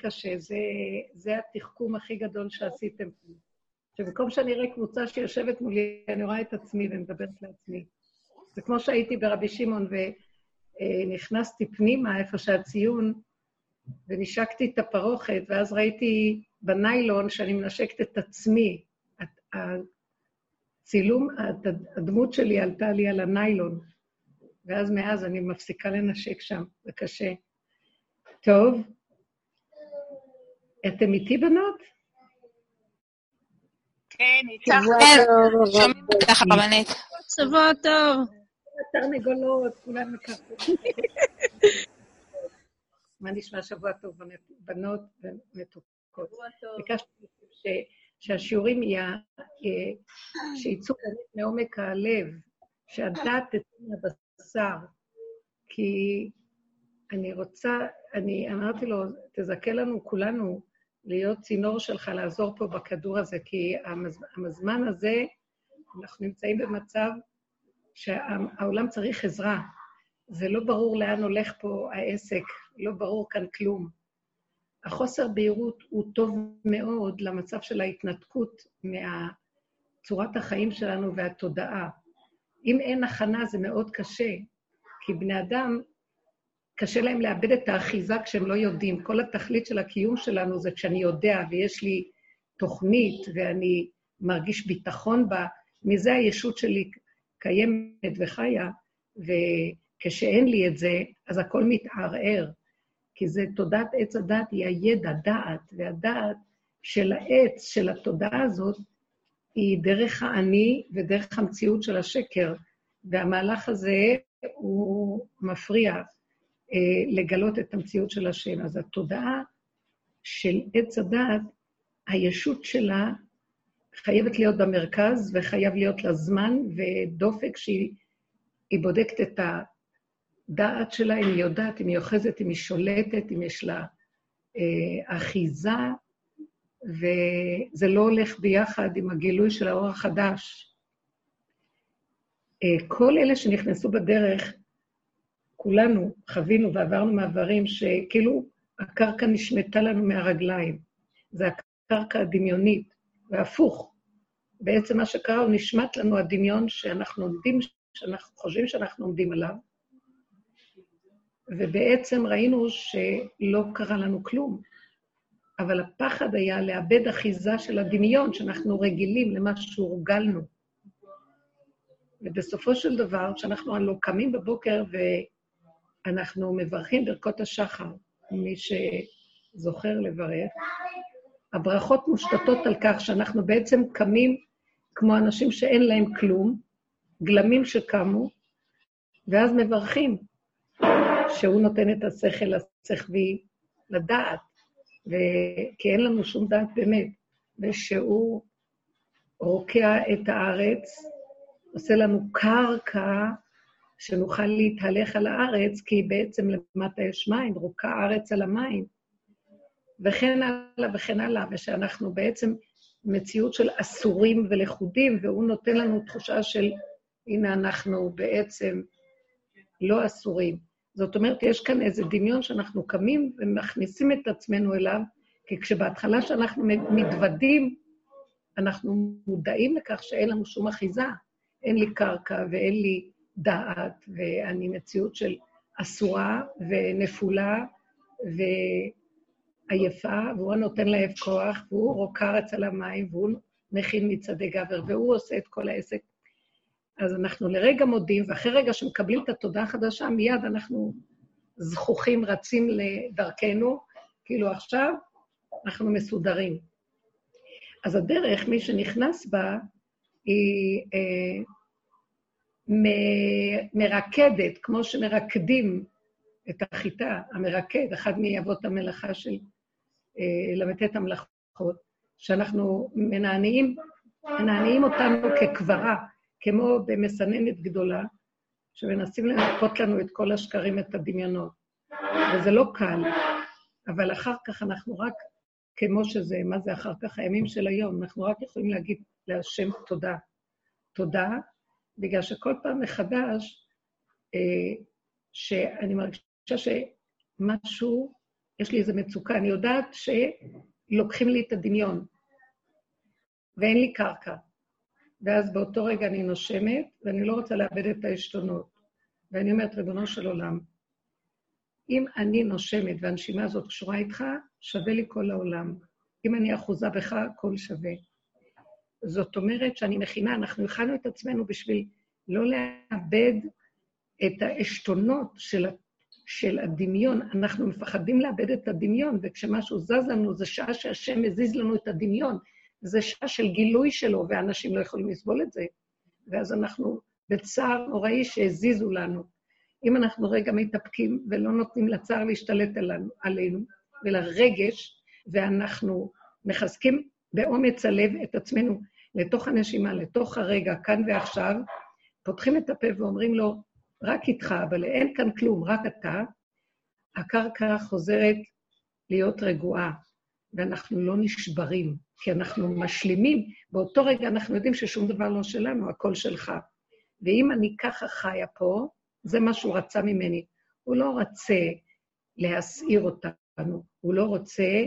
קשה, זה, זה התחכום הכי גדול שעשיתם. שבמקום שאני אראה קבוצה שיושבת מולי, אני רואה את עצמי ומדברת לעצמי. זה כמו שהייתי ברבי שמעון ונכנסתי פנימה, איפה שהציון, ונשקתי את הפרוכת, ואז ראיתי בניילון שאני מנשקת את עצמי. הצילום, הדמות שלי עלתה לי על הניילון, ואז מאז אני מפסיקה לנשק שם, זה קשה. טוב, אתם איתי בנות? כן, איתך. כן, שומעים אותך, רבנית. שבוע טוב. תרנגולות, כולן מקפות. מה נשמע שבוע טוב, בנות ומתוקות? שבוע טוב. ביקשתי שהשיעורים יהיה, שיצאו מעומק הלב, שהדעת תצא מהבשר, כי אני רוצה, אני אמרתי לו, תזכה לנו כולנו להיות צינור שלך לעזור פה בכדור הזה, כי הזמן הזה, אנחנו נמצאים במצב שהעולם צריך עזרה. זה לא ברור לאן הולך פה העסק, לא ברור כאן כלום. החוסר בהירות הוא טוב מאוד למצב של ההתנתקות מצורת החיים שלנו והתודעה. אם אין הכנה זה מאוד קשה, כי בני אדם, קשה להם לאבד את האחיזה כשהם לא יודעים. כל התכלית של הקיום שלנו זה כשאני יודע ויש לי תוכנית ואני מרגיש ביטחון בה, מזה הישות שלי קיימת וחיה, וכשאין לי את זה, אז הכל מתערער. כי זה תודעת עץ הדת, היא הידע, דעת, והדעת של העץ, של התודעה הזאת, היא דרך האני ודרך המציאות של השקר, והמהלך הזה הוא מפריע לגלות את המציאות של השם. אז התודעה של עץ הדעת, הישות שלה חייבת להיות במרכז וחייב להיות לה זמן ודופק שהיא בודקת את הדעת שלה, אם היא יודעת, אם היא אוחזת, אם היא שולטת, אם יש לה אה, אחיזה, וזה לא הולך ביחד עם הגילוי של האור החדש. אה, כל אלה שנכנסו בדרך, כולנו חווינו ועברנו מעברים שכאילו הקרקע נשמטה לנו מהרגליים. זה הקרקע הדמיונית, והפוך. בעצם מה שקרה, הוא נשמט לנו הדמיון שאנחנו עומדים, שאנחנו חושבים שאנחנו עומדים עליו, ובעצם ראינו שלא קרה לנו כלום. אבל הפחד היה לאבד אחיזה של הדמיון, שאנחנו רגילים למה שהורגלנו. ובסופו של דבר, כשאנחנו הלוא קמים בבוקר ואנחנו מברכים ברכות השחר, מי שזוכר לברך, הברכות מושתתות על כך שאנחנו בעצם קמים כמו אנשים שאין להם כלום, גלמים שקמו, ואז מברכים שהוא נותן את השכל השכבי לדעת, ו... כי אין לנו שום דעת באמת, ושהוא רוקע את הארץ, עושה לנו קרקע שנוכל להתהלך על הארץ, כי בעצם למטה יש מים, רוקע הארץ על המים. וכן הלאה וכן הלאה, ושאנחנו בעצם מציאות של אסורים ולכודים, והוא נותן לנו תחושה של, הנה אנחנו בעצם לא אסורים. זאת אומרת, יש כאן איזה דמיון שאנחנו קמים ומכניסים את עצמנו אליו, כי כשבהתחלה שאנחנו מתוודים, אנחנו מודעים לכך שאין לנו שום אחיזה. אין לי קרקע ואין לי דעת, ואני מציאות של אסורה ונפולה, ו... עייפה, והוא הנותן להם כוח, והוא רוקר אצל המים, והוא מכין מצעדי גבר, והוא עושה את כל העסק. אז אנחנו לרגע מודים, ואחרי רגע שמקבלים את התודעה החדשה, מיד אנחנו זכוכים, רצים לדרכנו, כאילו עכשיו אנחנו מסודרים. אז הדרך, מי שנכנס בה, היא אה, מרקדת, כמו שמרקדים את החיטה, המרקד, אחד מאבות המלאכה של אה, ל"ט המלאכות, שאנחנו מנענעים, מנענעים אותנו כקברה, כמו במסננת גדולה, שמנסים לנקות לנו את כל השקרים, את הדמיונות. וזה לא קל, אבל אחר כך אנחנו רק, כמו שזה, מה זה אחר כך? הימים של היום, אנחנו רק יכולים להגיד להשם תודה. תודה, בגלל שכל פעם מחדש, אה, שאני מרגישה שמשהו יש לי איזו מצוקה, אני יודעת שלוקחים לי את הדמיון, ואין לי קרקע. ואז באותו רגע אני נושמת, ואני לא רוצה לאבד את העשתונות. ואני אומרת, ריבונו של עולם, אם אני נושמת והנשימה הזאת קשורה איתך, שווה לי כל העולם. אם אני אחוזה בך, הכל שווה. זאת אומרת שאני מכינה, אנחנו הכנו את עצמנו בשביל לא לאבד את העשתונות של, של הדמיון. אנחנו מפחדים לאבד את הדמיון, וכשמשהו זז לנו, זה שעה שהשם מזיז לנו את הדמיון. זה שעה של גילוי שלו, ואנשים לא יכולים לסבול את זה. ואז אנחנו בצער נוראי שהזיזו לנו. אם אנחנו רגע מתאפקים ולא נותנים לצער להשתלט עלינו, עלינו ולרגש, ואנחנו מחזקים באומץ הלב את עצמנו לתוך הנשימה, לתוך הרגע, כאן ועכשיו, פותחים את הפה ואומרים לו, רק איתך, אבל אין כאן כלום, רק אתה, הקרקע חוזרת להיות רגועה, ואנחנו לא נשברים, כי אנחנו משלימים. באותו רגע אנחנו יודעים ששום דבר לא שלנו, הכל שלך. ואם אני ככה חיה פה, זה מה שהוא רצה ממני. הוא לא רוצה להסעיר אותנו, הוא לא רוצה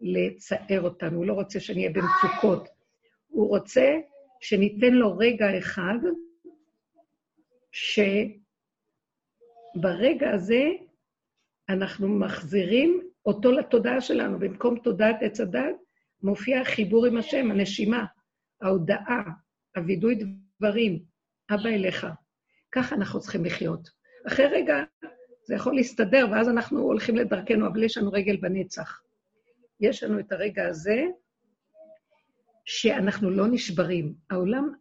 לצער אותנו, הוא לא רוצה שנהיה במצוקות. הוא רוצה שניתן לו רגע אחד, שברגע הזה אנחנו מחזירים אותו לתודעה שלנו. במקום תודעת עץ הדת, מופיע החיבור עם השם, הנשימה, ההודעה, הווידוי דברים, אבא אליך. ככה אנחנו צריכים לחיות. אחרי רגע זה יכול להסתדר, ואז אנחנו הולכים לדרכנו, אבל יש לנו רגל בנצח. יש לנו את הרגע הזה שאנחנו לא נשברים. העולם,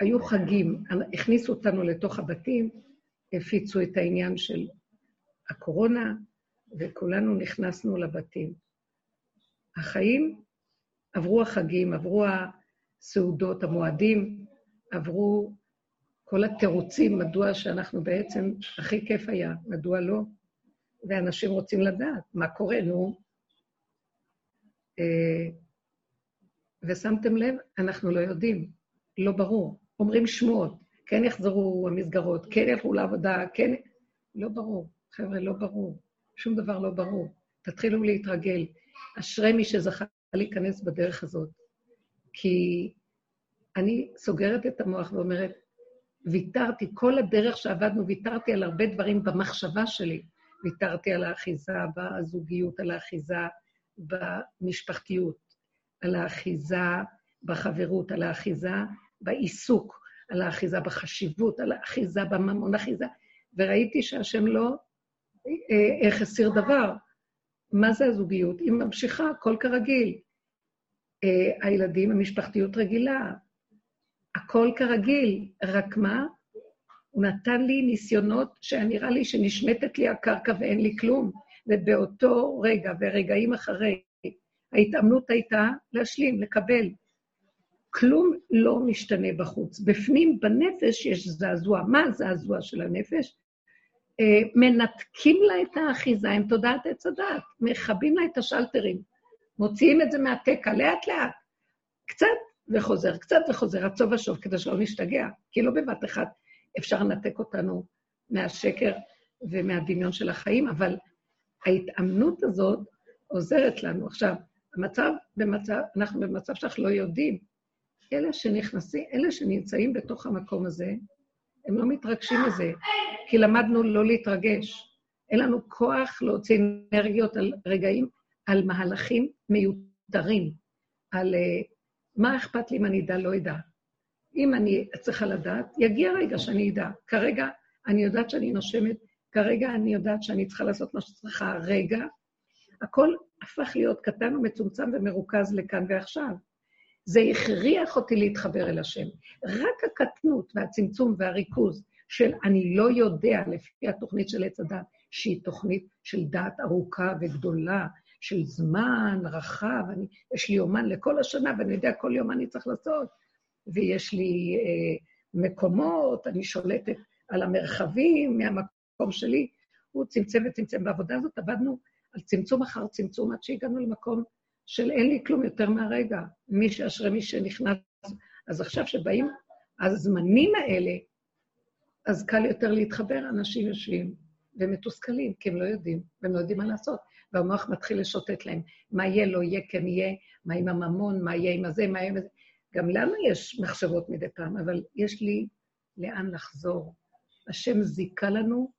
היו חגים, הכניסו אותנו לתוך הבתים, הפיצו את העניין של הקורונה, וכולנו נכנסנו לבתים. החיים, עברו החגים, עברו הסעודות, המועדים, עברו כל התירוצים, מדוע שאנחנו בעצם, הכי כיף היה, מדוע לא? ואנשים רוצים לדעת מה קורה, נו. אה, ושמתם לב, אנחנו לא יודעים, לא ברור. אומרים שמועות, כן יחזרו המסגרות, כן ילכו לעבודה, כן... לא ברור. חבר'ה, לא ברור. שום דבר לא ברור. תתחילו להתרגל. אשרי מי שזכה להיכנס בדרך הזאת. כי אני סוגרת את המוח ואומרת, ויתרתי, כל הדרך שעבדנו, ויתרתי על הרבה דברים במחשבה שלי. ויתרתי על האחיזה בזוגיות, על האחיזה במשפחתיות, על האחיזה בחברות, על האחיזה בעיסוק, על האחיזה בחשיבות, על האחיזה בממון אחיזה. וראיתי שהשם לא אה, איך הסיר דבר. מה זה הזוגיות? היא ממשיכה, הכל כרגיל. אה, הילדים, המשפחתיות רגילה, הכל כרגיל, רק מה? הוא נתן לי ניסיונות שנראה לי שנשמטת לי הקרקע ואין לי כלום. ובאותו רגע ורגעים אחרי, ההתאמנות הייתה להשלים, לקבל. כלום לא משתנה בחוץ. בפנים, בנפש, יש זעזוע. מה הזעזוע של הנפש? אה, מנתקים לה את האחיזה עם תודעת עץ הדעת, מכבים לה את השלטרים, מוציאים את זה מהתקע לאט-לאט, קצת וחוזר, קצת וחוזר, עד סוף השוב, כדי שלא נשתגע, כי לא בבת אחת אפשר לנתק אותנו מהשקר ומהדמיון של החיים, אבל ההתאמנות הזאת עוזרת לנו. עכשיו, המצב, במצב, אנחנו במצב שאנחנו לא יודעים. אלה שנכנסים, אלה שנמצאים בתוך המקום הזה, הם לא מתרגשים מזה, כי למדנו לא להתרגש. אין לנו כוח להוציא אנרגיות על רגעים, על מהלכים מיותרים, על uh, מה אכפת לי אם אני אדע, לא אדע. אם אני צריכה לדעת, יגיע רגע שאני אדע. כרגע אני יודעת שאני נושמת, כרגע אני יודעת שאני צריכה לעשות מה שצריכה רגע. הכל הפך להיות קטן ומצומצם ומרוכז לכאן ועכשיו. זה הכריח אותי להתחבר אל השם. רק הקטנות והצמצום והריכוז של אני לא יודע, לפי התוכנית של עץ הדת, שהיא תוכנית של דעת ארוכה וגדולה, של זמן רחב, אני, יש לי יומן לכל השנה, ואני יודע כל יום מה אני צריך לעשות, ויש לי אה, מקומות, אני שולטת על המרחבים מהמקום שלי. הוא צמצם וצמצם. בעבודה הזאת עבדנו על צמצום אחר צמצום עד שהגענו למקום של אין לי כלום יותר מהרגע. מי שאשרי מי שנכנס. אז עכשיו שבאים הזמנים האלה, אז קל יותר להתחבר, אנשים יושבים והם מתוסכלים, כי הם לא יודעים, והם לא יודעים מה לעשות. והמוח מתחיל לשוטט להם, מה יהיה, לא יהיה, כן יהיה, מה עם הממון, מה יהיה עם הזה, מה יהיה עם זה. גם לנו יש מחשבות מדי פעם, אבל יש לי לאן לחזור. השם זיכה לנו,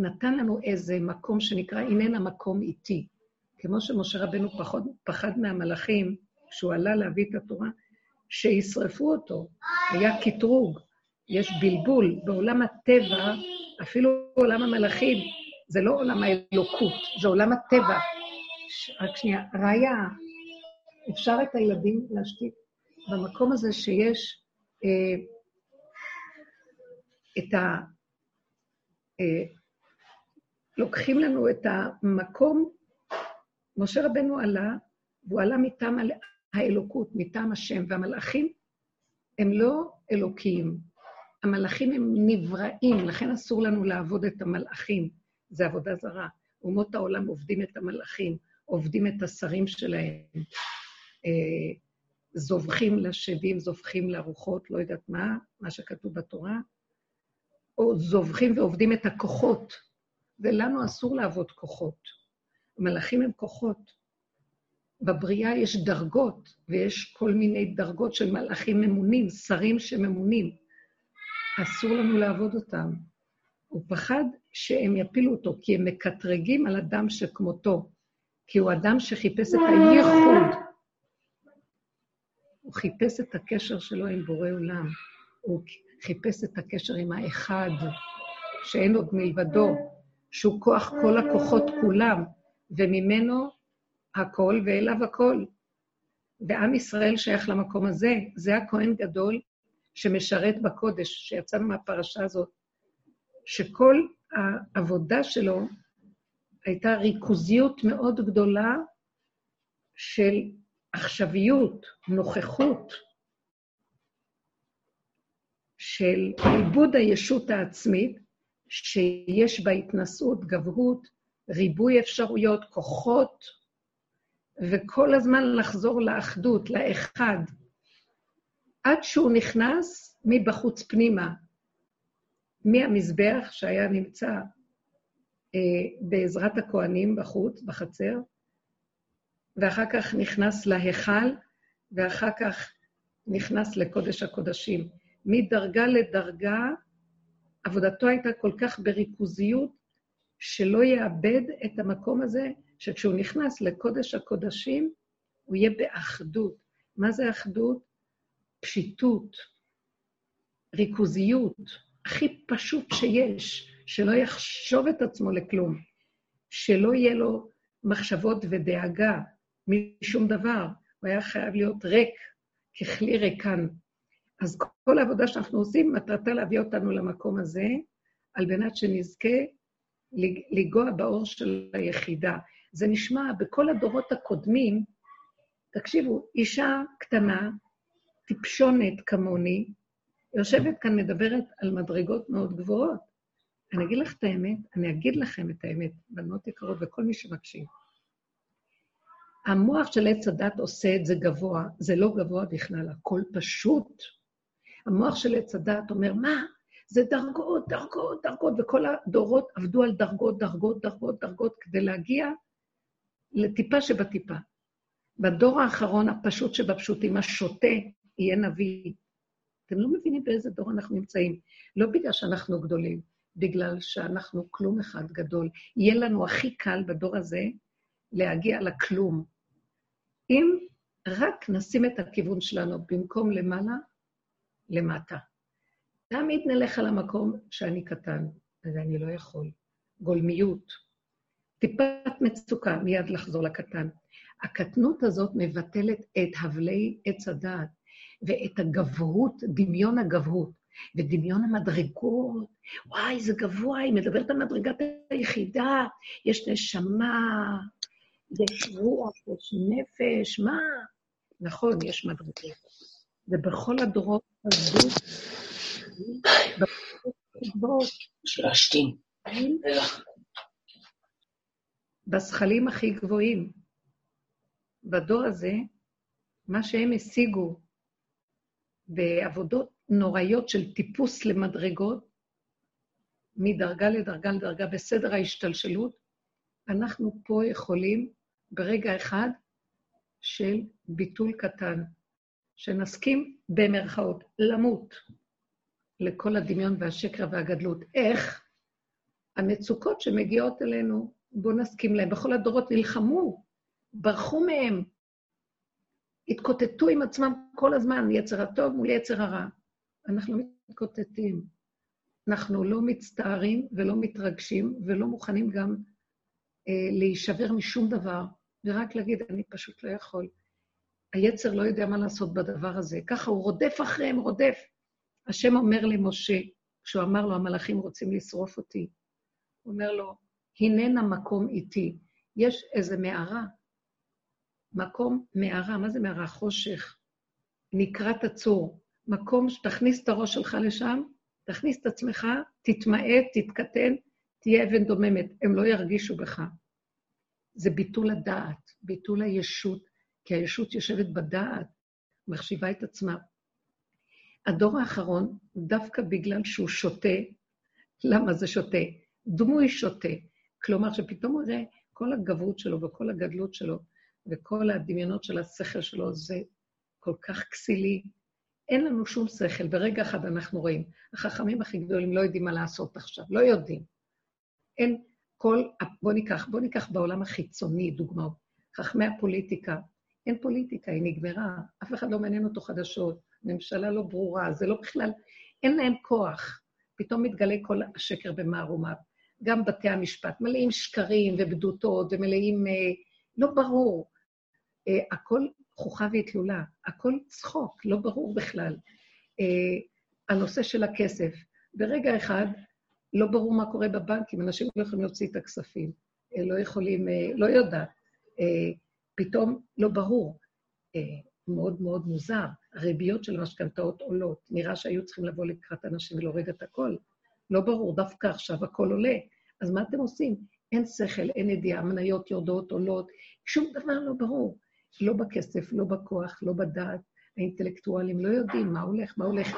נתן לנו איזה מקום שנקרא, הננה מקום איתי. כמו שמשה רבנו פחד, פחד מהמלאכים, כשהוא עלה להביא את התורה, שישרפו אותו. היה קטרוג, יש בלבול. בעולם הטבע, אפילו בעולם המלאכים, זה לא עולם האלוקות, זה עולם הטבע. רק שנייה, ראיה, אפשר את הילדים להשתיק במקום הזה שיש אה, את ה... אה, לוקחים לנו את המקום, משה רבנו עלה, והוא עלה מטעם האלוקות, מטעם השם, והמלאכים הם לא אלוקיים. המלאכים הם נבראים, לכן אסור לנו לעבוד את המלאכים. זה עבודה זרה. אומות העולם עובדים את המלאכים, עובדים את השרים שלהם, אה, זובחים לשדים, זובחים לרוחות, לא יודעת מה, מה שכתוב בתורה, או זובחים ועובדים את הכוחות, ולנו אסור לעבוד כוחות. המלאכים הם כוחות. בבריאה יש דרגות, ויש כל מיני דרגות של מלאכים ממונים, שרים שממונים. אסור לנו לעבוד אותם. הוא פחד שהם יפילו אותו, כי הם מקטרגים על אדם שכמותו, כי הוא אדם שחיפש את הייחוד. הוא חיפש את הקשר שלו עם בורא עולם. הוא חיפש את הקשר עם האחד, שאין עוד מלבדו, שהוא כוח כל הכוחות כולם, וממנו הכל ואליו הכל. ועם ישראל שייך למקום הזה, זה הכהן גדול שמשרת בקודש, שיצאנו מהפרשה הזאת, שכל העבודה שלו הייתה ריכוזיות מאוד גדולה של עכשוויות, נוכחות, של עיבוד הישות העצמית, שיש בה התנשאות, גבהות, ריבוי אפשרויות, כוחות, וכל הזמן לחזור לאחדות, לאחד, עד שהוא נכנס מבחוץ פנימה, מהמזבח שהיה נמצא אה, בעזרת הכוהנים בחוץ, בחצר, ואחר כך נכנס להיכל, ואחר כך נכנס לקודש הקודשים. מדרגה לדרגה, עבודתו הייתה כל כך בריכוזיות, שלא יאבד את המקום הזה, שכשהוא נכנס לקודש הקודשים, הוא יהיה באחדות. מה זה אחדות? פשיטות, ריכוזיות, הכי פשוט שיש, שלא יחשוב את עצמו לכלום, שלא יהיה לו מחשבות ודאגה משום דבר, הוא היה חייב להיות ריק, ככלי ריקן. אז כל העבודה שאנחנו עושים, מטרתה להביא אותנו למקום הזה, על מנת שנזכה לנגוע באור של היחידה. זה נשמע בכל הדורות הקודמים, תקשיבו, אישה קטנה, טיפשונת כמוני, יושבת כאן, מדברת על מדרגות מאוד גבוהות. אני אגיד לך את האמת, אני אגיד לכם את האמת, בנות יקרות וכל מי שמקשיב. המוח של עץ הדת עושה את זה גבוה, זה לא גבוה בכלל, הכל פשוט. המוח של עץ הדת אומר, מה? זה דרגות, דרגות, דרגות, וכל הדורות עבדו על דרגות, דרגות, דרגות, דרגות, כדי להגיע לטיפה שבטיפה. בדור האחרון, הפשוט שבפשוטים, השוטה, יהיה נביא. אתם לא מבינים באיזה דור אנחנו נמצאים. לא בגלל שאנחנו גדולים, בגלל שאנחנו כלום אחד גדול. יהיה לנו הכי קל בדור הזה להגיע לכלום. אם רק נשים את הכיוון שלנו במקום למעלה, למטה. תמיד נלך על המקום שאני קטן, ואני לא יכול. גולמיות. טיפת מצוקה, מיד לחזור לקטן. הקטנות הזאת מבטלת את הבלי עץ הדעת. ואת הגבהות, דמיון הגבהות, ודמיון המדרגות. וואי, זה גבוה, היא מדברת על מדרגת היחידה, יש נשמה, יש רוח, יש נפש, מה? נכון, יש מדרגות. ובכל הדורות עבדו. בזכלים הכי גבוהים. בדור הזה, מה שהם השיגו בעבודות נוראיות של טיפוס למדרגות, מדרגה לדרגה לדרגה בסדר ההשתלשלות, אנחנו פה יכולים ברגע אחד של ביטול קטן, שנסכים במרכאות למות לכל הדמיון והשקר והגדלות. איך? המצוקות שמגיעות אלינו, בואו נסכים להן. בכל הדורות נלחמו, ברחו מהם, התקוטטו עם עצמם כל הזמן, יצר הטוב מול יצר הרע. אנחנו מתקוטטים. אנחנו לא מצטערים ולא מתרגשים ולא מוכנים גם אה, להישבר משום דבר, ורק להגיד, אני פשוט לא יכול. היצר לא יודע מה לעשות בדבר הזה. ככה הוא רודף אחריהם, רודף. השם אומר למשה, כשהוא אמר לו, המלאכים רוצים לשרוף אותי, הוא אומר לו, הננה מקום איתי. יש איזה מערה, מקום מערה, מה זה מערה? חושך, נקרת הצור. מקום שתכניס את הראש שלך לשם, תכניס את עצמך, תתמעט, תתקטן, תהיה אבן דוממת. הם לא ירגישו בך. זה ביטול הדעת, ביטול הישות, כי הישות יושבת בדעת, מחשיבה את עצמה. הדור האחרון, דווקא בגלל שהוא שותה, למה זה שותה? דמוי שותה. כלומר, שפתאום הוא כל הגברות שלו וכל הגדלות שלו וכל הדמיונות של השכל שלו, זה כל כך כסילי. אין לנו שום שכל, ברגע אחד אנחנו רואים. החכמים הכי גדולים לא יודעים מה לעשות עכשיו, לא יודעים. אין כל, בוא ניקח, בוא ניקח בעולם החיצוני דוגמאות. חכמי הפוליטיקה, אין פוליטיקה, היא נגמרה, אף אחד לא מעניין אותו חדשות, ממשלה לא ברורה, זה לא בכלל, אין להם כוח. פתאום מתגלה כל השקר במערומיו. גם בתי המשפט מלאים שקרים ובדותות ומלאים, אה, לא ברור. אה, הכל חוכה והתלולה, הכל צחוק, לא ברור בכלל. אה, הנושא של הכסף, ברגע אחד לא ברור מה קורה בבנקים, אנשים לא יכולים להוציא את הכספים, אה, לא יכולים, אה, לא יודעת. אה, פתאום לא ברור. מאוד מאוד מוזר. הריביות של המשכנתאות עולות. נראה שהיו צריכים לבוא לקראת אנשים ולהוריד את הכל. לא ברור, דווקא עכשיו הכל עולה. אז מה אתם עושים? אין שכל, אין ידיעה, המניות יורדות, עולות, שום דבר לא ברור. לא בכסף, לא בכוח, לא בדעת. האינטלקטואלים לא יודעים מה הולך, מה הולך.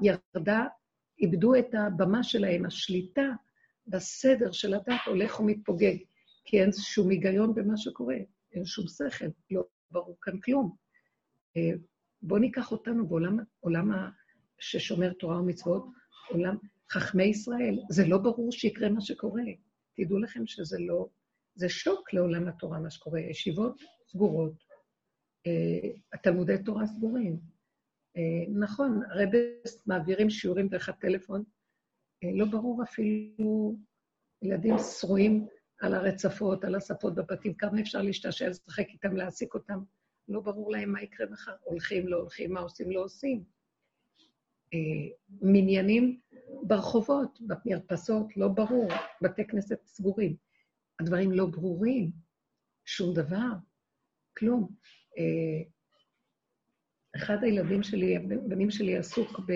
ירדה איבדו את הבמה שלהם, השליטה בסדר של הדת הולך ומתפוגג, כי אין שום היגיון במה שקורה, אין שום שכל, לא ברור כאן כלום. אה, בואו ניקח אותנו בעולם עולם ששומר תורה ומצוות, עולם חכמי ישראל, זה לא ברור שיקרה מה שקורה. תדעו לכם שזה לא, זה שוק לעולם התורה מה שקורה. ישיבות סגורות, אה, התלמודי תורה סגורים. אה, נכון, הרבס מעבירים שיעורים דרך הטלפון, לא ברור אפילו ילדים שרועים על הרצפות, על השפות בבתים, כמה אפשר להשתעשע, לשחק איתם, להעסיק אותם. לא ברור להם מה יקרה מחר. הולכים, לא הולכים, מה עושים, לא עושים. אה, מניינים ברחובות, במרפסות, לא ברור, בתי כנסת סגורים. הדברים לא ברורים, שום דבר, כלום. אחד הילדים שלי, הבנים שלי עסוק ב...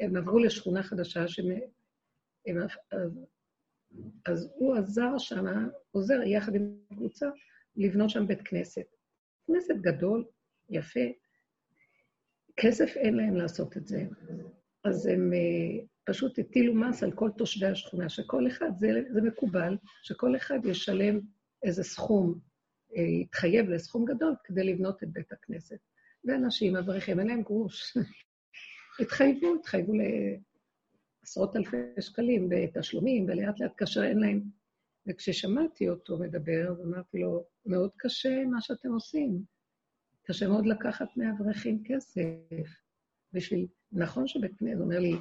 הם עברו לשכונה חדשה, שהם... אז הוא עזר שם, עוזר יחד עם קבוצה, לבנות שם בית כנסת. כנסת גדול, יפה. כסף אין להם לעשות את זה. אז הם uh, פשוט הטילו מס על כל תושבי השכונה, שכל אחד, זה, זה מקובל, שכל אחד ישלם איזה סכום, uh, יתחייב לסכום גדול כדי לבנות את בית הכנסת. ואנשים, אברכים, אין להם גרוש. התחייבו, התחייבו לעשרות אלפי שקלים בתשלומים, ולאט לאט כאשר אין להם. וכששמעתי אותו מדבר, אז אמרתי לו, מאוד קשה מה שאתם עושים. קשה מאוד לקחת מאברכים כסף. בשביל, נכון שבית כנסת, אומר לי,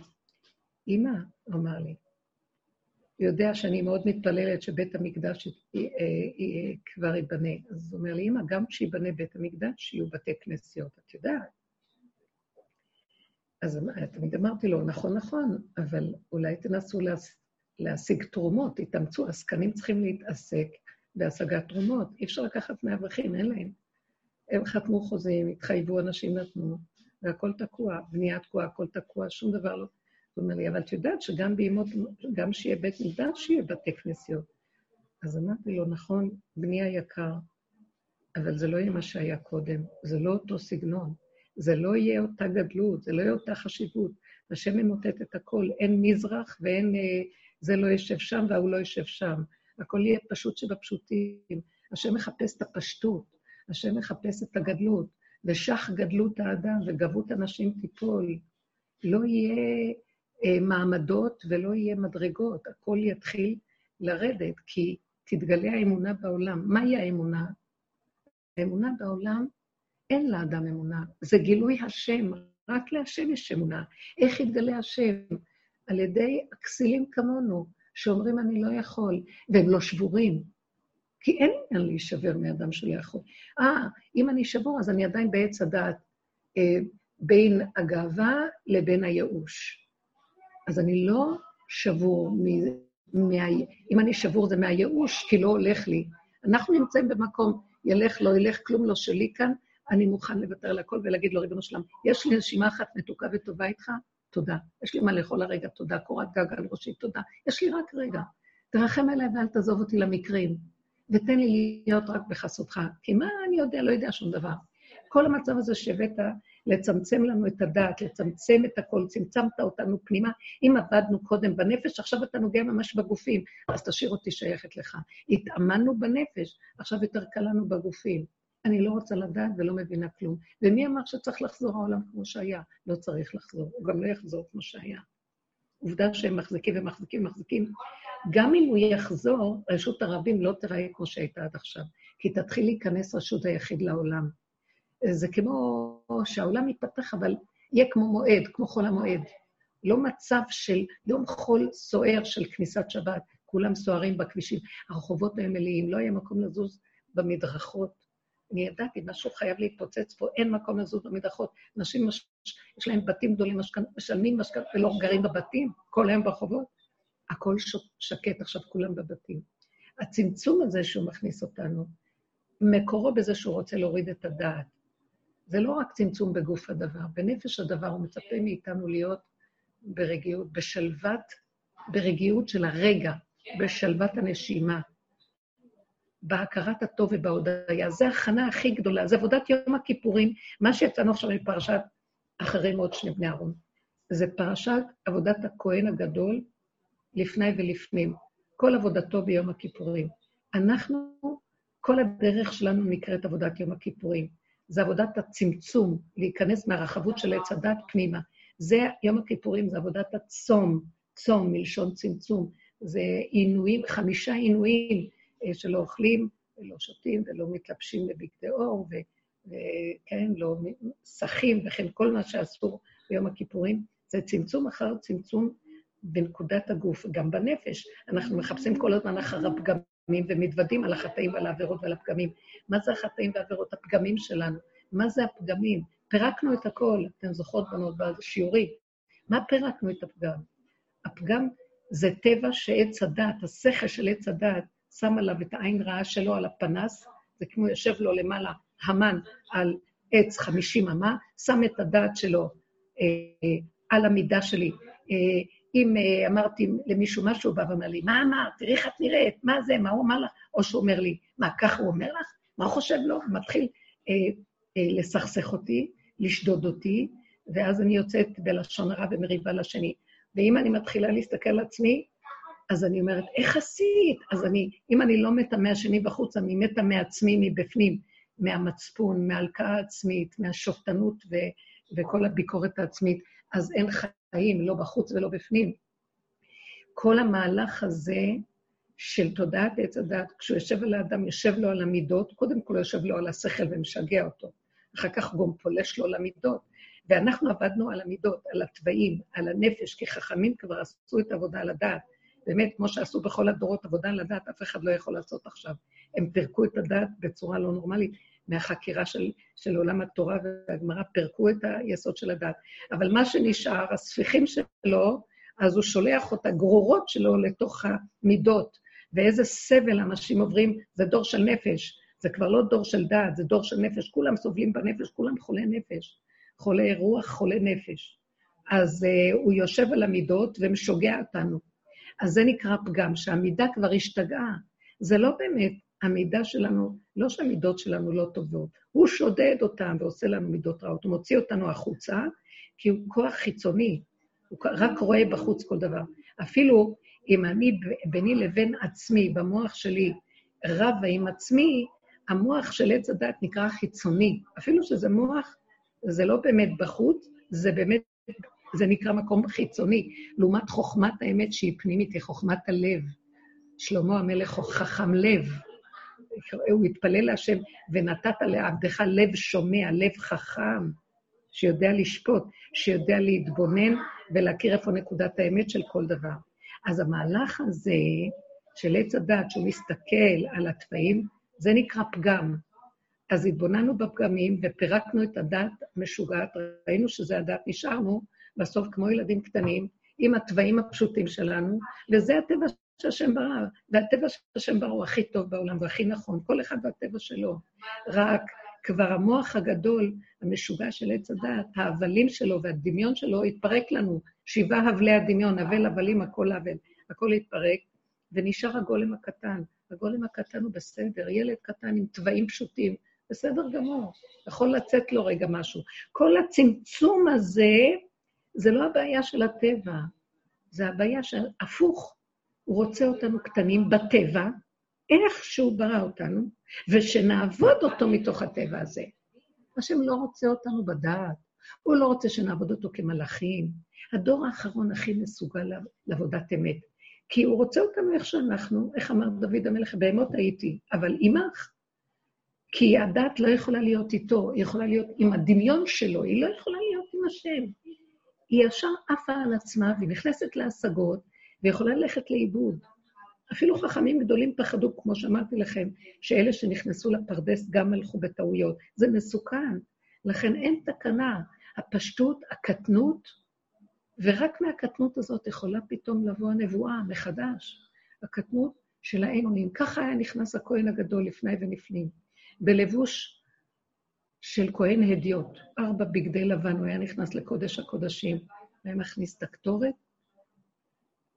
אמא, אמר לי, יודע שאני מאוד מתפללת שבית המקדש אה, אה, כבר ייבנה. אז הוא אומר לי, אמא, גם כשייבנה בית המקדש, יהיו בתי כנסיות, את יודעת. אז תמיד אמרתי לו, נכון, נכון, אבל אולי תנסו להשיג תרומות, תתאמצו, עסקנים צריכים להתעסק בהשגת תרומות. אי אפשר לקחת מאברכים, אין להם. הם חתמו חוזים, התחייבו, אנשים נתנו, והכל תקוע, בנייה תקועה, הכל תקוע, שום דבר לא... הוא אומר לי, אבל את יודעת שגם בימות, גם שיהיה בית מקדש, שיהיה בתי כנסיות. אז אמרתי לו, נכון, בני היקר, אבל זה לא יהיה מה שהיה קודם, זה לא אותו סגנון, זה לא יהיה אותה גדלות, זה לא יהיה אותה חשיבות. השם ממוטט את הכל, אין מזרח ואין אה, זה לא יושב שם וההוא לא יושב שם. הכל יהיה פשוט שבפשוטים. השם מחפש את הפשטות, השם מחפש את הגדלות, ושח גדלות האדם וגבות הנשים תיפול. לא יהיה אה, מעמדות ולא יהיה מדרגות, הכל יתחיל לרדת, כי תתגלה האמונה בעולם. מהי האמונה? האמונה בעולם, אין לאדם אמונה, זה גילוי השם, רק להשם יש אמונה. איך יתגלה השם? על ידי הכסילים כמונו, שאומרים אני לא יכול, והם לא שבורים. כי אין עניין להישבר מאדם שלא יכול. אה, אם אני שבור, אז אני עדיין בעץ הדעת אה, בין הגאווה לבין הייאוש. אז אני לא שבור, מ, מה, אם אני שבור זה מהייאוש, כי לא הולך לי. אנחנו נמצאים במקום, ילך, לא ילך, כלום לא שלי כאן, אני מוכן לוותר על הכל ולהגיד לו, ריבונו שלם, יש לי נשימה אחת מתוקה וטובה איתך, תודה. יש לי מה לאכול הרגע, תודה. קורת גג על ראשי, תודה. יש לי רק רגע. תרחם עליי ואל תעזוב אותי למקרים, ותן לי להיות רק בחסותך. כי מה אני יודע? לא יודע שום דבר. כל המצב הזה שהבאת לצמצם לנו את הדעת, לצמצם את הכל, צמצמת אותנו פנימה. אם עבדנו קודם בנפש, עכשיו אתה נוגע ממש בגופים, אז תשאיר אותי שייכת לך. התאמנו בנפש, עכשיו יותר קל לנו בגופים. אני לא רוצה לדעת ולא מבינה כלום. ומי אמר שצריך לחזור העולם כמו שהיה? לא צריך לחזור, הוא גם לא יחזור כמו שהיה. עובדה שהם מחזיקים ומחזיקים ומחזיקים. גם אם הוא יחזור, רשות הרבים לא תיראה כמו שהייתה עד עכשיו, כי תתחיל להיכנס רשות היחיד לעולם. זה כמו שהעולם יתפתח, אבל יהיה כמו מועד, כמו חול המועד. לא מצב של יום חול סוער של כניסת שבת, כולם סוערים בכבישים. הרחובות היו מלאים, לא היה מקום לזוז במדרכות. אני ידעתי, משהו חייב להתפוצץ פה, אין מקום לזוז במדרכות. אנשים, מש... יש להם בתים גדולים. משלמים משכנתה ולא גרים בבתים, כל היום ברחובות. הכל ש... שקט, עכשיו כולם בבתים. הצמצום הזה שהוא מכניס אותנו, מקורו בזה שהוא רוצה להוריד את הדעת. זה לא רק צמצום בגוף הדבר, בנפש הדבר הוא מצפה מאיתנו להיות ברגיעות, בשלוות, ברגיעות של הרגע, בשלוות הנשימה, בהכרת הטוב ובהודיה. זו ההכנה הכי גדולה, זו עבודת יום הכיפורים, מה שיצאנו עכשיו מפרשת אחרי מות שני בני אהרון. זה פרשת עבודת הכהן הגדול לפני ולפנים. כל עבודתו ביום הכיפורים. אנחנו, כל הדרך שלנו נקראת עבודת יום הכיפורים. זה עבודת הצמצום, להיכנס מהרחבות של עץ הדת פנימה. זה יום הכיפורים, זה עבודת הצום, צום מלשון צמצום. זה עינויים, חמישה עינויים שלא אוכלים ולא שותים ולא מתלבשים בבגדי אור, וכן, לא סחים וכן כל מה שאסור ביום הכיפורים. זה צמצום אחר צמצום בנקודת הגוף, גם בנפש. אנחנו מחפשים כל הזמן אחר הפגמים. ומתוודים על החטאים ועל העבירות ועל הפגמים. מה זה החטאים והעבירות? הפגמים שלנו. מה זה הפגמים? פירקנו את הכל, אתן זוכרות בנות בשיעורי. מה פירקנו את הפגם? הפגם זה טבע שעץ הדעת, השכל של עץ הדעת, שם עליו את העין רעה שלו על הפנס, זה כמו יושב לו למעלה המן על עץ חמישים אמה, שם את הדעת שלו אה, על המידה שלי. אה, אם uh, אמרתי למישהו משהו, הוא בא ואומר לי, מה אמרת? תראי איך את נראית, מה זה, מה הוא אמר לך? או שהוא אומר לי, מה, ככה הוא אומר לך? מה הוא חושב לו? הוא מתחיל uh, uh, לסכסך אותי, לשדוד אותי, ואז אני יוצאת בלשון הרע ומריבה לשני. ואם אני מתחילה להסתכל על עצמי, אז אני אומרת, איך עשית? אז אני, אם אני לא מתה מהשני בחוץ, אני מתה מעצמי מבפנים, מהמצפון, מההלקאה העצמית, מהשופטנות ו, וכל הביקורת העצמית, אז אין חיים, לא בחוץ ולא בפנים. כל המהלך הזה של תודעת עץ הדת, כשהוא יושב על האדם, יושב לו על המידות, קודם כל יושב לו על השכל ומשגע אותו. אחר כך הוא גם פולש לו למידות. ואנחנו עבדנו על המידות, על התוואים, על הנפש, כי חכמים כבר עשו את העבודה על הדעת. באמת, כמו שעשו בכל הדורות עבודה על הדעת, אף אחד לא יכול לעשות עכשיו. הם פירקו את הדעת בצורה לא נורמלית. מהחקירה של, של עולם התורה והגמרא, פירקו את היסוד של הדת. אבל מה שנשאר, הספיחים שלו, אז הוא שולח את הגרורות שלו לתוך המידות. ואיזה סבל אנשים עוברים, זה דור של נפש. זה כבר לא דור של דעת, זה דור של נפש. כולם סובלים בנפש, כולם חולי נפש. חולי רוח, חולי נפש. אז uh, הוא יושב על המידות ומשוגע אותנו. אז זה נקרא פגם, שהמידה כבר השתגעה. זה לא באמת המידה שלנו, לא שהמידות שלנו לא טובות, הוא שודד אותן ועושה לנו מידות רעות, הוא מוציא אותנו החוצה, כי הוא כוח חיצוני. הוא רק רואה בחוץ כל דבר. אפילו אם אני ביני לבין עצמי, במוח שלי, רבה עם עצמי, המוח של עץ הדת נקרא חיצוני. אפילו שזה מוח, זה לא באמת בחוץ, זה באמת, זה נקרא מקום חיצוני, לעומת חוכמת האמת שהיא פנימית, היא חוכמת הלב. שלמה המלך חכם לב. הוא התפלל להשם, ונתת לעבדך לב שומע, לב חכם, שיודע לשפוט, שיודע להתבונן ולהכיר איפה נקודת האמת של כל דבר. אז המהלך הזה של עץ הדת, שהוא מסתכל על התוואים, זה נקרא פגם. אז התבוננו בפגמים ופירקנו את הדת המשוגעת, ראינו שזה הדת, נשארנו בסוף כמו ילדים קטנים, עם התוואים הפשוטים שלנו, וזה הטבע שהשם ברא, והטבע שהשם ברא הוא הכי טוב בעולם והכי נכון, כל אחד והטבע שלו. רק כבר המוח הגדול, המשוגע של עץ הדעת, ההבלים שלו והדמיון שלו התפרק לנו. שבעה הבלי הדמיון, הבל הבלים, הכל הבל, הכל התפרק, ונשאר הגולם הקטן. הגולם הקטן הוא בסדר, ילד קטן עם תוואים פשוטים, בסדר גמור, יכול לצאת לו רגע משהו. כל הצמצום הזה, זה לא הבעיה של הטבע, זה הבעיה של הפוך. הוא רוצה אותנו קטנים בטבע, איך שהוא ברא אותנו, ושנעבוד אותו מתוך הטבע הזה. השם לא רוצה אותנו בדעת, הוא לא רוצה שנעבוד אותו כמלאכים. הדור האחרון הכי מסוגל לעבודת אמת, כי הוא רוצה אותנו איך שאנחנו, איך אמר דוד המלך, בהמות הייתי, אבל עמך. כי הדת לא יכולה להיות איתו, היא יכולה להיות עם הדמיון שלו, היא לא יכולה להיות עם השם. היא ישר עפה על עצמה והיא נכנסת להשגות, ויכולה ללכת לאיבוד. אפילו חכמים גדולים פחדו, כמו שאמרתי לכם, שאלה שנכנסו לפרדס גם הלכו בטעויות. זה מסוכן. לכן אין תקנה. הפשטות, הקטנות, ורק מהקטנות הזאת יכולה פתאום לבוא הנבואה מחדש. הקטנות של האמונים. ככה היה נכנס הכהן הגדול לפני ונפנים. בלבוש של כהן הדיוט, ארבע בגדי לבן, הוא היה נכנס לקודש הקודשים, והיה מכניס את הקטורת,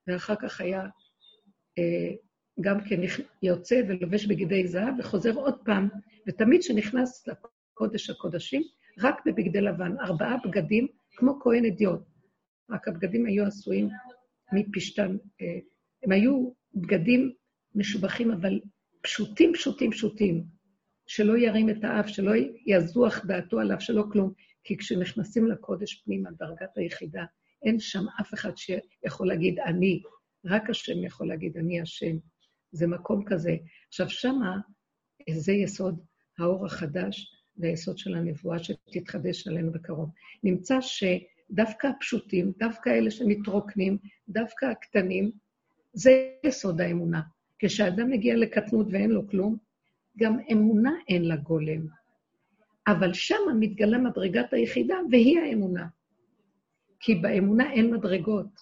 ואחר כך היה אה, גם כן יוצא ולובש בגדי זהב, וחוזר עוד פעם, ותמיד כשנכנס לקודש הקודשים, רק בבגדי לבן, ארבעה בגדים, כמו כהן אדיוט. רק הבגדים היו עשויים מפשתן, אה, הם היו בגדים משובחים, אבל פשוטים, פשוטים, פשוטים. שלא ירים את האף, שלא יזוח דעתו עליו, שלא כלום. כי כשנכנסים לקודש פנימה, דרגת היחידה, אין שם אף אחד שיכול להגיד אני, רק השם יכול להגיד אני השם. זה מקום כזה. עכשיו, שמה, זה יסוד האור החדש והיסוד של הנבואה שתתחדש עלינו בקרוב. נמצא שדווקא הפשוטים, דווקא אלה שמתרוקנים, דווקא הקטנים, זה יסוד האמונה. כשאדם מגיע לקטנות ואין לו כלום, גם אמונה אין לה גולם. אבל שמה מתגלה מדרגת היחידה, והיא האמונה. כי באמונה אין מדרגות.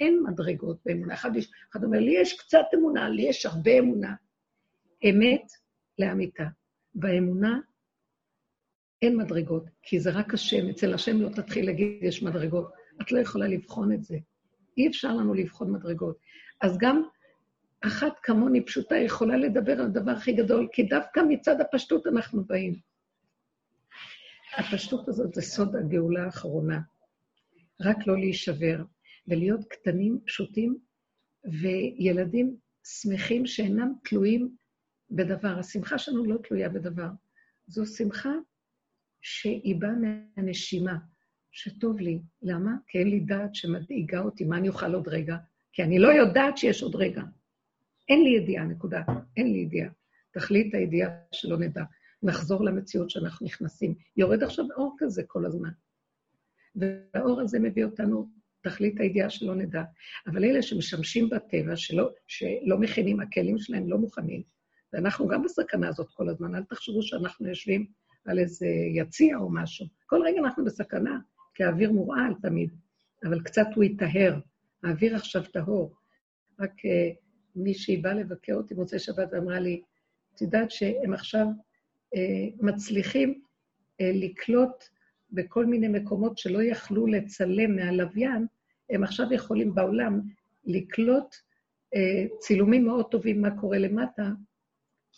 אין מדרגות באמונה. אחד, יש, אחד אומר, לי יש קצת אמונה, לי יש הרבה אמונה. אמת לאמיתה. באמונה אין מדרגות, כי זה רק השם. אצל השם לא תתחיל להגיד, יש מדרגות. את לא יכולה לבחון את זה. אי אפשר לנו לבחון מדרגות. אז גם אחת כמוני פשוטה יכולה לדבר על הדבר הכי גדול, כי דווקא מצד הפשטות אנחנו באים. הפשטות הזאת זה סוד הגאולה האחרונה. רק לא להישבר, ולהיות קטנים, פשוטים, וילדים שמחים שאינם תלויים בדבר. השמחה שלנו לא תלויה בדבר. זו שמחה שהיא באה מהנשימה, שטוב לי. למה? כי אין לי דעת שמדאיגה אותי, מה אני אוכל עוד רגע? כי אני לא יודעת שיש עוד רגע. אין לי ידיעה, נקודה. אין לי ידיעה. תכלית הידיעה שלא נדע. נחזור למציאות שאנחנו נכנסים. יורד עכשיו אור כזה כל הזמן. והאור הזה מביא אותנו, תכלית הידיעה שלא נדע. אבל אלה שמשמשים בטבע, שלא, שלא מכינים, הכלים שלהם לא מוכנים, ואנחנו גם בסכנה הזאת כל הזמן, אל תחשבו שאנחנו יושבים על איזה יציע או משהו. כל רגע אנחנו בסכנה, כי האוויר מורעל תמיד, אבל קצת הוא יטהר. האוויר עכשיו טהור. רק uh, מישהי באה לבקר אותי במוצאי שבת ואמרה לי, את יודעת שהם עכשיו uh, מצליחים uh, לקלוט בכל מיני מקומות שלא יכלו לצלם מהלוויין, הם עכשיו יכולים בעולם לקלוט אה, צילומים מאוד טובים מה קורה למטה,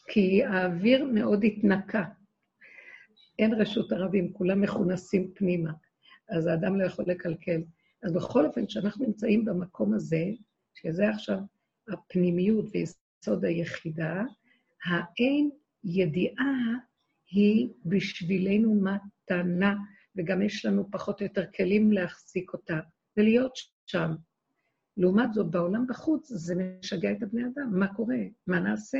כי האוויר מאוד התנקה. אין רשות ערבים, כולם מכונסים פנימה, אז האדם לא יכול לקלקל. אז בכל אופן, כשאנחנו נמצאים במקום הזה, שזה עכשיו הפנימיות ויסוד היחידה, האין ידיעה היא בשבילנו מתנה, וגם יש לנו פחות או יותר כלים להחזיק אותה ולהיות שם. לעומת זאת, בעולם בחוץ זה משגע את הבני אדם. מה קורה? מה נעשה?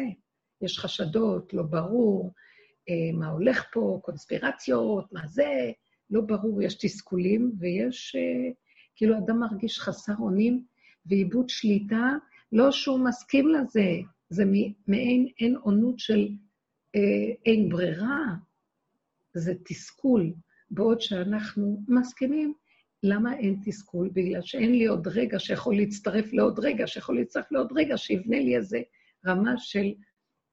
יש חשדות, לא ברור, אה, מה הולך פה, קונספירציות, מה זה, לא ברור, יש תסכולים ויש, אה, כאילו אדם מרגיש חסר אונים ואיבוד שליטה, לא שהוא מסכים לזה, זה מעין אין עונות של אה, אין ברירה, זה תסכול, בעוד שאנחנו מסכימים. למה אין תסכול? בגלל שאין לי עוד רגע שיכול להצטרף לעוד רגע, שיכול להצטרף לעוד רגע, שיבנה לי איזה רמה של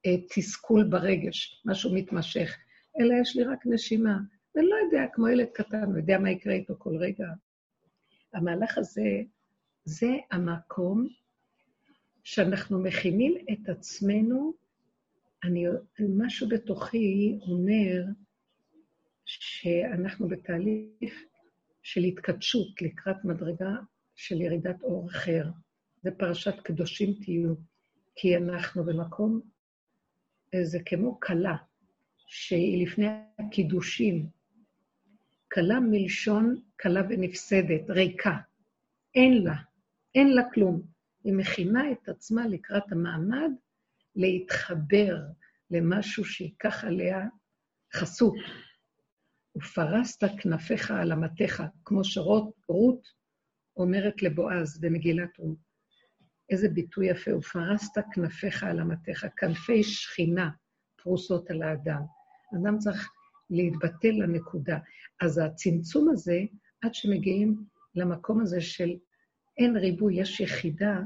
אה, תסכול ברגש, משהו מתמשך. אלא יש לי רק נשימה. אני לא יודע, כמו ילד קטן, הוא יודע מה יקרה איתו כל רגע. המהלך הזה, זה המקום שאנחנו מכינים את עצמנו, אני, משהו בתוכי אומר שאנחנו בתהליך של התקדשות לקראת מדרגה של ירידת אור אחר. זה פרשת קדושים תהיו, כי אנחנו במקום, זה כמו כלה, שהיא לפני הקידושים. כלה מלשון כלה ונפסדת, ריקה. אין לה, אין לה כלום. היא מכינה את עצמה לקראת המעמד להתחבר למשהו שייקח עליה חסות. ופרסת כנפיך על אמתיך, כמו שרות אומרת לבועז במגילת רות. איזה ביטוי יפה, ופרסת כנפיך על אמתיך, כנפי שכינה פרוסות על האדם. אדם צריך להתבטל לנקודה. אז הצמצום הזה, עד שמגיעים למקום הזה של אין ריבוי, יש יחידה,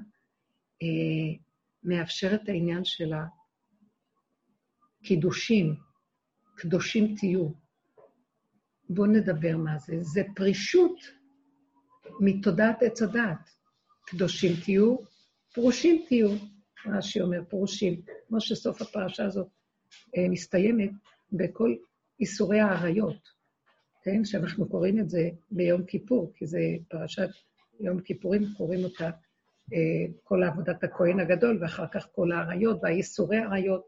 אה, מאפשר את העניין של הקידושים, קדושים תהיו. בואו נדבר מה זה. זה פרישות מתודעת עץ הדעת. קדושים תהיו, פרושים תהיו, רש"י אומר, פרושים. כמו שסוף הפרשה הזאת אה, מסתיימת בכל איסורי העריות, כן? שאנחנו קוראים את זה ביום כיפור, כי זה פרשת יום כיפורים, קוראים אותה אה, כל עבודת הכהן הגדול, ואחר כך כל העריות והאיסורי העריות,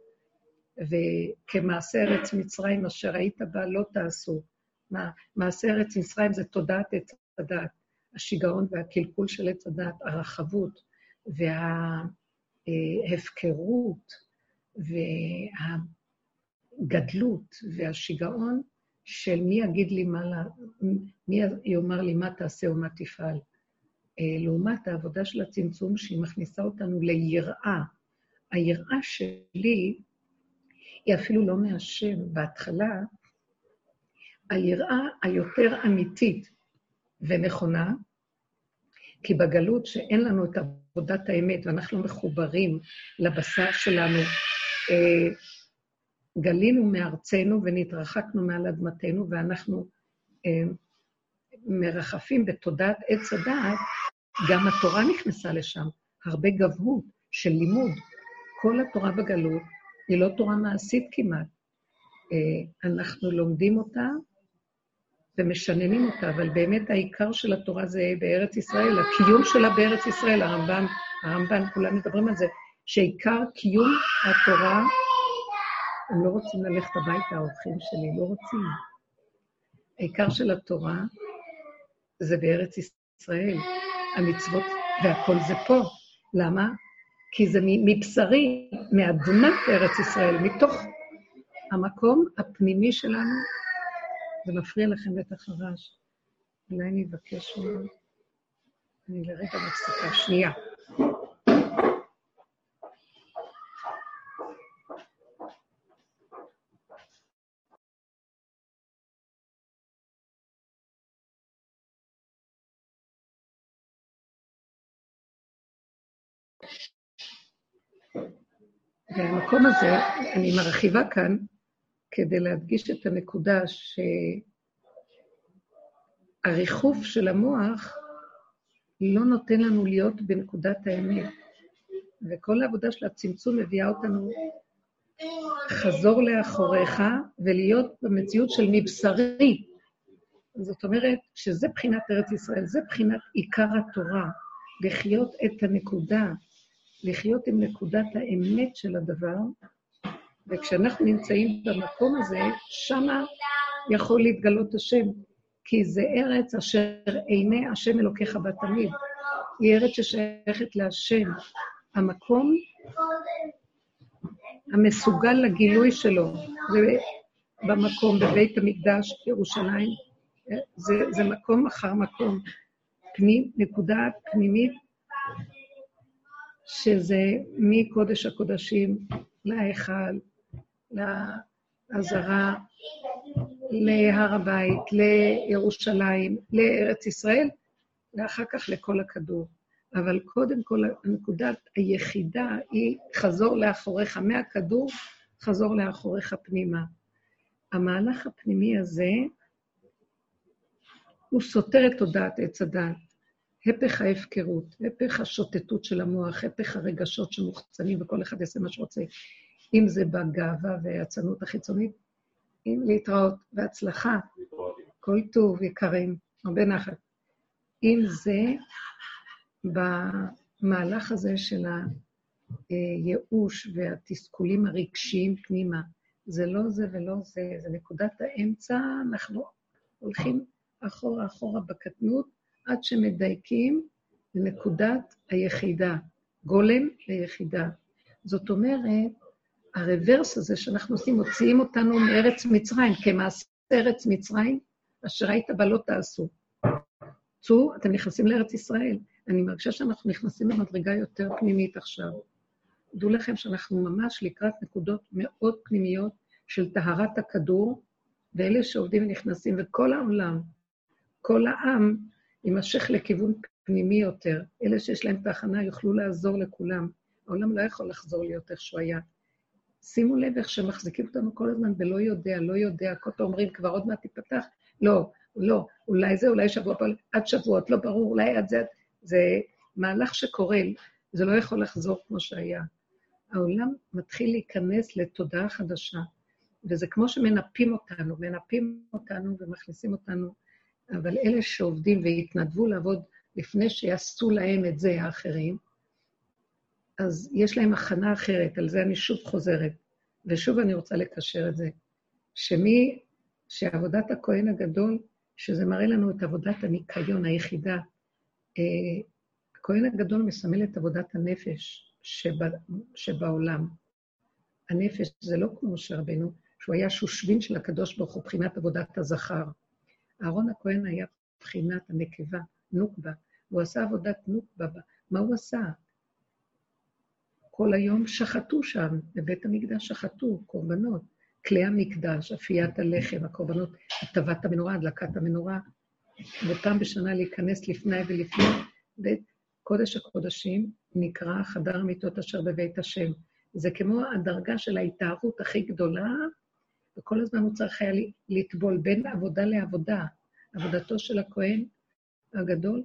וכמעשה ארץ מצרים אשר היית בה לא תעשו. מעשה ארץ מצרים זה תודעת עץ הדעת, השיגעון והקלקול של עץ הדעת, הרחבות וההפקרות והגדלות והשיגעון של מי יגיד לי מה, מי יאמר לי מה תעשה ומה תפעל. אה, לעומת העבודה של הצמצום, שהיא מכניסה אותנו ליראה. היראה שלי היא אפילו לא מהשם. בהתחלה, היראה היותר אמיתית ונכונה, כי בגלות שאין לנו את עבודת האמת ואנחנו מחוברים לבשר שלנו, אה, גלינו מארצנו ונתרחקנו מעל אדמתנו ואנחנו אה, מרחפים בתודעת עץ הדעת, גם התורה נכנסה לשם, הרבה גבהות של לימוד. כל התורה בגלות היא לא תורה מעשית כמעט. אה, אנחנו לומדים אותה ומשננים אותה, אבל באמת העיקר של התורה זה בארץ ישראל, הקיום שלה בארץ ישראל, הרמב"ן, הרמב"ן, כולם מדברים על זה, שעיקר קיום התורה, הם לא רוצים ללכת הביתה, האורחים שלי, לא רוצים. העיקר של התורה זה בארץ ישראל. המצוות והכל זה פה. למה? כי זה מבשרי, מאדמת ארץ ישראל, מתוך המקום הפנימי שלנו. זה מפריע לכם בטח הרעש. אולי אני אבקש ממנו. אני לרגע מפסיקה. שנייה. והמקום הזה, אני מרחיבה כאן כדי להדגיש את הנקודה שהריחוף של המוח לא נותן לנו להיות בנקודת האמת. וכל העבודה של הצמצום מביאה אותנו חזור לאחוריך ולהיות במציאות של מבשרי. זאת אומרת שזה בחינת ארץ ישראל, זה בחינת עיקר התורה, לחיות את הנקודה, לחיות עם נקודת האמת של הדבר, וכשאנחנו נמצאים במקום הזה, שמה יכול להתגלות השם, כי זה ארץ אשר עיני השם אלוקיך בה תמיד. היא ארץ ששייכת להשם. המקום המסוגל לגילוי שלו, במקום, בבית המקדש, ירושלים, זה, זה מקום אחר מקום, פנים, נקודה פנימית, שזה מקודש הקודשים להיכל, לעזרה, להר הבית, לירושלים, לארץ ישראל, ואחר כך לכל הכדור. אבל קודם כל, הנקודת היחידה היא חזור לאחוריך, מהכדור, חזור לאחוריך פנימה. המהלך הפנימי הזה, הוא סותר את תודעת עץ הדעת. הפך ההפקרות, הפך השוטטות של המוח, הפך הרגשות שמוחצנים וכל אחד יעשה מה שרוצה. אם זה בגאווה והאצנות החיצונית, אם להתראות והצלחה, כל טוב, יקרים, הרבה נחת. אם זה במהלך הזה של הייאוש והתסכולים הרגשיים פנימה, זה לא זה ולא זה, זה נקודת האמצע, אנחנו הולכים אחורה אחורה בקטנות, עד שמדייקים לנקודת היחידה, גולם ליחידה. זאת אומרת, הרוורס הזה שאנחנו עושים, מוציאים אותנו מארץ מצרים, כמעשה ארץ מצרים, אשר היית בה לא תעשו. צאו, אתם נכנסים לארץ ישראל. אני מרגישה שאנחנו נכנסים למדרגה יותר פנימית עכשיו. דעו לכם שאנחנו ממש לקראת נקודות מאוד פנימיות של טהרת הכדור, ואלה שעובדים ונכנסים, וכל העולם, כל העם, יימשך לכיוון פנימי יותר. אלה שיש להם תחנה יוכלו לעזור לכולם. העולם לא יכול לחזור להיות איך שהוא היה. שימו לב איך שמחזיקים אותנו כל הזמן בלא יודע, לא יודע, כל פעם אומרים, כבר עוד מעט תיפתח. לא, לא, אולי זה, אולי שבוע עד שבועות, לא ברור, אולי עד זה, זה מהלך שקורה, זה לא יכול לחזור כמו שהיה. העולם מתחיל להיכנס לתודעה חדשה, וזה כמו שמנפים אותנו, מנפים אותנו ומכניסים אותנו, אבל אלה שעובדים והתנדבו לעבוד לפני שיעשו להם את זה האחרים, אז יש להם הכנה אחרת, על זה אני שוב חוזרת. ושוב אני רוצה לקשר את זה, שמי, שעבודת הכהן הגדול, שזה מראה לנו את עבודת הניקיון היחידה, אה, הכהן הגדול מסמל את עבודת הנפש שבה, שבעולם. הנפש זה לא כמו משה רבנו, שהוא היה שושבין של הקדוש ברוך הוא, מבחינת עבודת הזכר. אהרון הכהן היה מבחינת הנקבה, נוקבה, הוא עשה עבודת נוקבה. מה הוא עשה? כל היום שחטו שם, בבית המקדש שחטו קורבנות. כלי המקדש, אפיית הלחם, הקורבנות, הטבת המנורה, הדלקת המנורה, ופעם בשנה להיכנס לפני ולפני בית קודש הקודשים, נקרא חדר המיטות אשר בבית השם. זה כמו הדרגה של ההתארות הכי גדולה, וכל הזמן הוא צריך היה לטבול בין עבודה לעבודה. עבודתו של הכהן הגדול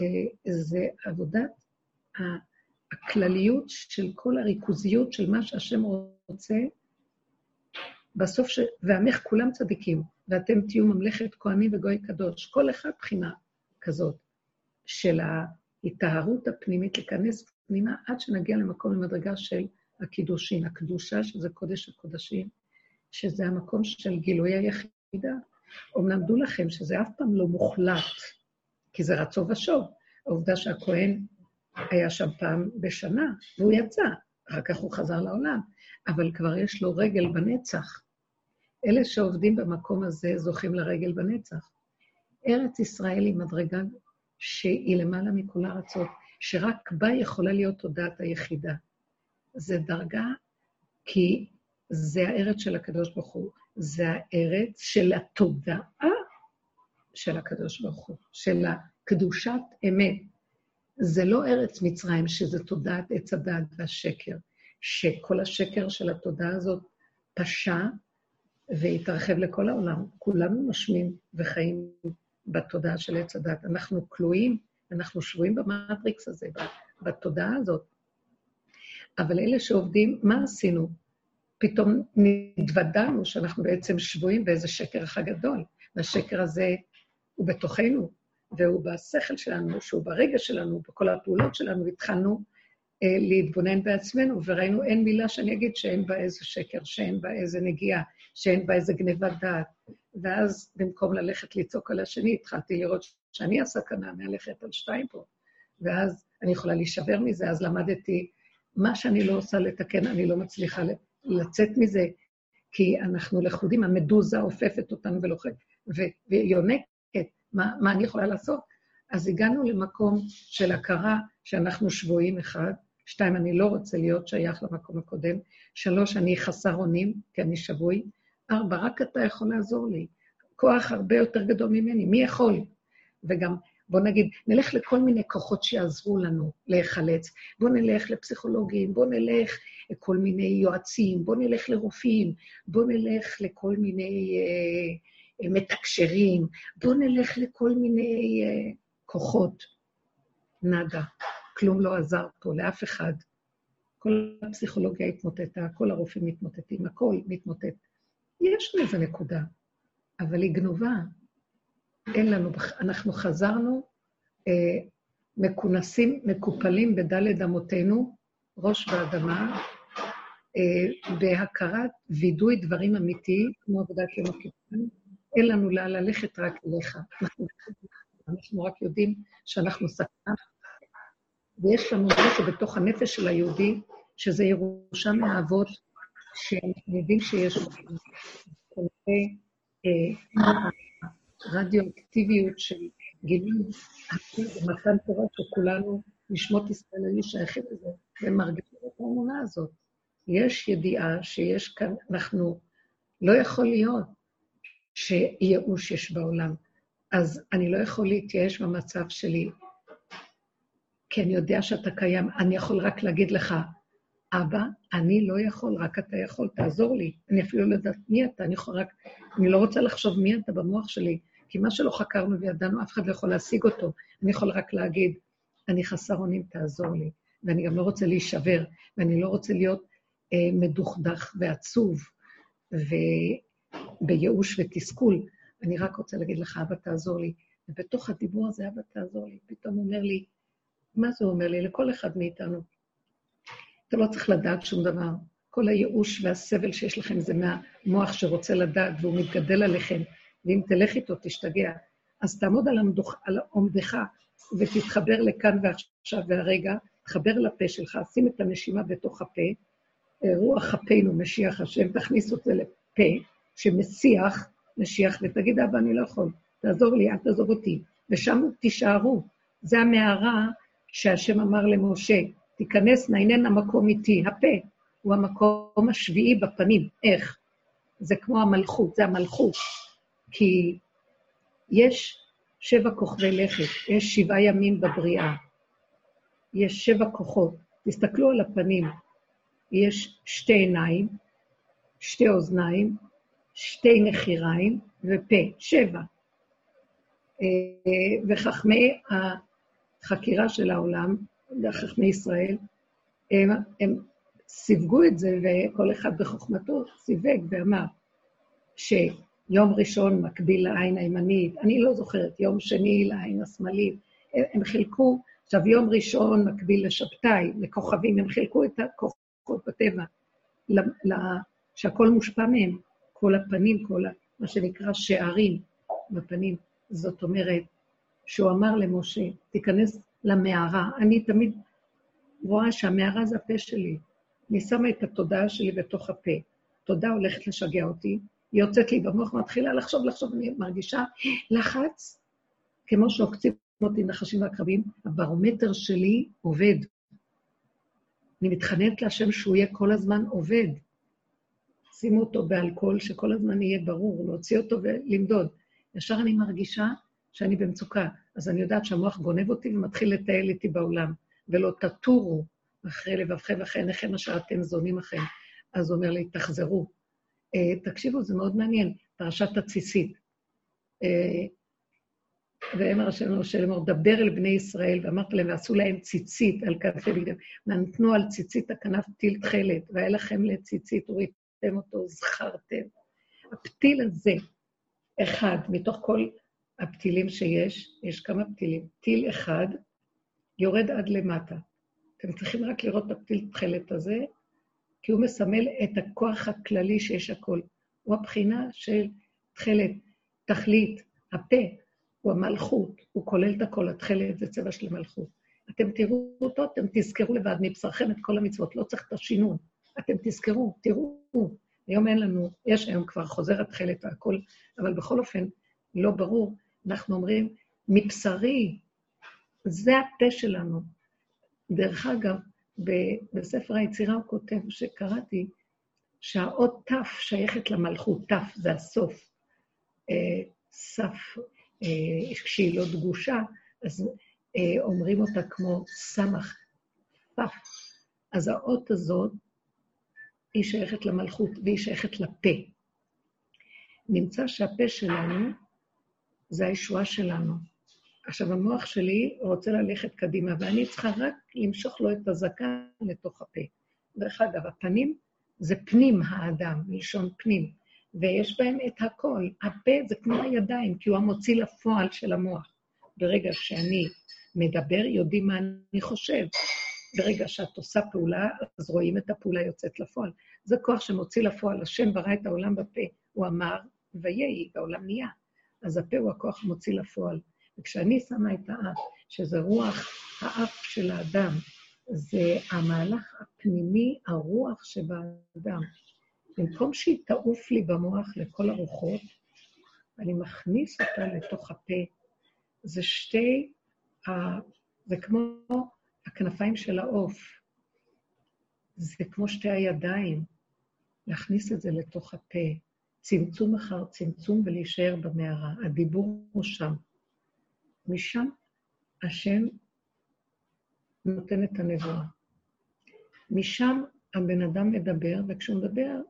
אה, זה עבודת הכלליות של כל הריכוזיות של מה שהשם רוצה, בסוף ש... ועמך כולם צדיקים, ואתם תהיו ממלכת כהנים וגוי קדוש. כל אחד בחינה כזאת של ההיטהרות הפנימית, להיכנס פנימה עד שנגיע למקום למדרגה של הקידושין, הקדושה, שזה קודש הקודשים, שזה המקום של גילוי היחידה. אמנם דעו לכם שזה אף פעם לא מוחלט, כי זה רצו ושוב. העובדה שהכהן היה שם פעם בשנה, והוא יצא, אחר כך הוא חזר לעולם, אבל כבר יש לו רגל בנצח. אלה שעובדים במקום הזה זוכים לרגל בנצח. ארץ ישראל היא מדרגה שהיא למעלה מכל הארצות, שרק בה יכולה להיות תודעת היחידה. זה דרגה כי זה הארץ של הקדוש ברוך הוא, זה הארץ של התודעה של הקדוש ברוך הוא, של הקדושת אמת. זה לא ארץ מצרים, שזה תודעת עץ הדת והשקר, שכל השקר של התודעה הזאת פשע והתרחב לכל העולם. כולנו נושמים וחיים בתודעה של עץ הדת. אנחנו כלואים, אנחנו שבויים במטריקס הזה, בתודעה הזאת. אבל אלה שעובדים, מה עשינו? פתאום נתוודענו שאנחנו בעצם שבויים באיזה שקר אחד גדול. והשקר הזה הוא בתוכנו, והוא בשכל שלנו, שהוא ברגע שלנו, בכל הפעולות שלנו, התחלנו אה, להתבונן בעצמנו, וראינו אין מילה שאני אגיד שאין בה איזה שקר, שאין בה איזה נגיעה, שאין בה איזה גניבת דעת. ואז במקום ללכת לצעוק על השני, התחלתי לראות שאני הסכנה מהלכת על שתיים פה. ואז אני יכולה להישבר מזה, אז למדתי, מה שאני לא עושה לתקן, אני לא מצליחה לצאת מזה, כי אנחנו לכודים, המדוזה עופפת אותנו ולוחת, ויונקת, מה, מה אני יכולה לעשות? אז הגענו למקום של הכרה שאנחנו שבויים, אחד, שתיים, אני לא רוצה להיות שייך למקום הקודם, שלוש, אני חסר אונים, כי אני שבוי, ארבע, רק אתה יכול לעזור לי. כוח הרבה יותר גדול ממני, מי יכול? וגם, בוא נגיד, נלך לכל מיני כוחות שיעזרו לנו להיחלץ. בוא נלך לפסיכולוגים, בוא נלך לכל מיני יועצים, בוא נלך לרופאים, בוא נלך לכל מיני אה, מתקשרים, בוא נלך לכל מיני אה, כוחות. נאדה. כלום לא עזר פה לאף אחד. כל הפסיכולוגיה התמוטטה, כל הרופאים מתמוטטים, הכל מתמוטט. יש לזה נקודה, אבל היא גנובה. אין לנו, אנחנו חזרנו אה, מכונסים, מקופלים בדלת אמותינו, ראש באדמה, אה, בהכרת וידוי דברים אמיתיים, כמו עבודת יום הכיפורים. אין לנו לאן ללכת רק אליך. אנחנו, רק יודעים שאנחנו סכנה, ויש לנו משהו בתוך הנפש של היהודי, שזה ירושה מהאבות, שאנחנו יודעים שיש כנראה רדיואקטיביות של גילוי ומתן תורה שכולנו, נשמות ישראל היו שייכים לזה, ומרגישים את האמונה הזאת. יש ידיעה שיש כאן, אנחנו, לא יכול להיות שייאוש יש בעולם. אז אני לא יכול להתייאש במצב שלי, כי אני יודע שאתה קיים. אני יכול רק להגיד לך, אבא, אני לא יכול, רק אתה יכול, תעזור לי. אני אפילו לא יודעת מי אתה, אני יכול רק... אני לא רוצה לחשוב מי אתה במוח שלי, כי מה שלא חקרנו וידענו, אף אחד לא יכול להשיג אותו. אני יכול רק להגיד, אני חסר אונים, תעזור לי. ואני גם לא רוצה להישבר, ואני לא רוצה להיות אה, מדוכדך ועצוב ובייאוש ותסכול. אני רק רוצה להגיד לך, אבא, תעזור לי. ובתוך הדיבור הזה, אבא, תעזור לי. פתאום אומר לי, מה זה אומר לי? לכל אחד מאיתנו. אתה לא צריך לדעת שום דבר. כל הייאוש והסבל שיש לכם זה מהמוח שרוצה לדעת והוא מתגדל עליכם, ואם תלך איתו תשתגע. אז תעמוד על, עמדוך, על עומדך ותתחבר לכאן ועכשיו והרגע, תחבר לפה שלך, שים את הנשימה בתוך הפה, רוח אפינו, משיח השם, תכניס את זה לפה שמסיח, משיח, ותגיד, אבא, אני לא יכול, תעזור לי, אל תעזוב אותי. ושם תישארו. זה המערה שהשם אמר למשה, תיכנס, נענן המקום איתי. הפה הוא המקום השביעי בפנים. איך? זה כמו המלכות, זה המלכות. כי יש שבע כוכבי לכת, יש שבעה ימים בבריאה, יש שבע כוחות. תסתכלו על הפנים, יש שתי עיניים, שתי אוזניים, שתי נחיריים ופה, שבע. אה, וחכמי החקירה של העולם, חכמי ישראל, הם, הם סיווגו את זה, וכל אחד בחוכמתו סיווג ואמר שיום ראשון מקביל לעין הימנית, אני לא זוכרת, יום שני לעין השמאלית, הם, חילקו, עכשיו יום ראשון מקביל לשבתאי, לכוכבים, הם חילקו את הכוחות בטבע, שהכל מושפע מהם, כל הפנים, כל מה שנקרא שערים בפנים. זאת אומרת, שהוא אמר למשה, תיכנס למערה. אני תמיד רואה שהמערה זה הפה שלי. אני שמה את התודעה שלי בתוך הפה. תודה הולכת לשגע אותי, היא יוצאת לי במוח, מתחילה לחשוב, לחשוב, אני מרגישה לחץ, כמו שעוקצים אותי נחשים ועקרבים, הברומטר שלי עובד. אני מתחננת להשם שהוא יהיה כל הזמן עובד. שימו אותו באלכוהול, שכל הזמן יהיה ברור, להוציא אותו ולמדוד. ישר אני מרגישה שאני במצוקה. אז אני יודעת שהמוח גונב אותי ומתחיל לטייל איתי בעולם, ולא תטורו אחרי לבבכם ואחרי עיניכם אשר אתם זונים אחריהם. אז הוא אומר לי, תחזרו. Uh, תקשיבו, זה מאוד מעניין, פרשת הציסית. Uh, ואמר השם למשה לאמור, דבר אל בני ישראל, ואמרת להם, ועשו להם ציצית על כנפי בגדם. ונתנו על ציצית הכנף פתיל תכלת, והיה לכם לציצית, וריתם אותו, זכרתם. הפתיל הזה, אחד, מתוך כל הפתילים שיש, יש כמה פתילים. טיל אחד יורד עד למטה. אתם צריכים רק לראות את הפתיל תכלת הזה, כי הוא מסמל את הכוח הכללי שיש הכל. הוא הבחינה של תכלת, תכלית, הפה, הוא המלכות, הוא כולל את הכל, התכלת זה צבע של המלכות. אתם תראו אותו, אתם תזכרו לבד מבשרכם את כל המצוות, לא צריך את השינון. אתם תזכרו, תראו. היום אין לנו, יש היום כבר חוזר התכלת והכל, אבל בכל אופן, לא ברור. אנחנו אומרים, מבשרי, זה הפה שלנו. דרך אגב, בספר היצירה הוא כותב, שקראתי, שהאות ת' שייכת למלכות, ת' זה הסוף. אה, סף, אה, כשהיא לא דגושה, אז אה, אומרים אותה כמו סמך, ת'. אז האות הזאת היא שייכת למלכות והיא שייכת לפה. נמצא שהפה שלנו זה הישועה שלנו. עכשיו, המוח שלי רוצה ללכת קדימה, ואני צריכה רק למשוך לו את הזקן לתוך הפה. דרך אגב, הפנים זה פנים האדם, מלשון פנים, ויש בהם את הכל. הפה זה כמו הידיים, כי הוא המוציא לפועל של המוח. ברגע שאני מדבר, יודעים מה אני חושב. ברגע שאת עושה פעולה, אז רואים את הפעולה יוצאת לפועל. זה כוח שמוציא לפועל. השם ברא את העולם בפה. הוא אמר, ויהי, והעולם נהיה. אז הפה הוא הכוח המוציא לפועל. וכשאני שמה את האף, שזה רוח האף של האדם, זה המהלך הפנימי, הרוח שבאדם. במקום שהיא תעוף לי במוח לכל הרוחות, אני מכניס אותה לתוך הפה. זה שתי, זה כמו הכנפיים של העוף. זה כמו שתי הידיים, להכניס את זה לתוך הפה. צמצום אחר צמצום ולהישאר במערה. הדיבור הוא שם. משם השם נותן את הנבואה. משם הבן אדם מדבר, וכשהוא מדבר,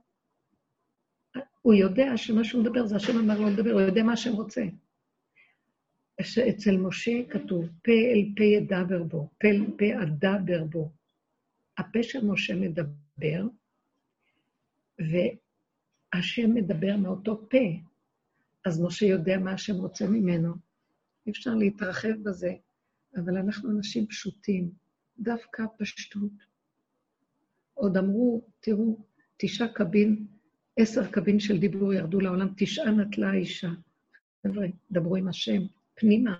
הוא יודע שמה שהוא מדבר זה השם אמר לו לדבר, הוא יודע מה השם רוצה. אצל משה כתוב, פה אל פה ידבר בו, פה אל פה אדבר בו. הפה של משה מדבר, והשם מדבר מאותו פה, אז משה יודע מה השם רוצה ממנו. אי אפשר להתרחב בזה, אבל אנחנו אנשים פשוטים, דווקא פשטות. עוד אמרו, תראו, תשעה קבין, עשר קבין של דיבור ירדו לעולם, תשעה נטלה האישה. חבר'ה, דברו עם השם, פנימה.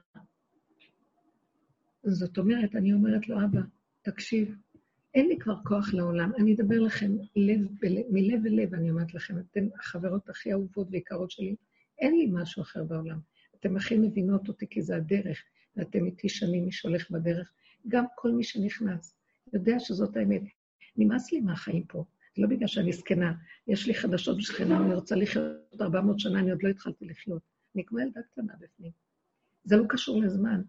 זאת אומרת, אני אומרת לו, אבא, תקשיב, אין לי כבר כוח לעולם, אני אדבר לכם לב בלב, מלב אל לב, אני אומרת לכם, אתן החברות הכי אהובות ויקרות שלי, אין לי משהו אחר בעולם. אתן הכי מבינות אותי כי זה הדרך, ואתם איתי שנים, מי שהולך בדרך. גם כל מי שנכנס יודע שזאת האמת. נמאס לי מהחיים פה. לא בגלל שאני זקנה, יש לי חדשות בשכנה, אני רוצה לחיות 400 שנה, אני עוד לא התחלתי לחיות. אני כמו ילדה קטנה בפנים. זה לא קשור לזמן.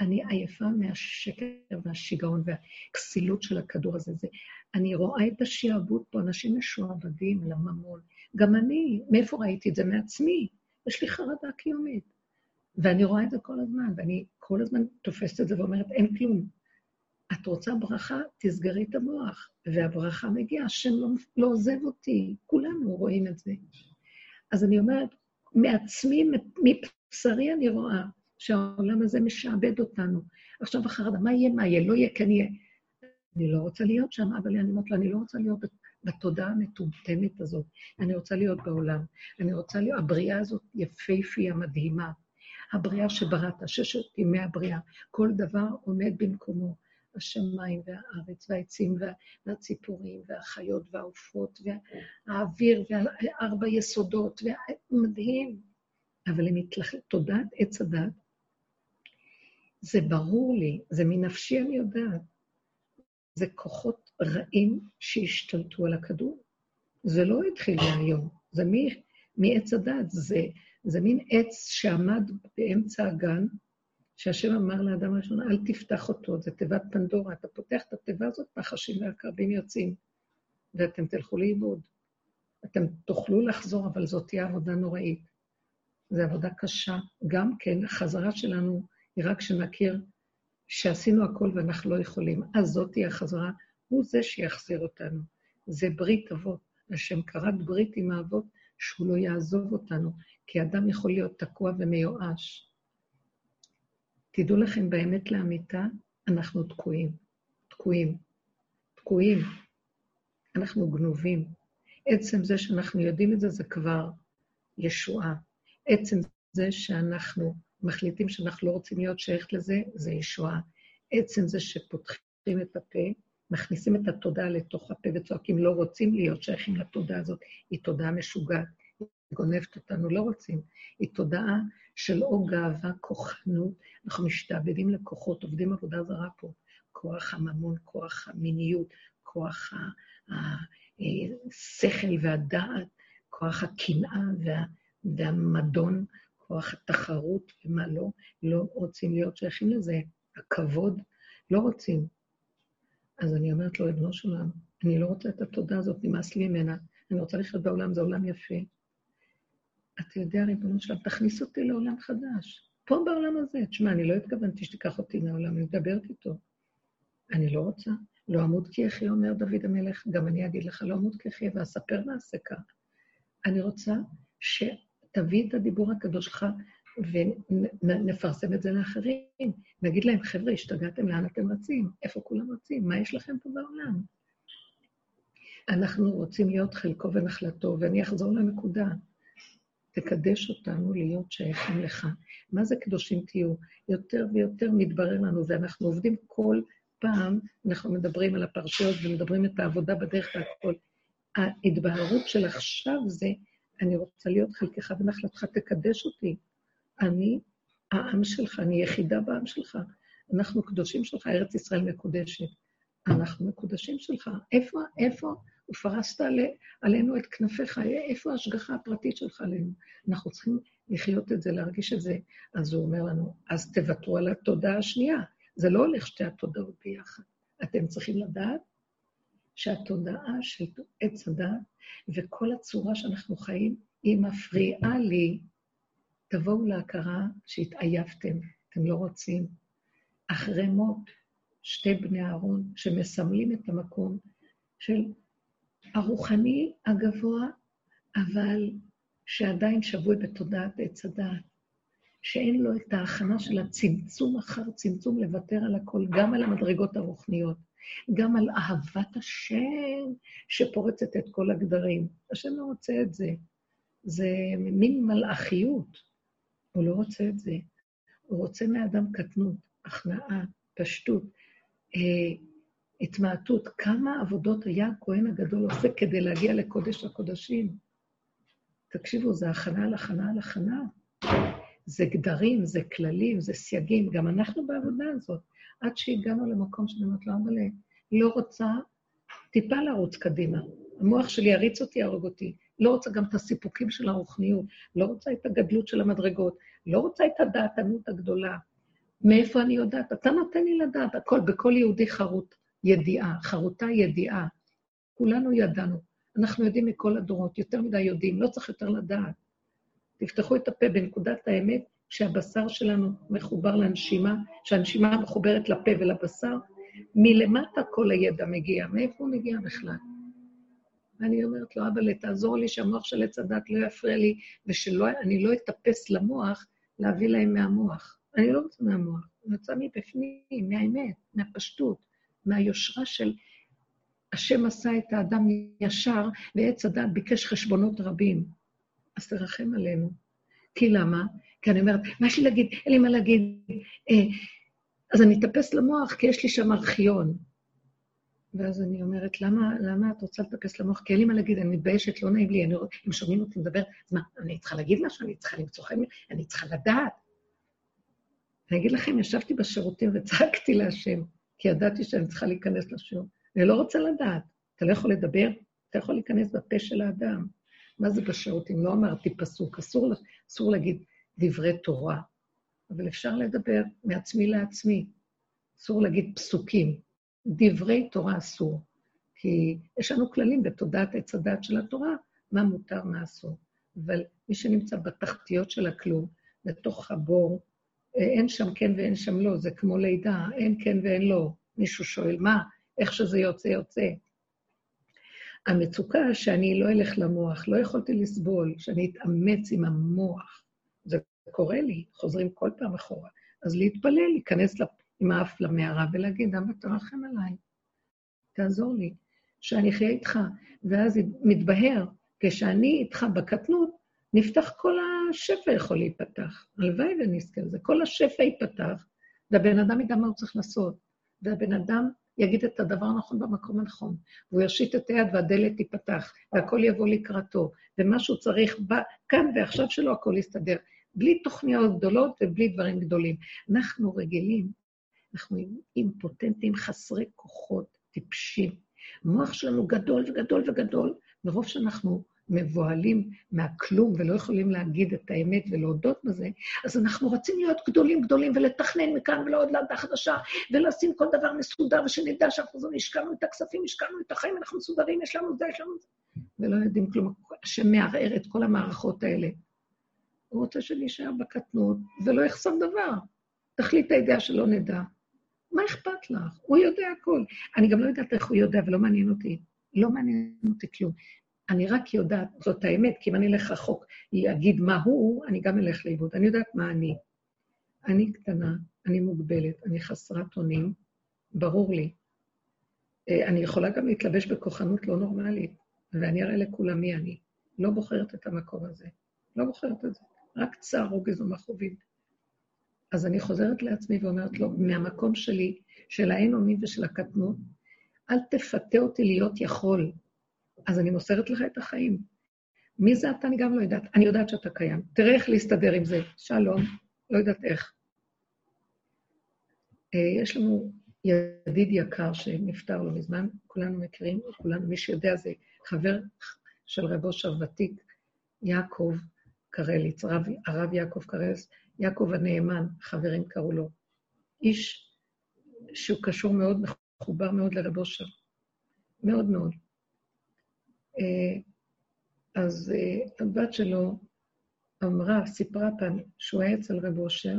אני עייפה מהשקר והשיגעון והכסילות של הכדור הזה. זה, אני רואה את השיעבוד פה, אנשים משועבדים לממון. גם אני, מאיפה ראיתי את זה? מעצמי. יש לי חרדה קיומית. ואני רואה את זה כל הזמן, ואני כל הזמן תופסת את זה ואומרת, אין כלום. את רוצה ברכה, תסגרי את המוח, והברכה מגיעה, השם לא, לא עוזב אותי, כולנו רואים את זה. אז אני אומרת, מעצמי, מבשרי אני רואה שהעולם הזה משעבד אותנו. עכשיו החרדה, מה יהיה, מה יהיה, לא יהיה, כן יהיה. אני לא רוצה להיות שם, אבל אני אומרת לו, אני לא רוצה להיות בתודעה המטומטמת הזאת. אני רוצה להיות בעולם. אני רוצה להיות, הבריאה הזאת יפייפייה, מדהימה. הבריאה שבראת, ששת ימי הבריאה, כל דבר עומד במקומו. השמיים והארץ והעצים והציפורים והחיות והעופות והאוויר וארבע יסודות, מדהים. אבל הם התלחלו, תודעת עץ הדת, זה ברור לי, זה מנפשי אני יודעת. זה כוחות רעים שהשתלטו על הכדור. זה לא התחיל מהיום, זה מעץ הדת, זה זה מין עץ שעמד באמצע הגן, שהשם אמר לאדם הראשון, אל תפתח אותו, זה תיבת פנדורה. אתה פותח את התיבה הזאת, פחשים והקרבים יוצאים, ואתם תלכו לאיבוד. אתם תוכלו לחזור, אבל זאת תהיה עבודה נוראית. זו עבודה קשה. גם כן, החזרה שלנו היא רק שנכיר שעשינו הכל ואנחנו לא יכולים. אז זאת תהיה החזרה, הוא זה שיחזיר אותנו. זה ברית אבות. השם כרת ברית עם האבות, שהוא לא יעזוב אותנו, כי אדם יכול להיות תקוע ומיואש. תדעו לכם, באמת לאמיתה, אנחנו תקועים. תקועים. תקועים. אנחנו גנובים. עצם זה שאנחנו יודעים את זה, זה כבר ישועה. עצם זה שאנחנו מחליטים שאנחנו לא רוצים להיות שייכת לזה, זה ישועה. עצם זה שפותחים את הפה, מכניסים את התודעה לתוך הפה וצועקים, לא רוצים להיות שייכים לתודעה הזאת, היא תודעה משוגעת, היא גונבת אותנו, לא רוצים. היא תודעה של או גאווה, כוחנות, אנחנו משתעבדים לכוחות, עובדים עבודה זרה פה. כוח הממון, כוח המיניות, כוח השכל והדעת, כוח הקנאה וה, והמדון, כוח התחרות ומה לא, לא רוצים להיות שייכים לזה. הכבוד, לא רוצים. אז אני אומרת לו, ריבונו של עולם, אני לא רוצה את התודה הזאת, נמאס לי ממנה. אני רוצה לחיות בעולם, זה עולם יפה. אתה יודע, ריבונו של עולם, תכניס אותי לעולם חדש. פה בעולם הזה. תשמע, אני לא התכוונתי שתיקח אותי מהעולם, אני מדברת איתו. אני לא רוצה. לא אמות כי אחי, אומר דוד המלך, גם אני אגיד לך, לא אמות כי אחי, ואספר מעשה כך. אני רוצה שתביא את הדיבור הקדוש שלך ונפרסם את זה לאחרים. נגיד להם, חבר'ה, השתגעתם, לאן אתם רצים? איפה כולם רצים? מה יש לכם פה בעולם? אנחנו רוצים להיות חלקו ונחלתו, ואני אחזור לנקודה. תקדש אותנו להיות שייכים לך. מה זה קדושים תהיו? יותר ויותר מתברר לנו, ואנחנו עובדים כל פעם, אנחנו מדברים על הפרשיות ומדברים את העבודה בדרך והכל. ההתבהרות של עכשיו זה, אני רוצה להיות חלקך ונחלתך, תקדש אותי. אני העם שלך, אני יחידה בעם שלך. אנחנו קדושים שלך, ארץ ישראל מקודשת. אנחנו מקודשים שלך. איפה, איפה ופרסת עלינו את כנפיך? איפה ההשגחה הפרטית שלך עלינו? אנחנו צריכים לחיות את זה, להרגיש את זה. אז הוא אומר לנו, אז תוותרו על התודעה השנייה. זה לא הולך שתי התודעות ביחד. אתם צריכים לדעת שהתודעה של עץ הדת וכל הצורה שאנחנו חיים, היא מפריעה לי תבואו להכרה שהתעייפתם, אתם לא רוצים. אחרי מות, שתי בני אהרון שמסמלים את המקום של הרוחני הגבוה, אבל שעדיין שבוי בתודעת עץ הדעת, שאין לו את ההכנה של הצמצום אחר צמצום לוותר על הכל, גם על המדרגות הרוחניות, גם על אהבת השם שפורצת את כל הגדרים. השם לא רוצה את זה. זה מין מלאכיות. הוא לא רוצה את זה. הוא רוצה מאדם קטנות, הכנעה, פשטות, אה, התמעטות. כמה עבודות היה הכהן הגדול עושה כדי להגיע לקודש הקודשים? תקשיבו, זה הכנה על הכנה על הכנה. זה גדרים, זה כללים, זה סייגים. גם אנחנו בעבודה הזאת. עד שהגענו למקום שאני אומרת לו, אבל לא רוצה טיפה לרוץ קדימה. המוח שלי יריץ אותי, יהרוג אותי. לא רוצה גם את הסיפוקים של הרוחניות, לא רוצה את הגדלות של המדרגות, לא רוצה את הדעתנות הגדולה. מאיפה אני יודעת? אתה נותן לי לדעת, הכל, בכל יהודי חרוט ידיעה, חרוטה ידיעה. כולנו ידענו. אנחנו יודעים מכל הדורות, יותר מדי יודעים, לא צריך יותר לדעת. תפתחו את הפה בנקודת האמת, כשהבשר שלנו מחובר לנשימה, שהנשימה מחוברת לפה ולבשר, מלמטה כל הידע מגיע. מאיפה הוא מגיע בכלל? ואני אומרת לו, אבל תעזור לי שהמוח של עץ הדת לא יפריע לי, ושאני לא אטפס למוח להביא להם מהמוח. אני לא רוצה מהמוח, אני רוצה מבפנים, מהאמת, מהפשטות, מהיושרה של השם עשה את האדם ישר, ועץ הדת ביקש חשבונות רבים. אז תרחם עלינו. כי למה? כי אני אומרת, מה יש לי להגיד? אין לי מה להגיד. אה, אז אני אטפס למוח, כי יש לי שם ארכיון. ואז אני אומרת, למה, למה את רוצה לטפס למוח? כי אין לי מה להגיד, אני מתביישת, לא נעים לי, אני, אם שומעים אותי מדבר, אז מה, אני צריכה להגיד משהו? אני צריכה למצוא חיים? אני צריכה לדעת. אני אגיד לכם, ישבתי בשירותים וצעקתי להשם, כי ידעתי שאני צריכה להיכנס לשיעור. אני לא רוצה לדעת. אתה לא יכול לדבר, אתה יכול להיכנס בפה של האדם. מה זה בשירותים? לא אמרתי פסוק, אסור, אסור להגיד דברי תורה, אבל אפשר לדבר מעצמי לעצמי. אסור להגיד פסוקים. דברי תורה אסור. כי יש לנו כללים בתודעת עץ הדת של התורה, מה מותר, מה אסור. אבל מי שנמצא בתחתיות של הכלום, בתוך הבור, אה, אין שם כן ואין שם לא, זה כמו לידה, אין כן ואין לא. מישהו שואל, מה? איך שזה יוצא, יוצא. המצוקה שאני לא אלך למוח, לא יכולתי לסבול, שאני אתאמץ עם המוח. זה קורה לי, חוזרים כל פעם אחורה. אז להתפלל, להיכנס עם האף למערה ולהגיד, אבא תרחם עליי, תעזור לי, שאני אחיה איתך. ואז מתבהר, כשאני איתך בקטנות, נפתח כל השפע יכול להיפתח. הלוואי ונזכה לזה. כל השפע ייפתח, והבן אדם ידע מה הוא צריך לעשות. והבן אדם יגיד את הדבר הנכון במקום הנכון, והוא יושיט את היד והדלת תיפתח, והכל יבוא לקראתו, ומה שהוא צריך בא, כאן ועכשיו שלו הכל יסתדר, בלי תוכניות גדולות ובלי דברים גדולים. אנחנו רגילים, אנחנו אימפוטנטים חסרי כוחות, טיפשים. המוח שלנו גדול וגדול וגדול, מרוב שאנחנו מבוהלים מהכלום ולא יכולים להגיד את האמת ולהודות בזה, אז אנחנו רוצים להיות גדולים גדולים ולתכנן מכאן ולעוד לעדה חדשה, ולשים כל דבר מסודר, ושנדע שאנחנו השקענו את הכספים, השקענו את החיים, אנחנו מסודרים, יש לנו זה, יש לנו זה, ולא יודעים כלום. השם מערער את כל המערכות האלה. הוא רוצה שנישאר בקטנות ולא יחסום דבר. תחליט הידיעה שלא נדע. מה אכפת לך? הוא יודע הכל. אני גם לא יודעת איך הוא יודע, ולא מעניין אותי. לא מעניין אותי כלום. אני רק יודעת, זאת האמת, כי אם אני אלך רחוק להגיד מה הוא, אני גם אלך לאיבוד. אני יודעת מה אני. אני קטנה, אני מוגבלת, אני חסרת אונים, ברור לי. אה, אני יכולה גם להתלבש בכוחנות לא נורמלית, ואני אראה לכולם מי אני. לא בוחרת את המקום הזה. לא בוחרת את זה. רק צער, רוגז ומכאובים. אז אני חוזרת לעצמי ואומרת לו, מהמקום שלי, של האין אונים ושל הקטנות, אל תפתה אותי להיות יכול. אז אני מוסרת לך את החיים. מי זה אתה? אני גם לא יודעת. אני יודעת שאתה קיים. תראה איך להסתדר עם זה. שלום, לא יודעת איך. אה, יש לנו ידיד יקר שנפטר לא מזמן, כולנו מכירים, כולנו, מי שיודע זה חבר של רב אושר ותיק, יעקב קרליץ, הרב יעקב קרליץ, יעקב הנאמן, חברים קראו לו. איש שהוא קשור מאוד, מחובר מאוד לרב אושר. מאוד מאוד. אה, אז אה, הבת שלו אמרה, סיפרה פעם שהוא היה אצל רב אושר,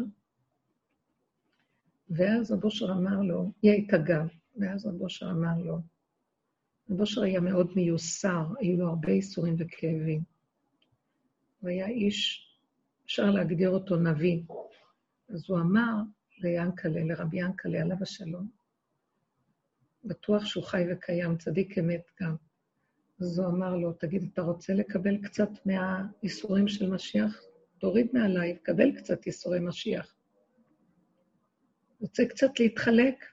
ואז רב אושר אמר לו, היא הייתה גם, ואז רב אושר אמר לו, רב אושר היה מאוד מיוסר, היו לו הרבה ייסורים וכאבים. הוא היה איש, אפשר להגדיר אותו נביא. אז הוא אמר ליענקלה, לרבי ינקלה, עליו השלום, בטוח שהוא חי וקיים, צדיק אמת גם. אז הוא אמר לו, תגיד, אתה רוצה לקבל קצת מהייסורים של משיח? תוריד מעליי, קבל קצת ייסורי משיח. רוצה קצת להתחלק?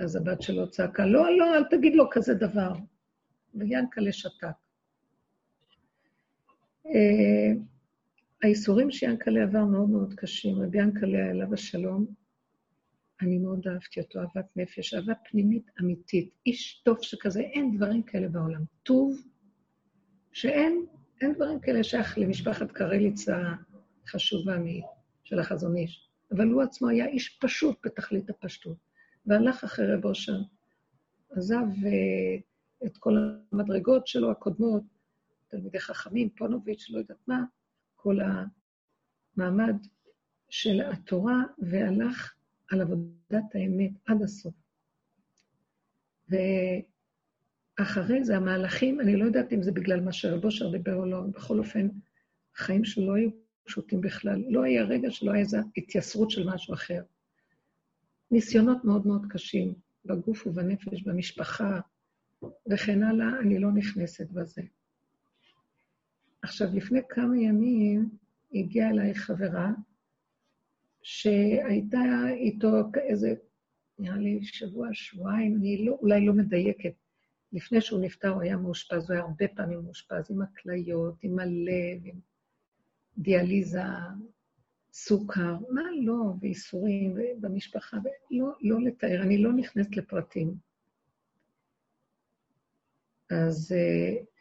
אז הבת שלו צעקה, לא, לא, אל תגיד לו כזה דבר. ויענקלה שתק. אה, האיסורים שיענקלה עבר מאוד מאוד קשים. רבי יענקלה, עליו השלום, אני מאוד אהבתי אותו, אהבת נפש, אהבה פנימית אמיתית. איש טוב שכזה, אין דברים כאלה בעולם. טוב, שאין, אין דברים כאלה שייך למשפחת קרליץ החשובה של החזון איש. אבל הוא עצמו היה איש פשוט בתכלית הפשטות, והלך אחרי רב אושר. עזב uh, את כל המדרגות שלו הקודמות, תלמידי חכמים, פונוביץ', לא יודעת מה, כל המעמד של התורה, והלך על עבודת האמת עד הסוף. ואחרי זה, המהלכים, אני לא יודעת אם זה בגלל מה שרב אושר דיבר או לא, בכל אופן, החיים שלו לא היו פשוטים בכלל. לא היה רגע שלא היה איזו התייסרות של משהו אחר. ניסיונות מאוד מאוד קשים, בגוף ובנפש, במשפחה וכן הלאה, אני לא נכנסת בזה. עכשיו, לפני כמה ימים הגיעה אליי חברה שהייתה איתו איזה, נראה לי שבוע, שבועיים, אני לא, אולי לא מדייקת. לפני שהוא נפטר הוא היה מאושפז, הוא היה הרבה פעמים מאושפז, עם הכליות, עם הלב, עם דיאליזה, סוכר, מה לא, ואיסורים, במשפחה, לא, לא לתאר, אני לא נכנסת לפרטים. אז uh,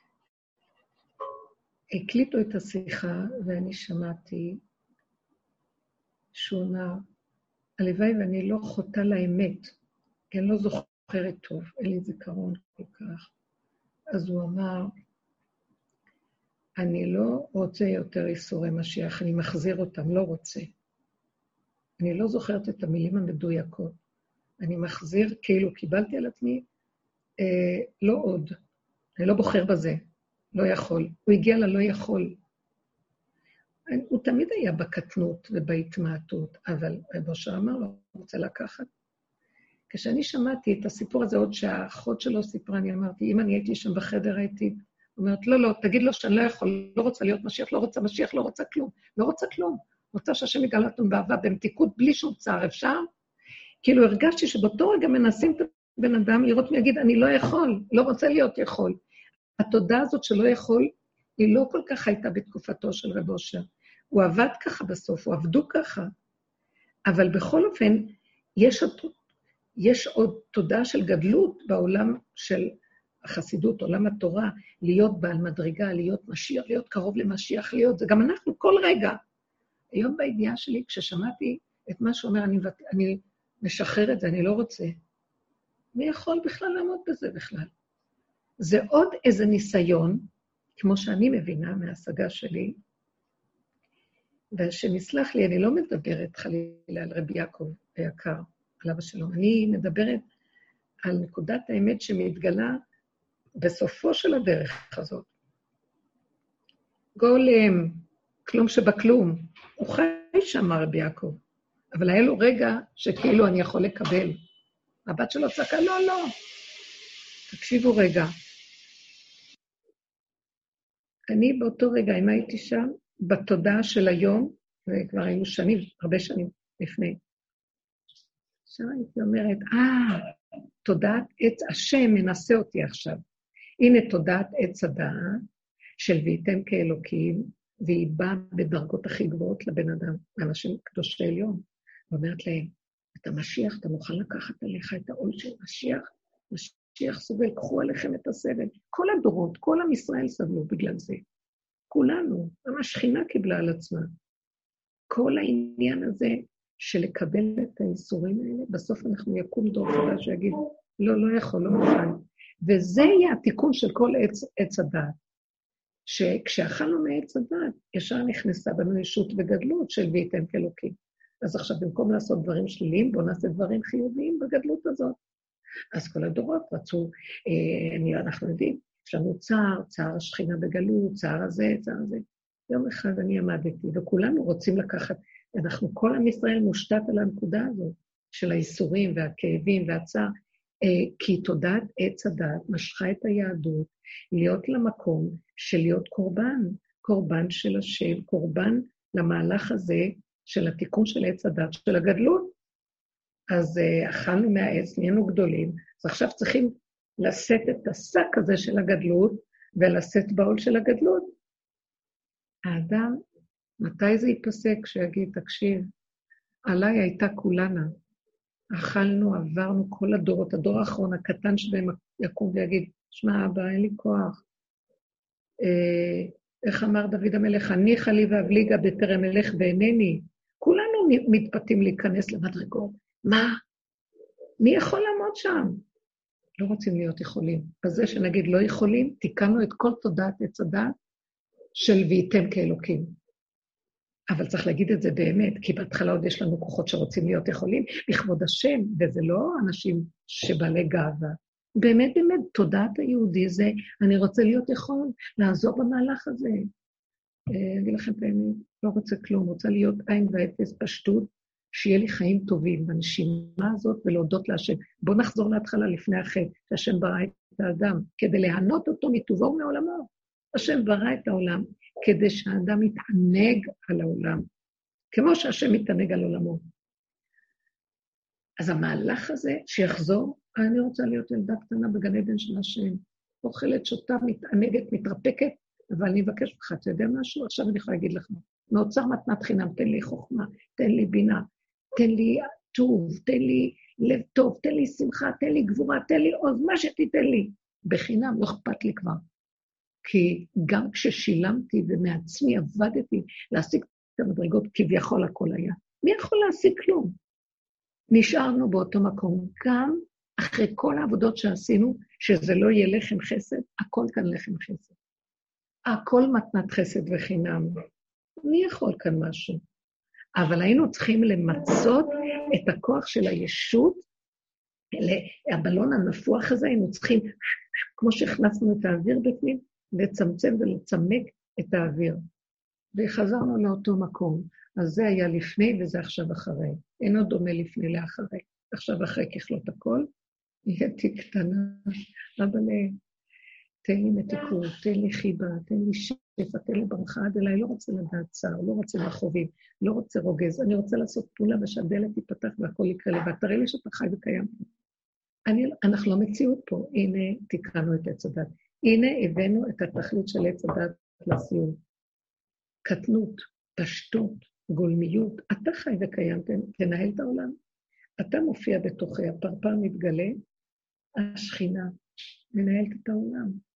הקליטו את השיחה, ואני שמעתי שהוא אמר, הלוואי ואני לא חוטא לאמת, כי אני לא זוכרת טוב, אין לי זיכרון כל כך. אז הוא אמר, אני לא רוצה יותר איסורי משיח, אני מחזיר אותם, לא רוצה. אני לא זוכרת את המילים המדויקות. אני מחזיר, כאילו קיבלתי על עצמי, אה, לא עוד. אני לא בוחר בזה, לא יכול. הוא הגיע ללא יכול. הוא תמיד היה בקטנות ובהתמעטות, אבל רב אושר אמר לו, הוא רוצה לקחת. כשאני שמעתי את הסיפור הזה, עוד שהאחות שלו סיפרה, אני אמרתי, אם אני הייתי שם בחדר, הייתי אומרת, לא, לא, תגיד לו שאני לא יכול, לא רוצה להיות משיח, לא רוצה משיח, לא רוצה כלום, לא רוצה כלום. רוצה שהשם יגאל אותנו באהבה, במתיקות, בלי שום צער, אפשר? כאילו הרגשתי שבאותו רגע מנסים את הבן אדם לראות מי יגיד, אני לא יכול, לא רוצה להיות יכול. התודעה הזאת שלא יכול, היא לא כל כך הייתה בתקופתו של רב אושר. הוא עבד ככה בסוף, הוא עבדו ככה. אבל בכל אופן, יש עוד, יש עוד תודעה של גדלות בעולם של החסידות, עולם התורה, להיות בעל מדרגה, להיות משיח, להיות קרוב למשיח, להיות, זה גם אנחנו כל רגע. היום בידיעה שלי, כששמעתי את מה שהוא אומר, אני, אני משחרר את זה, אני לא רוצה. מי יכול בכלל לעמוד בזה בכלל? זה עוד איזה ניסיון, כמו שאני מבינה מההשגה שלי, והשם יסלח לי, אני לא מדברת חלילה על רבי יעקב היקר, עליו השלום. אני מדברת על נקודת האמת שמתגלה בסופו של הדרך הזאת. גולם, כלום שבכלום, הוא חי שם, רבי יעקב, אבל היה לו רגע שכאילו אני יכול לקבל. הבת שלו צעקה, לא, לא. תקשיבו רגע. אני באותו רגע, אם הייתי שם, בתודעה של היום, וכבר היינו שנים, הרבה שנים לפני, עכשיו הייתי אומרת, אה, תודעת עץ השם מנסה אותי עכשיו. הנה תודעת עץ הדעת של והייתם כאלוקים, והיא באה בדרגות הכי גבוהות לבן אדם, לאנשים קדושי עליון, ואומרת להם, אתה משיח, אתה מוכן לקחת עליך את העול של? משיח סובל, קחו עליכם את הסבל. כל הדורות, כל עם ישראל סבלו בגלל זה. כולנו, גם השכינה קיבלה על עצמה. כל העניין הזה של לקבל את האיסורים האלה, בסוף אנחנו יקום דור חדש שיגיד, לא, לא יכול, לא מוכן. וזה יהיה התיקון של כל עץ, עץ הדעת. שכשאכלנו מעץ הדת, ישר נכנסה בנו ישות וגדלות של וייתם כאלוקים. אז עכשיו, במקום לעשות דברים שליליים, בואו נעשה דברים חיוביים בגדלות הזאת. אז כל הדורות רצו, אה, אנחנו יודעים, יש לנו צער, צער השכינה בגלות, צער הזה, צער הזה. יום אחד אני עמדתי, וכולנו רוצים לקחת, אנחנו, כל עם ישראל מושתת על הנקודה הזאת של האיסורים והכאבים והצער, אה, כי תודעת עץ הדת משכה את היהדות להיות למקום של להיות קורבן, קורבן של השם, קורבן למהלך הזה של התיקון של עץ הדת, של הגדלות. אז uh, אכלנו מהעץ, נהיינו גדולים, אז עכשיו צריכים לשאת את השק הזה של הגדלות ולשאת בעול של הגדלות. האדם, מתי זה ייפסק? שיגיד, תקשיב, עליי הייתה כולנה. אכלנו, עברנו כל הדורות, הדור האחרון, הקטן שבהם יקום ויגיד, שמע, אבא, אין לי כוח. אה, איך אמר דוד המלך, הניחה לי ואבליגה בטרם אלך ואינני. כולנו מתפתים להיכנס למדרגות. מה? מי יכול לעמוד שם? לא רוצים להיות יכולים. בזה שנגיד לא יכולים, תיקנו את כל תודעת עץ הדת של וייתם כאלוקים. אבל צריך להגיד את זה באמת, כי בהתחלה עוד יש לנו כוחות שרוצים להיות יכולים לכבוד השם, וזה לא אנשים שבעלי גאווה. באמת, באמת, תודעת היהודי זה, אני רוצה להיות יכול, לעזור במהלך הזה. אה, אגיד לכם את האמת, לא רוצה כלום, רוצה להיות עין ואפס פשטות, שיהיה לי חיים טובים בנשימה הזאת ולהודות להשם. בואו נחזור להתחלה לפני החטא, שהשם ברא את האדם, כדי להנות אותו מטובו ומעולמו. השם ברא את העולם כדי שהאדם יתענג על העולם, כמו שהשם מתענג על עולמו. אז המהלך הזה, שיחזור, אני רוצה להיות ילדה קטנה בגן עדן של השם, אוכלת, שותה, מתענגת, מתרפקת, אבל אני אבקש ממך, אתה יודע משהו? עכשיו אני יכולה להגיד לך, מאוצר מתנת חינם, תן לי חוכמה, תן לי בינה, תן לי טוב, תן לי לב טוב, תן לי שמחה, תן לי גבורה, תן לי עוז, מה שתיתן לי. בחינם, לא אכפת לי כבר. כי גם כששילמתי ומעצמי עבדתי להשיג את המדרגות, כביכול הכל היה. מי יכול להשיג כלום? נשארנו באותו מקום. גם אחרי כל העבודות שעשינו, שזה לא יהיה לחם חסד, הכל כאן לחם חסד. הכל מתנת חסד וחינם. מי יכול כאן משהו? אבל היינו צריכים למצות את הכוח של הישות, הבלון הנפוח הזה, היינו צריכים, כמו שהכנסנו את האוויר בפנים, לצמצם ולצמק את האוויר. וחזרנו לאותו מקום. אז זה היה לפני וזה עכשיו אחרי. אינו דומה לפני לאחרי. עכשיו אחרי ככלות הכל, נהייתי קטנה, אבל תן לי מתיקות, תן לי חיבה, תן לי שפע, תן לי ברכה עד אליי, לא רוצה לדעת צער, לא רוצה מכאובים, לא רוצה רוגז, אני רוצה לעשות פעולה ושהדלת תיפתח והכל יקרה לבד. תראה לי שאתה חי וקיים. אני, אנחנו לא מציאות פה, הנה תיקנו את עץ הדת. הנה הבאנו את התכלית של עץ הדת לסיום. קטנות, פשטות, גולמיות. אתה חי וקיים, תנהל את העולם. אתה מופיע בתוכי, הפרפר מתגלה, השכינה מנהלת את העולם.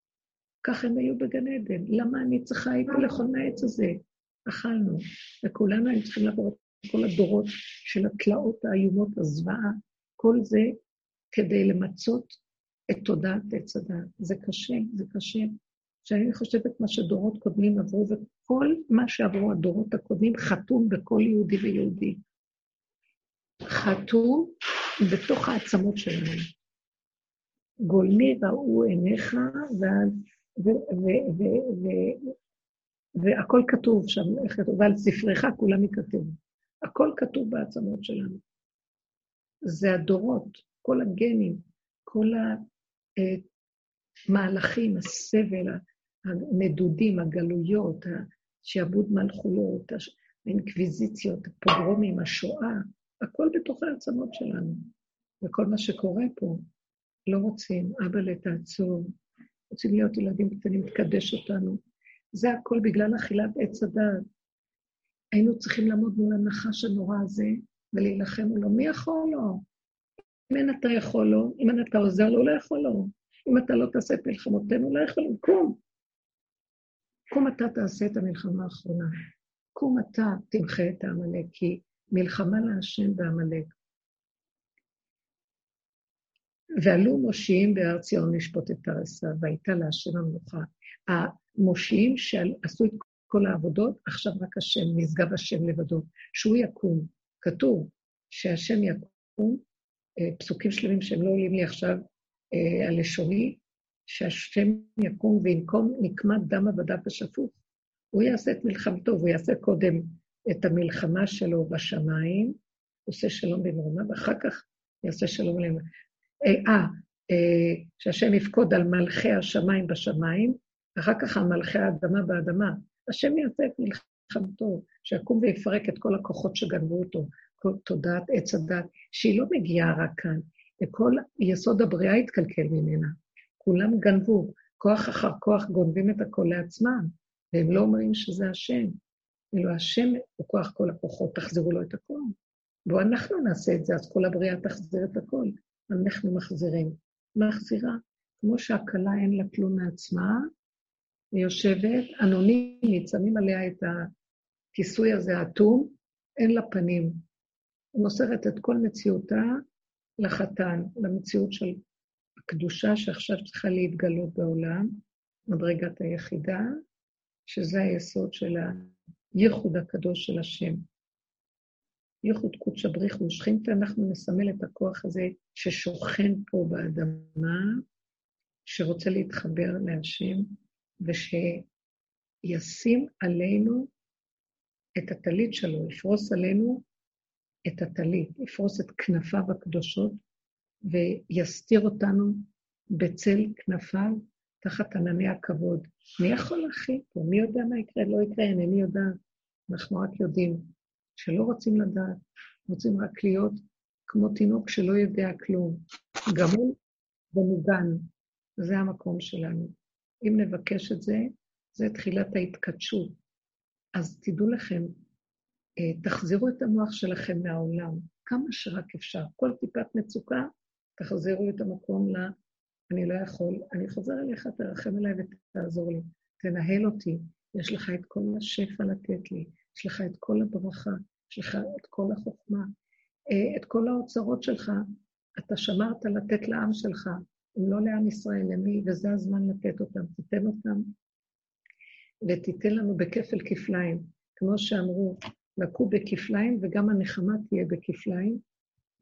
ככה הם היו בגן עדן. למה אני צריכה לאכול מהעץ הזה? אכלנו. וכולנו היינו צריכים לעבור את כל הדורות של התלאות האיומות, הזוועה, כל זה כדי למצות את תודעת עץ הדת. זה קשה, זה קשה. כשאני חושבת מה שדורות קודמים עברו, וכל מה שעברו הדורות הקודמים חתום בכל יהודי ויהודי. חתום בתוך העצמות שלנו. גולמי ראו עיניך, והכל כתוב שם, איך כתוב, ועל ספריך כולם ייכתבו. הכל כתוב בעצמות שלנו. זה הדורות, כל הגנים, כל המהלכים, הסבל, הנדודים, הגלויות, השעבוד מלכויות, האינקוויזיציות, הפוגרומים, השואה, הכל בתוך העצמות שלנו. וכל מה שקורה פה, לא רוצים, אבא לתעצור, רוצים להיות ילדים קטנים, תקדש אותנו. זה הכל בגלל אכילת עץ הדעת. היינו צריכים לעמוד מול הנחש הנורא הזה ולהילחם מולו. מי יכול לו? אם אין אתה יכול לו, אם אין אתה עוזר לו, לא יכול לו. אם אתה לא תעשה את מלחמותינו, לא יכול לו. קום. קום אתה תעשה את המלחמה האחרונה. קום אתה תמחה את העמלק, כי מלחמה להשם בעמלק. ועלו מושיעים בהר ציון לשפוט את הרסה, והייתה להשם המנוחה. המושיעים שעשו את כל העבודות, עכשיו רק השם, נשגב השם לבדו, שהוא יקום. כתוב שהשם יקום, אה, פסוקים שלמים שהם לא עולים לי עכשיו אה, על לשוני, שהשם יקום וינקום נקמת דם עבדיו ושפוך. הוא יעשה את מלחמתו, והוא יעשה קודם את המלחמה שלו בשמיים, עושה שלום במרומה, ואחר כך יעשה שלום להם. אה, אה, אה, שהשם יפקוד על מלכי השמיים בשמיים, ואחר כך על מלכי האדמה באדמה. השם יעשה את מלחמתו, שיקום ויפרק את כל הכוחות שגנבו אותו, כל תודעת עץ הדת, שהיא לא מגיעה רק כאן, וכל יסוד הבריאה התקלקל ממנה. כולם גנבו, כוח אחר כוח גונבים את הכל לעצמם, והם לא אומרים שזה השם. כאילו השם הוא כוח כל הכוחות, תחזירו לו את הכל. בואו אנחנו נעשה את זה, אז כל הבריאה תחזיר את הכל. אנחנו מחזירים. מחזירה, כמו שהכלה אין לה כלום מעצמה, היא יושבת, אנונימית, שמים עליה את הכיסוי הזה האטום, אין לה פנים. היא מוסרת את כל מציאותה לחתן, למציאות של הקדושה שעכשיו צריכה להתגלות בעולם, מדרגת היחידה, שזה היסוד של הייחוד הקדוש של השם. ייחוד קודשא בריחו ושכינתא, אנחנו נסמל את הכוח הזה ששוכן פה באדמה, שרוצה להתחבר להשם, ושישים עלינו את הטלית שלו, יפרוס עלינו את הטלית, יפרוס את כנפיו הקדושות, ויסתיר אותנו בצל כנפיו תחת ענני הכבוד. מי יכול להכיל פה? מי יודע מה יקרה? לא יקרה, אינני יודעת. אנחנו רק יודעים. שלא רוצים לדעת, רוצים רק להיות כמו תינוק שלא יודע כלום, גמול ומוגן. זה המקום שלנו. אם נבקש את זה, זה תחילת ההתקדשות. אז תדעו לכם, אה, תחזירו את המוח שלכם מהעולם, כמה שרק אפשר. כל טיפת מצוקה, תחזירו את המקום ל... אני לא יכול, אני חוזר אליך, תרחם עליי ותעזור לי. תנהל אותי, יש לך את כל השפע לתת לי, יש לך את כל הברכה, יש לך את כל החוכמה, אה, את כל האוצרות שלך, אתה שמרת לתת לעם שלך, אם לא לעם ישראל, למי, וזה הזמן לתת אותם. תיתן אותם ותיתן לנו בכפל כפליים, כמו שאמרו, לקו בכפליים וגם הנחמה תהיה בכפליים,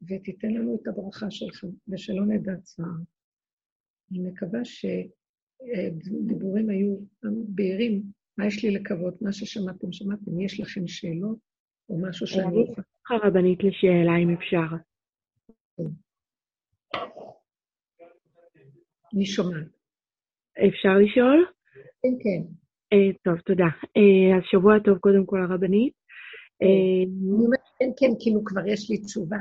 ותיתן לנו את הברכה שלך, ושלא נדע צער. אני מקווה שדיבורים היו בהירים מה יש לי לקוות? מה ששמעתם, שמעתם. יש לכם שאלות או משהו שאני? אני צריכה רבנית לשאלה, אם אפשר. אני שומעת. אפשר לשאול? כן, כן. Uh, טוב, תודה. Uh, אז שבוע טוב קודם כל הרבנית. Uh, אני אומרת כן, כן, כאילו כבר יש לי תשובה.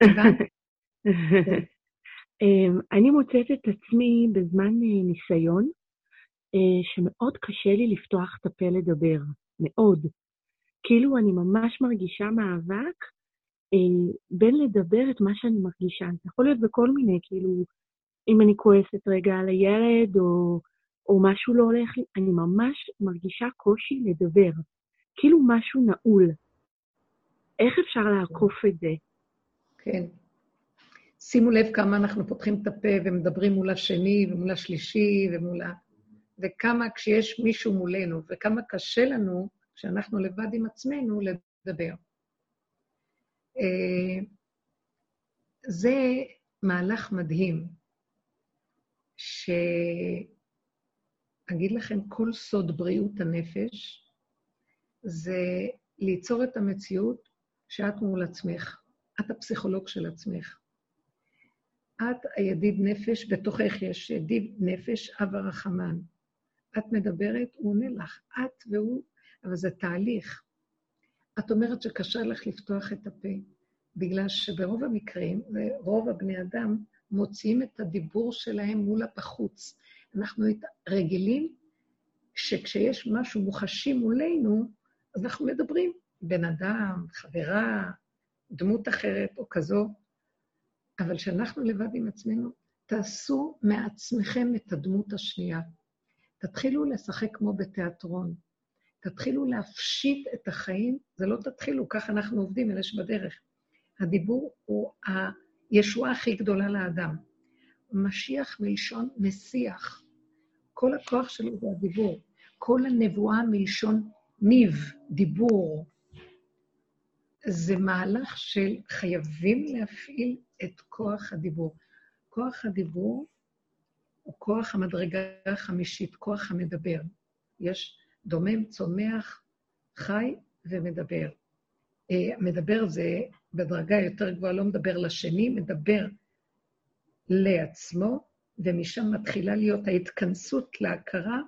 אני מוצאת את עצמי בזמן ניסיון, שמאוד קשה לי לפתוח את הפה לדבר, מאוד. כאילו אני ממש מרגישה מאבק בין לדבר את מה שאני מרגישה. זה יכול להיות בכל מיני, כאילו, אם אני כועסת רגע על הילד, או, או משהו לא הולך לי, אני ממש מרגישה קושי לדבר. כאילו משהו נעול. איך אפשר לעקוף את זה? כן. שימו לב כמה אנחנו פותחים את הפה ומדברים מול השני ומול השלישי ומול ה... וכמה כשיש מישהו מולנו, וכמה קשה לנו, כשאנחנו לבד עם עצמנו, לדבר. אה, זה מהלך מדהים, שאגיד לכם, כל סוד בריאות הנפש זה ליצור את המציאות שאת מול עצמך. את הפסיכולוג של עצמך. את הידיד נפש, בתוכך יש ידיד נפש, אב הרחמן. את מדברת, הוא עונה לך. את והוא, אבל זה תהליך. את אומרת שקשה לך לפתוח את הפה, בגלל שברוב המקרים, ורוב הבני אדם, מוציאים את הדיבור שלהם מול הבחוץ. אנחנו רגילים שכשיש משהו מוחשי מולנו, אז אנחנו מדברים. בן אדם, חברה, דמות אחרת או כזו, אבל כשאנחנו לבד עם עצמנו, תעשו מעצמכם את הדמות השנייה. תתחילו לשחק כמו בתיאטרון. תתחילו להפשיט את החיים, זה לא תתחילו, ככה אנחנו עובדים, אלה שבדרך. הדיבור הוא הישועה הכי גדולה לאדם. משיח מלשון מסיח. כל הכוח שלו זה הדיבור. כל הנבואה מלשון ניב, דיבור. זה מהלך של חייבים להפעיל את כוח הדיבור. כוח הדיבור הוא כוח המדרגה החמישית, כוח המדבר. יש דומם, צומח, חי ומדבר. אה, מדבר זה בדרגה יותר גבוהה, לא מדבר לשני, מדבר לעצמו, ומשם מתחילה להיות ההתכנסות להכרה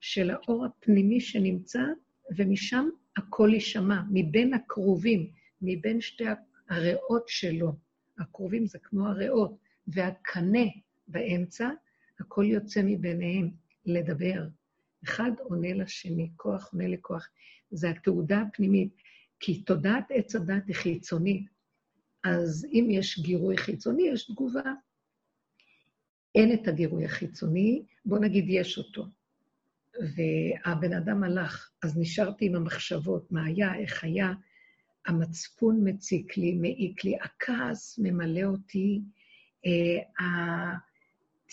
של האור הפנימי שנמצא, ומשם הקול יישמע, מבין הקרובים, מבין שתי הריאות שלו. הקרובים זה כמו הריאות, והקנה באמצע, הקול יוצא מביניהם, לדבר. אחד עונה לשני, כוח עונה לכוח. זה התעודה הפנימית, כי תודעת עץ הדת היא חיצונית. אז אם יש גירוי חיצוני, יש תגובה. אין את הגירוי החיצוני, בוא נגיד יש אותו. והבן אדם הלך, אז נשארתי עם המחשבות, מה היה, איך היה, המצפון מציק לי, מעיק לי, הכעס ממלא אותי, אה,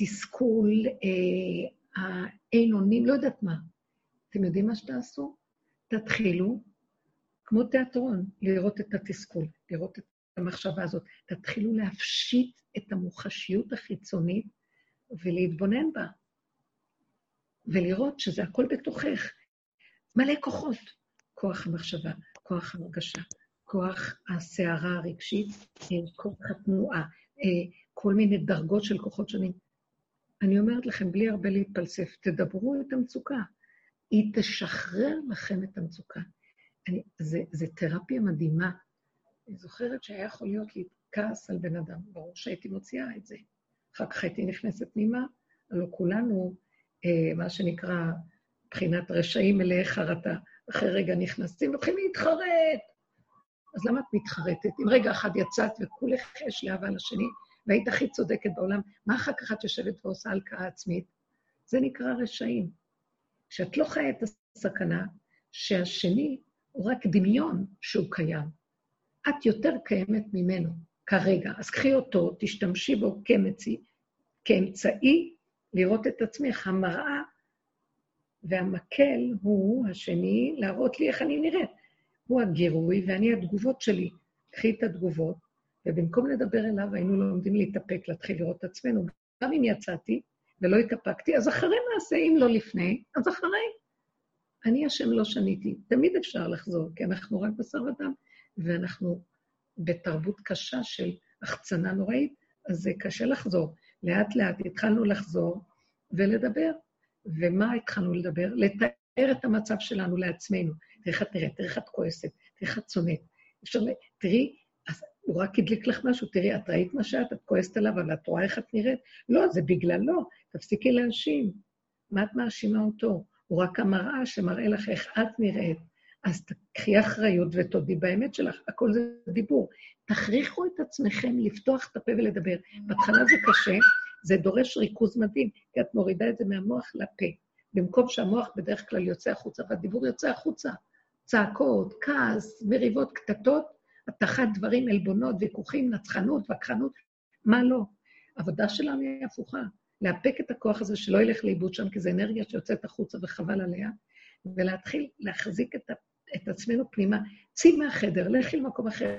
התסכול, אה, האין אונים, לא יודעת מה. אתם יודעים מה שתעשו? תתחילו, כמו תיאטרון, לראות את התסכול, לראות את המחשבה הזאת. תתחילו להפשיט את המוחשיות החיצונית ולהתבונן בה. ולראות שזה הכל בתוכך. מלא כוחות. כוח המחשבה, כוח הרגשה, כוח הסערה הרגשית, אה, כוח התנועה, אה, כל מיני דרגות של כוחות שונים. אני אומרת לכם, בלי הרבה להתפלסף, תדברו את המצוקה. היא תשחרר לכם את המצוקה. אני, זה, זה תרפיה מדהימה. אני זוכרת שהיה יכול להיות לי כעס על בן אדם, ברור שהייתי מוציאה את זה. אחר כך הייתי נכנסת פנימה, הלוא כולנו אה, מה שנקרא, מבחינת רשעים מלאי חרטה. אחרי רגע נכנסים, מתחילים להתחרט. אז למה את מתחרטת? אם רגע אחד יצאת וכולך יש לאהבה לשני, והיית הכי צודקת בעולם, מה אחר כך את יושבת ועושה הלקאה עצמית? זה נקרא רשעים. כשאת לא חיה את הסכנה, שהשני הוא רק דמיון שהוא קיים. את יותר קיימת ממנו כרגע. אז קחי אותו, תשתמשי בו כמציא, כאמצעי לראות את עצמך. המראה והמקל הוא, השני, להראות לי איך אני נראית. הוא הגירוי ואני התגובות שלי. קחי את התגובות, ובמקום לדבר אליו, היינו לומדים להתאפק, להתחיל לראות את עצמנו. גם אם יצאתי ולא התאפקתי, אז אחרי מעשה, אם לא לפני, אז אחרי. אני השם לא שניתי. תמיד אפשר לחזור, כי אנחנו רק בשר ודם, ואנחנו בתרבות קשה של החצנה נוראית, אז זה קשה לחזור. לאט-לאט התחלנו לחזור ולדבר. ומה התחלנו לדבר? לתאר את המצב שלנו לעצמנו. תראי איך את נראית, תראי איך את כועסת, תראי איך את שונאת. אפשר ל... תראי, אז הוא רק הדליק לך משהו, תראי, את ראית מה שאת, את כועסת עליו, אבל את רואה איך את נראית? לא, זה בגללו, תפסיקי להאשים. מה את מאשימה אותו? הוא רק המראה שמראה לך איך את נראית. אז תקחי אחריות ותודי באמת שלך, הכל זה דיבור. תכריחו את עצמכם לפתוח את הפה ולדבר. בהתחלה זה קשה, זה דורש ריכוז מדהים, כי את מורידה את זה מהמוח לפה. במקום שהמוח בדרך כלל יוצא החוצה, והדיבור יוצא החוצה. צעקות, כעס, מריבות, קטטות, הטחת דברים, עלבונות, ויכוחים, נצחנות, וכחנות, מה לא? העבודה שלנו היא הפוכה. לאפק את הכוח הזה שלא ילך לאיבוד שם, כי זו אנרגיה שיוצאת החוצה וחבל עליה, ולהתחיל להחזיק את, את עצמנו פנימה. צאי מהחדר, לכי למקום אחר.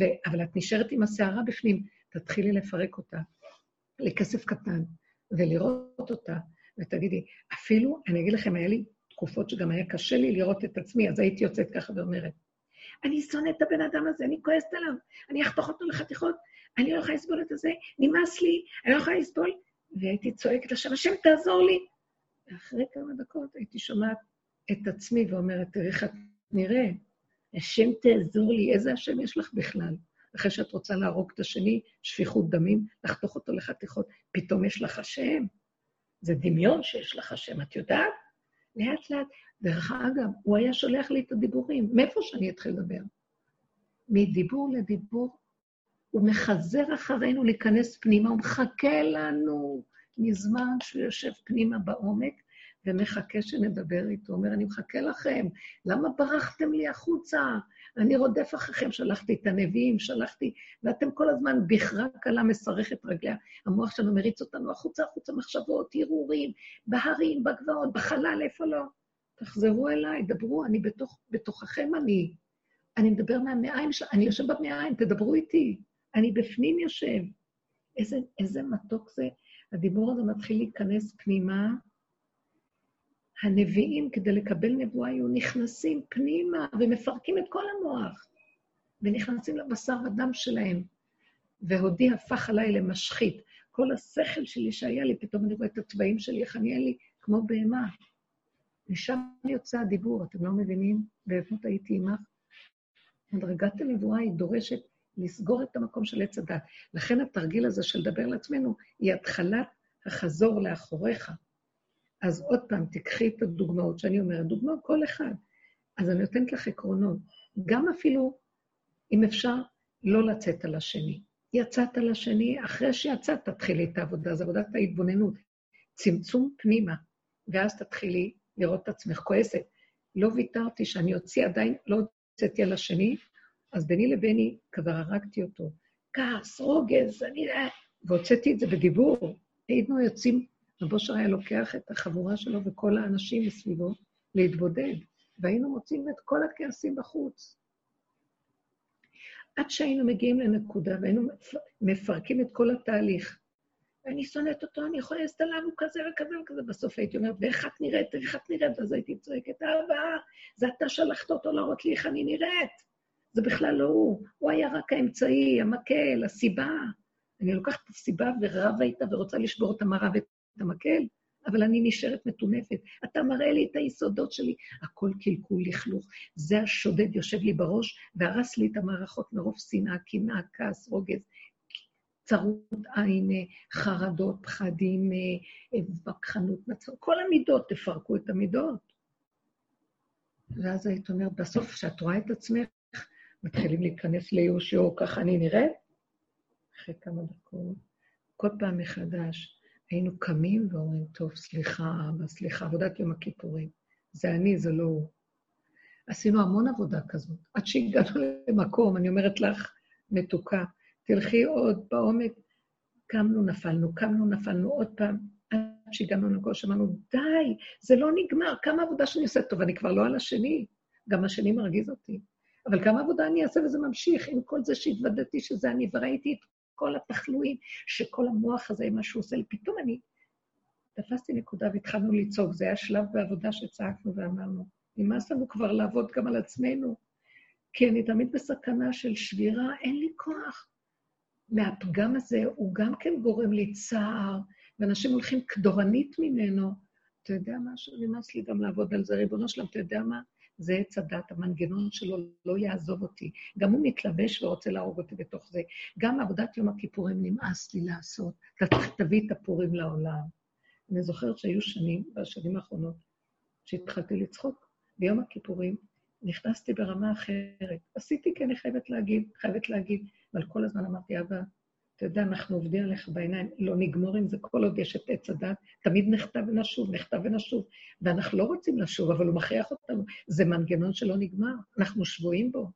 ו, אבל את נשארת עם הסערה בפנים, תתחילי לפרק אותה לכסף קטן, ולראות אותה, ותגידי, אפילו, אני אגיד לכם, היה לי תקופות שגם היה קשה לי לראות את עצמי, אז הייתי יוצאת ככה ואומרת, אני שונאת את הבן אדם הזה, אני כועסת עליו, אני אחתוך אותו לחתיכות, אני לא יכולה לסבול את זה, נמאס לי, אני לא יכולה לסבול, והייתי צועקת לשם, השם תעזור לי. ואחרי כמה דקות הייתי שומעת את עצמי ואומרת, תראי איך את נראה, השם תעזור לי, איזה השם יש לך בכלל? אחרי שאת רוצה להרוג את השני, שפיכות דמים, לחתוך אותו לחתיכות, פתאום יש לך השם. זה דמיון שיש לך השם, את יודעת? לאט לאט. דרך אגב, הוא היה שולח לי את הדיבורים. מאיפה שאני אתחיל לדבר? מדיבור לדיבור, הוא מחזר אחרינו להיכנס פנימה, הוא מחכה לנו מזמן שהוא יושב פנימה בעומק ומחכה שנדבר איתו. אומר, אני מחכה לכם, למה ברחתם לי החוצה? אני רודף אחריכם, שלחתי את הנביאים, שלחתי, ואתם כל הזמן בכרה קלה מסרכת רגליה. המוח שלנו מריץ אותנו החוצה, החוצה מחשבות, הרהורים, בהרים, בגבעות, בחלל, איפה לא? תחזרו אליי, דברו, אני בתוך, בתוככם אני. אני מדבר מהמעיים, של... אני יושב במעיים, תדברו איתי. אני בפנים יושב. איזה, איזה מתוק זה. הדיבור הזה מתחיל להיכנס פנימה. הנביאים, כדי לקבל נבואה, היו נכנסים פנימה ומפרקים את כל המוח, ונכנסים לבשר הדם שלהם. והודי הפך עליי למשחית. כל השכל שלי שהיה לי, פתאום אני רואה את התוואים שלי, איך אני אין לי, כמו בהמה. משם יוצא הדיבור, אתם לא מבינים? ואיפה הייתי עמך? מדרגת הנבואה היא דורשת לסגור את המקום של עץ הדת. לכן התרגיל הזה של לדבר לעצמנו, היא התחלת החזור לאחוריך. אז עוד פעם, תקחי את הדוגמאות שאני אומרת, דוגמאות כל אחד. אז אני נותנת לך עקרונות. גם אפילו, אם אפשר, לא לצאת על השני. יצאת על השני, אחרי שיצאת, תתחילי את העבודה, זו עבודת ההתבוננות. צמצום פנימה, ואז תתחילי לראות את עצמך כועסת. לא ויתרתי שאני אוציא עדיין, לא הוצאתי על השני, אז ביני לביני כבר הרגתי אותו. כעס, רוגז, אני... והוצאתי את זה בדיבור. היינו יוצאים, רבו שר היה לוקח את החבורה שלו וכל האנשים מסביבו להתבודד, והיינו מוצאים את כל הכעסים בחוץ. עד שהיינו מגיעים לנקודה והיינו מפרקים את כל התהליך. ואני שונאת אותו, אני יכולה לעשות עליו, הוא כזה וכזה וכזה. בסוף הייתי אומרת, ואיך את נראית, איך את נראית? ואז הייתי צועקת, אבא, זה אתה שלחת אותו להראות לי איך אני נראית. זה בכלל לא הוא, הוא היה רק האמצעי, המקל, הסיבה. אני לוקחת את הסיבה ורבה איתה ורוצה לשבור את המראה ואת המקל, אבל אני נשארת מטונפת. אתה מראה לי את היסודות שלי. הכל קלקול, לכלוך. זה השודד יושב לי בראש והרס לי את המערכות מרוב שנאה, קנאה, כעס, רוגז. צרות עין, חרדות, פחדים, וכחנות, נצרות, כל המידות, תפרקו את המידות. ואז היית אומרת, בסוף, כשאת רואה את עצמך, מתחילים להיכנס ליהושע, ככה אני נראית? אחרי כמה דקות, כל פעם מחדש, היינו קמים ואומרים, טוב, סליחה, אבא, סליחה, עבודת יום הכיפורים. זה אני, זה לא הוא. עשינו המון עבודה כזאת. עד שהגענו למקום, אני אומרת לך, מתוקה, תלכי עוד בעומק, קמנו, נפלנו, קמנו, נפלנו עוד פעם, עד שהגענו למקום שאמרנו, די, זה לא נגמר, כמה עבודה שאני עושה, טוב, אני כבר לא על השני, גם השני מרגיז אותי. אבל כמה עבודה אני אעשה וזה ממשיך, עם כל זה שהתוודעתי שזה אני, וראיתי את כל התחלואים, שכל המוח הזה, מה שהוא עושה פתאום אני... תפסתי נקודה והתחלנו לצעוק. זה היה שלב בעבודה שצעקנו ואמרנו, נמאס לנו כבר לעבוד גם על עצמנו, כי אני תמיד בסכנה של שבירה, אין לי כוח. מהפגם הזה הוא גם כן גורם לי צער, ואנשים הולכים כדורנית ממנו. אתה יודע משהו? נמאס לי גם לעבוד על זה. ריבונו שלם, אתה יודע מה? זה עץ הדת, המנגנון שלו לא יעזוב אותי. גם הוא מתלבש ורוצה להרוג אותי בתוך זה. גם עבודת יום הכיפורים נמאס לי לעשות. אתה צריך תביא את הפורים לעולם. אני זוכרת שהיו שנים, בשנים האחרונות, שהתחלתי לצחוק. ביום הכיפורים נכנסתי ברמה אחרת. עשיתי כי אני חייבת להגיד, חייבת להגיד, אבל כל הזמן אמרתי, אבא, אתה יודע, אנחנו עובדים עליך בעיניים, לא נגמור עם זה כל עוד יש את עץ הדת, תמיד נחטא ונשוב, נחטא ונשוב, ואנחנו לא רוצים לשוב, אבל הוא מכריח אותנו. זה מנגנון שלא נגמר, אנחנו שבויים בו.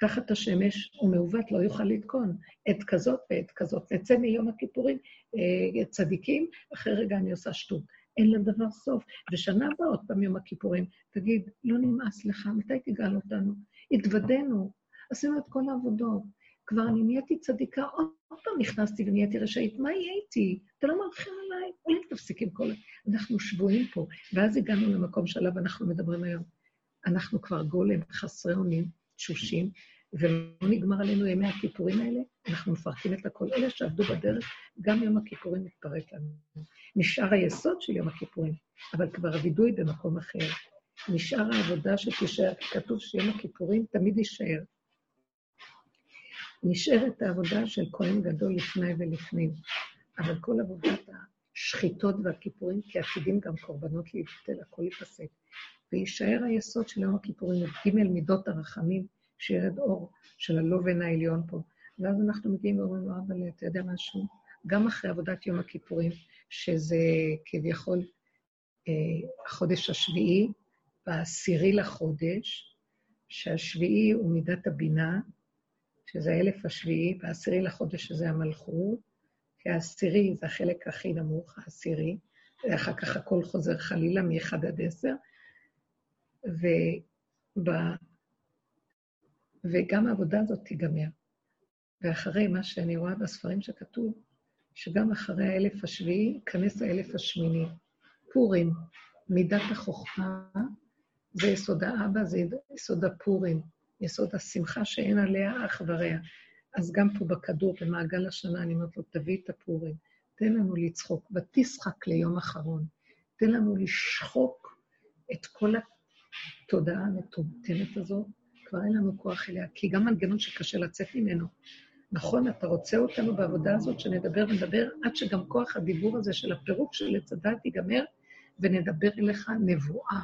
תחת השמש הוא מעוות, לא יוכל לתקון. עת כזאת ועת כזאת. נצא מיום הכיפורים אה, צדיקים, אחרי רגע אני עושה שטות. אין לדבר סוף. ושנה הבאה עוד פעם יום הכיפורים, תגיד, לא נמאס לך, מתי תגאל אותנו? התוודענו, עשינו את כל העבודות. כבר אני נהייתי צדיקה, עוד, פעם נכנסתי ונהייתי רשאית, מה יהיה איתי? אתה לא מרחם עליי? אולי תפסיק עם כל... אנחנו שבויים פה. ואז הגענו למקום שעליו אנחנו מדברים היום. אנחנו כבר גולם, חסרי אונים, תשושים, ולא נגמר עלינו ימי הכיפורים האלה, אנחנו מפרקים את הכל. אלה שעבדו בדרך, גם יום הכיפורים מתפרק לנו. נשאר היסוד של יום הכיפורים, אבל כבר הווידוי במקום אחר. נשאר העבודה שתישאר, שיום הכיפורים תמיד יישאר. נשארת העבודה של כהן גדול לפני ולפנים, אבל כל עבודת השחיטות והכיפורים, כי עתידים גם קורבנות להתבטל, הכל ייפסק. ויישאר היסוד של יום הכיפורים, ג' מידות הרחמים, שירד אור של הלובן העליון פה. ואז אנחנו מגיעים ואומרים לו, אבל אתה יודע משהו? גם אחרי עבודת יום הכיפורים, שזה כביכול אה, החודש השביעי, בעשירי לחודש, שהשביעי הוא מידת הבינה, שזה האלף השביעי, בעשירי לחודש שזה המלכות, כי העשירי זה החלק הכי נמוך, העשירי, ואחר כך הכל חוזר חלילה מ-1 עד 10, וב... וגם העבודה הזאת תיגמר. ואחרי מה שאני רואה בספרים שכתוב, שגם אחרי האלף השביעי ייכנס האלף השמיני. פורים, מידת החוכמה, זה יסוד האבא, זה יסוד הפורים. יסוד השמחה שאין עליה אח ורע. אז גם פה בכדור, במעגל השנה, אני אומרת לו, תביא את הפורים, תן לנו לצחוק, ותשחק ליום אחרון. תן לנו לשחוק את כל התודעה המטומטמת הזאת, כבר אין לנו כוח אליה, כי גם מנגנון שקשה לצאת ממנו. נכון, אתה רוצה אותנו בעבודה הזאת, שנדבר ונדבר, עד שגם כוח הדיבור הזה של הפירוק של עץ הדת ייגמר, ונדבר אליך נבואה.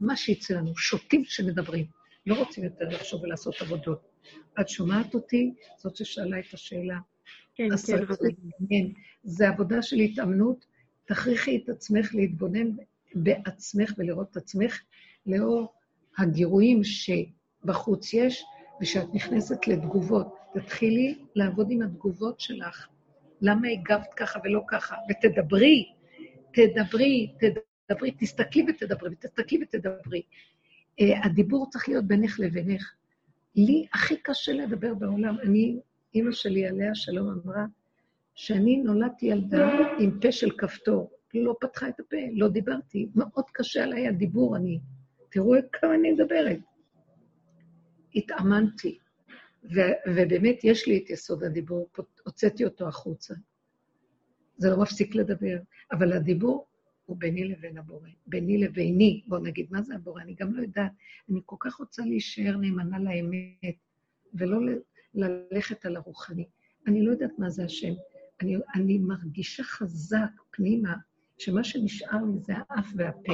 מה שיצא לנו, שוטים שמדברים. לא רוצים יותר לחשוב ולעשות עבודות. את שומעת אותי? זאת ששאלה את השאלה. כן, כן, כן. זה עבודה של התאמנות. תכריחי את עצמך להתבונן בעצמך ולראות את עצמך לאור הגירויים שבחוץ יש, ושאת נכנסת לתגובות. תתחילי לעבוד עם התגובות שלך. למה הגבת ככה ולא ככה? ותדברי, תדברי, תדברי, תסתכלי ותדברי, ותסתכלי ותדברי. אה, הדיבור צריך להיות בינך לבינך. לי הכי קשה לדבר בעולם. אני, אימא שלי, עליה שלום, אמרה שאני נולדתי ילדה עם פה של כפתור. לא פתחה את הפה, לא דיברתי. מאוד קשה עליי הדיבור, אני... תראו כמה אני מדברת. התאמנתי, ו- ובאמת יש לי את יסוד הדיבור, הוצאתי אותו החוצה. זה לא מפסיק לדבר, אבל הדיבור הוא ביני לבין הבורא, ביני לביני. בואו נגיד, מה זה הבורא? אני גם לא יודעת. אני כל כך רוצה להישאר נאמנה לאמת, ולא ללכת על הרוחני. אני לא יודעת מה זה השם. אני, אני מרגישה חזק פנימה, שמה שנשאר לי זה האף והפה.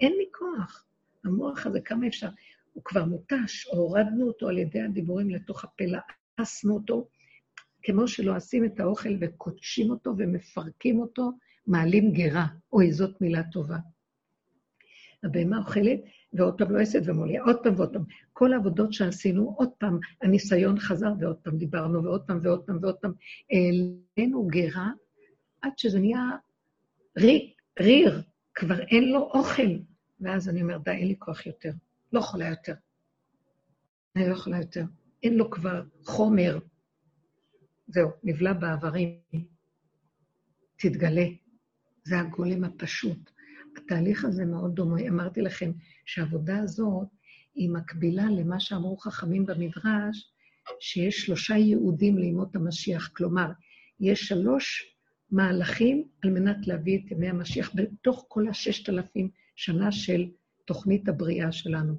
אין לי כוח. המוח הזה, כמה אפשר? הוא כבר מותש, הורדנו אותו על ידי הדיבורים לתוך הפה, לעסנו אותו, כמו שלועסים את האוכל וקודשים אותו ומפרקים אותו, מעלים גרה. אוי, זאת מילה טובה. הבהמה אוכלת, ועוד פעם לועסת ומוליאה, עוד פעם ועוד פעם. כל העבודות שעשינו, עוד פעם, הניסיון חזר, ועוד פעם דיברנו, ועוד פעם ועוד פעם ועוד פעם. העלינו גרה, עד שזה נהיה ריר, ריר, כבר אין לו אוכל. ואז אני אומר, די, אין לי כוח יותר. לא יכולה יותר. אני לא יכולה יותר. אין לו כבר חומר. זהו, נבלע בעברים. תתגלה. זה הגולם הפשוט. התהליך הזה מאוד דומה. אמרתי לכם שהעבודה הזאת היא מקבילה למה שאמרו חכמים במדרש, שיש שלושה ייעודים לימות המשיח. כלומר, יש שלוש מהלכים על מנת להביא את ימי המשיח בתוך כל הששת אלפים שנה של תוכנית הבריאה שלנו.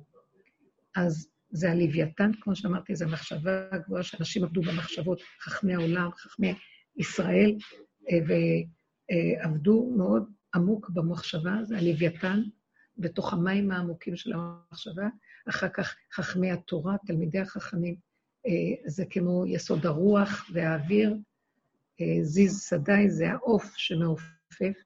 אז זה הלוויתן, כמו שאמרתי, זו מחשבה גבוהה שאנשים עבדו במחשבות, חכמי העולם, חכמי ישראל, אה, ועבדו מאוד עמוק במחשבה, זה הלוויתן, בתוך המים העמוקים של המחשבה. אחר כך חכמי התורה, תלמידי החכמים, אה, זה כמו יסוד הרוח והאוויר. אה, זיז שדי זה העוף שמעופף,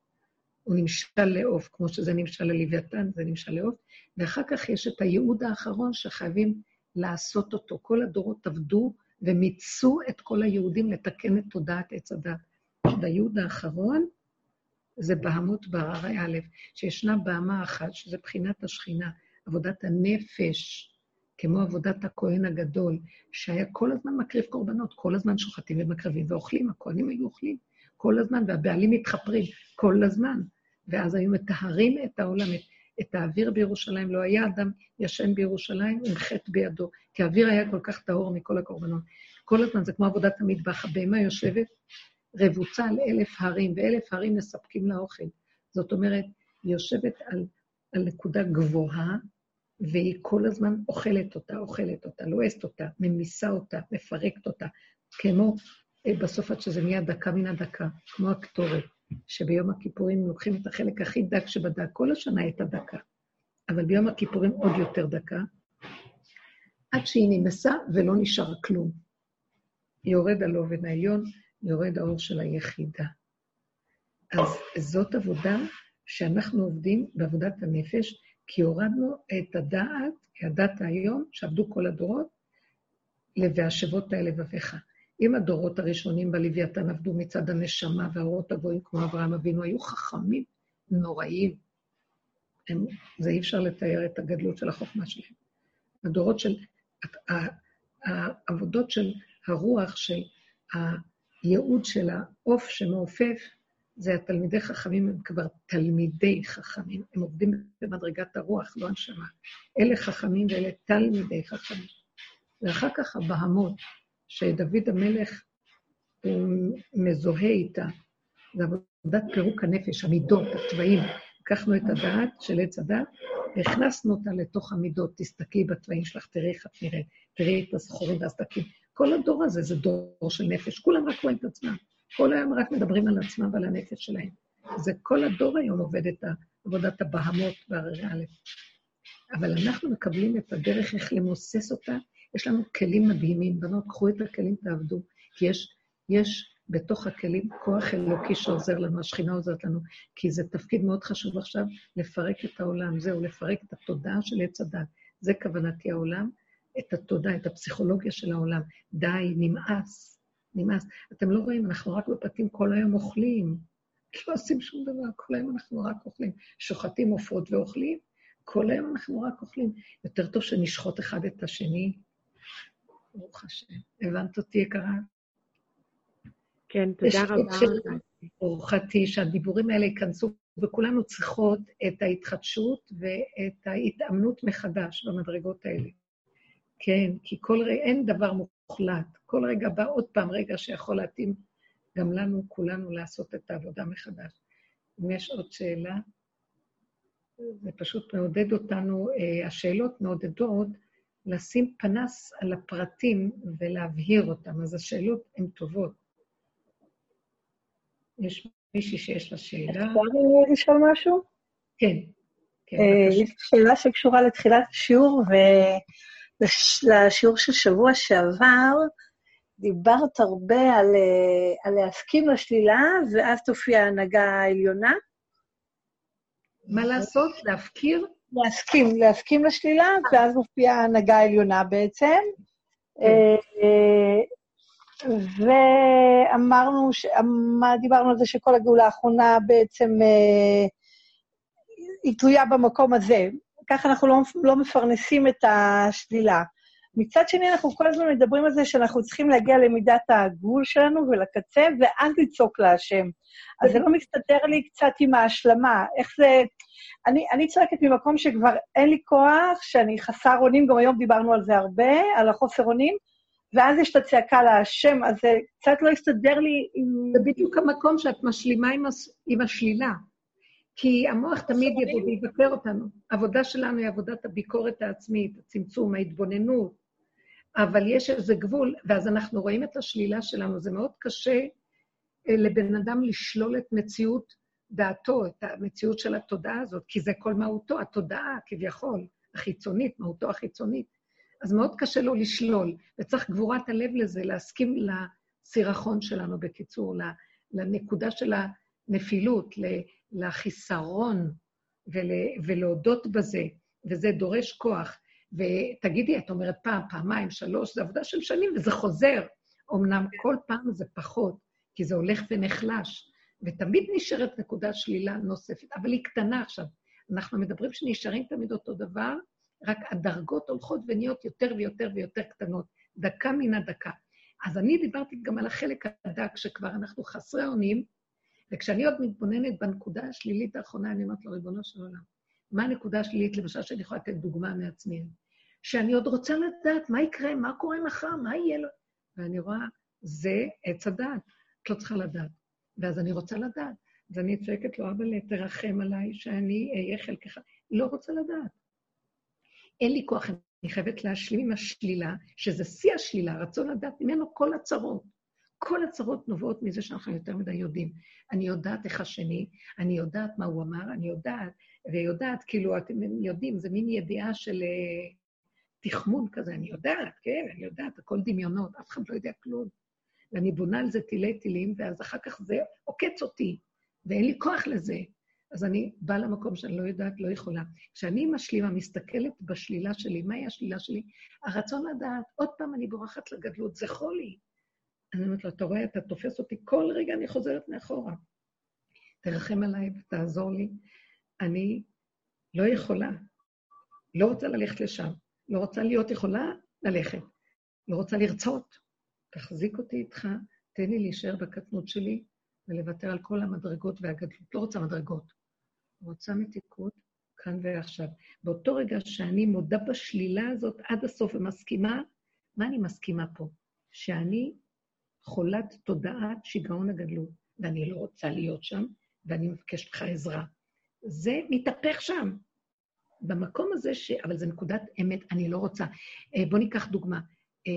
הוא נמשל לעוף, כמו שזה נמשל ללוויתן, זה נמשל לעוף. ואחר כך יש את הייעוד האחרון שחייבים לעשות אותו. כל הדורות עבדו ומיצו את כל היהודים לתקן את תודעת עץ הדת. והייעוד האחרון זה בהמות בהררי א', שישנה בהמה אחת, שזה בחינת השכינה, עבודת הנפש, כמו עבודת הכהן הגדול, שהיה כל הזמן מקריב קורבנות, כל הזמן שוחטים ומקרבים ואוכלים, הכהנים היו אוכלים כל הזמן, והבעלים מתחפרים כל הזמן. ואז היו מטהרים את העולם, את, את האוויר בירושלים. לא היה אדם ישן בירושלים עם חטא בידו, כי האוויר היה כל כך טהור מכל הקורבנות. כל הזמן זה כמו עבודת המטבח, הבהמה יושבת רבוצה על אלף הרים, ואלף הרים מספקים לה אוכל. זאת אומרת, היא יושבת על, על נקודה גבוהה, והיא כל הזמן אוכלת אותה, אוכלת אותה, לועסת אותה, ממיסה אותה, מפרקת אותה, כמו אה, בסוף עד שזה נהיה דקה מן הדקה, כמו הקטורת, שביום הכיפורים לוקחים את החלק הכי דק שבדק, כל השנה הייתה דקה, אבל ביום הכיפורים עוד יותר דקה, עד שהיא נמסה ולא נשאר כלום. יורד על אובן העליון, יורד האור של היחידה. אז זאת עבודה שאנחנו עובדים בעבודת הנפש, כי הורדנו את הדעת, כי הדת היום, שעבדו כל הדורות, ל"והשבות האלה לבביך". אם הדורות הראשונים בלוויתן עבדו מצד הנשמה והאורות הגויים כמו אברהם אבינו, היו חכמים נוראיים. הם, זה אי אפשר לתאר את הגדלות של החוכמה שלהם. הדורות של, העבודות של הרוח, של הייעוד של העוף שמעופף, זה התלמידי חכמים, הם כבר תלמידי חכמים, הם עובדים במדרגת הרוח, לא הנשמה. אלה חכמים ואלה תלמידי חכמים. ואחר כך הבהמות, שדוד המלך הוא מזוהה איתה, זה עבודת פירוק הנפש, המידות, התוואים. לקחנו את הדעת של עץ הדת, והכנסנו אותה לתוך המידות. תסתכלי בתוואים שלך, תראי איך את נראית, תראי את הזכורים והסדקים. כל הדור הזה זה דור של נפש, כולם רק רואים את עצמם. כל היום רק מדברים על עצמם ועל הנפש שלהם. זה כל הדור היום עובד את עבודת הבהמות והררי א'. אבל אנחנו מקבלים את הדרך איך למוסס אותה. יש לנו כלים מדהימים. בנות, קחו את הכלים, תעבדו. כי יש, יש בתוך הכלים כוח אלוקי שעוזר לנו, השכינה עוזרת לנו, כי זה תפקיד מאוד חשוב עכשיו, לפרק את העולם. זהו, לפרק את התודעה של עץ הדת. זה כוונתי העולם, את התודעה, את הפסיכולוגיה של העולם. די, נמאס. נמאס. אתם לא רואים, אנחנו רק בפתים כל היום אוכלים. לא עושים שום דבר, כל היום אנחנו רק אוכלים. שוחטים עופות ואוכלים, כל היום אנחנו רק אוכלים. יותר טוב שנשחוט אחד את השני. ברוך השם. הבנת אותי, יקרה? כן, תודה רבה. ברוכתי, שהדיבורים האלה ייכנסו, וכולנו צריכות את ההתחדשות ואת ההתאמנות מחדש במדרגות האלה. כן, כי כל רגע, אין דבר מוחלט. כל רגע בא עוד פעם רגע שיכול להתאים גם לנו, כולנו, לעשות את העבודה מחדש. אם יש עוד שאלה, זה פשוט מעודד אותנו, אה, השאלות מעודדות לשים פנס על הפרטים ולהבהיר אותם, אז השאלות הן טובות. יש מישהי שיש לה שאלה? אפשר לשאול משהו? כן. כן אה, יש שאלה שקשורה לתחילת השיעור, ו... לשיעור של שבוע שעבר, דיברת הרבה על, אה, על להסכים לשלילה, ואז תופיע ההנהגה העליונה. מה לעשות? להפקיר? להסכים, להסכים לשלילה, ואז מופיעה ההנהגה העליונה בעצם. כן. אה, ואמרנו, דיברנו על זה שכל הגאולה האחרונה בעצם אה, היא תלויה במקום הזה. ככה אנחנו לא, לא מפרנסים את השלילה. מצד שני, אנחנו כל הזמן מדברים על זה שאנחנו צריכים להגיע למידת הגבול שלנו ולקצה, ואז לצעוק להשם. אז זה לא מסתדר לי קצת עם ההשלמה. איך זה... אני, אני צועקת ממקום שכבר אין לי כוח, שאני חסר אונים, גם היום דיברנו על זה הרבה, על החוסר אונים, ואז יש את הצעקה להשם, אז זה קצת לא הסתדר לי עם... זה בדיוק המקום שאת משלימה עם, הס... עם השלילה. כי המוח תמיד יבוא ויבקר אותנו. העבודה שלנו היא עבודת הביקורת העצמית, הצמצום, ההתבוננות, אבל יש איזה גבול, ואז אנחנו רואים את השלילה שלנו. זה מאוד קשה אה, לבן אדם לשלול את מציאות דעתו, את המציאות של התודעה הזאת, כי זה כל מהותו, התודעה כביכול, החיצונית, מהותו החיצונית. אז מאוד קשה לו לשלול, וצריך גבורת הלב לזה, להסכים לסירחון שלנו, בקיצור, לנקודה של הנפילות, לחיסרון, ול, ולהודות בזה, וזה דורש כוח. ותגידי, את אומרת פעם, פעמיים, שלוש, זו עבודה של שנים וזה חוזר. אמנם כל פעם זה פחות, כי זה הולך ונחלש, ותמיד נשארת נקודת שלילה נוספת, אבל היא קטנה עכשיו. אנחנו מדברים שנשארים תמיד אותו דבר, רק הדרגות הולכות ונהיות יותר ויותר ויותר קטנות, דקה מן הדקה. אז אני דיברתי גם על החלק הדק, שכבר אנחנו חסרי אונים, וכשאני עוד מתבוננת בנקודה השלילית האחרונה, אני אומרת לו, ריבונו של עולם, מה הנקודה השלילית, למשל, שאני יכולה לתת דוגמה מעצמי? שאני עוד רוצה לדעת מה יקרה, מה קורה מחר, מה יהיה לו. ואני רואה, זה עץ הדעת, את לא צריכה לדעת. ואז אני רוצה לדעת. אז אני צועקת לו, אבא, תרחם עליי שאני אהיה חלקך. לא רוצה לדעת. אין לי כוח, אני חייבת להשלים עם השלילה, שזה שיא השלילה, רצון לדעת ממנו כל הצרות. כל הצרות נובעות מזה שאנחנו יותר מדי יודעים. אני יודעת איך השני, אני יודעת מה הוא אמר, אני יודעת, ויודעת, כאילו, אתם יודעים, זה מין ידיעה של uh, תחמון כזה, אני יודעת, כן, אני יודעת, הכל דמיונות, אף אחד לא יודע כלום. ואני בונה על זה תילי תילים, ואז אחר כך זה עוקץ אותי, ואין לי כוח לזה. אז אני באה למקום שאני לא יודעת, לא יכולה. כשאני משלימה, מסתכלת בשלילה שלי, מהי השלילה שלי? הרצון לדעת, עוד פעם אני בורחת לגדלות, זה חולי. אני אומרת לו, אתה רואה, אתה תופס אותי, כל רגע אני חוזרת מאחורה. תרחם עליי ותעזור לי. אני לא יכולה, לא רוצה ללכת לשם, לא רוצה להיות יכולה ללכת, לא רוצה לרצות. תחזיק אותי איתך, תן לי להישאר בקטנות שלי ולוותר על כל המדרגות והגדלות. לא רוצה מדרגות, רוצה מתיקות כאן ועכשיו. באותו רגע שאני מודה בשלילה הזאת עד הסוף ומסכימה, מה אני מסכימה פה? שאני חולת תודעת שיגעון הגדלות, ואני לא רוצה להיות שם, ואני מבקשת לך עזרה. זה מתהפך שם. במקום הזה, ש... אבל זו נקודת אמת, אני לא רוצה. אה, בואו ניקח דוגמה. אה,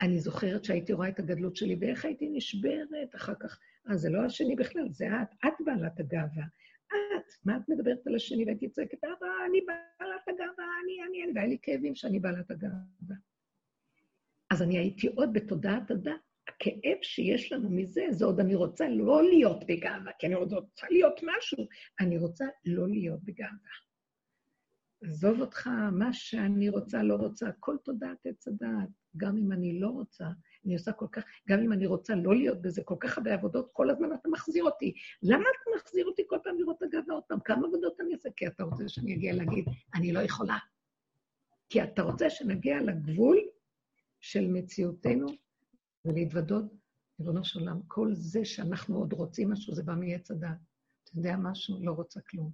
אני זוכרת שהייתי רואה את הגדלות שלי, ואיך הייתי נשברת אחר כך. אה, זה לא השני בכלל, זה את. את בעלת הגאווה. את, מה את מדברת על השני? והייתי צועקת, אבא, אני בעלת הגאווה, אני, אני, אני, והיה לי כאבים שאני בעלת הגאווה. אז אני הייתי עוד בתודעת הדת. הכאב שיש לנו מזה, זה עוד אני רוצה לא להיות בגאווה, כי אני עוד רוצה להיות משהו, אני רוצה לא להיות בגאווה. עזוב אותך, מה שאני רוצה, לא רוצה, כל תודעת עץ הדעת, גם אם אני לא רוצה, אני עושה כל כך, גם אם אני רוצה לא להיות בזה, כל כך הרבה עבודות, כל הזמן אתה מחזיר אותי. למה אתה מחזיר אותי כל פעם לראות את הגאווה עוד פעם? כמה עבודות אני אעשה? כי אתה רוצה שאני אגיע להגיד, אני לא יכולה. כי אתה רוצה שנגיע לגבול של מציאותנו ולהתוודות, ריבונו של עולם, כל זה שאנחנו עוד רוצים משהו, זה בא מעץ הדעת. אתה יודע משהו? לא רוצה כלום.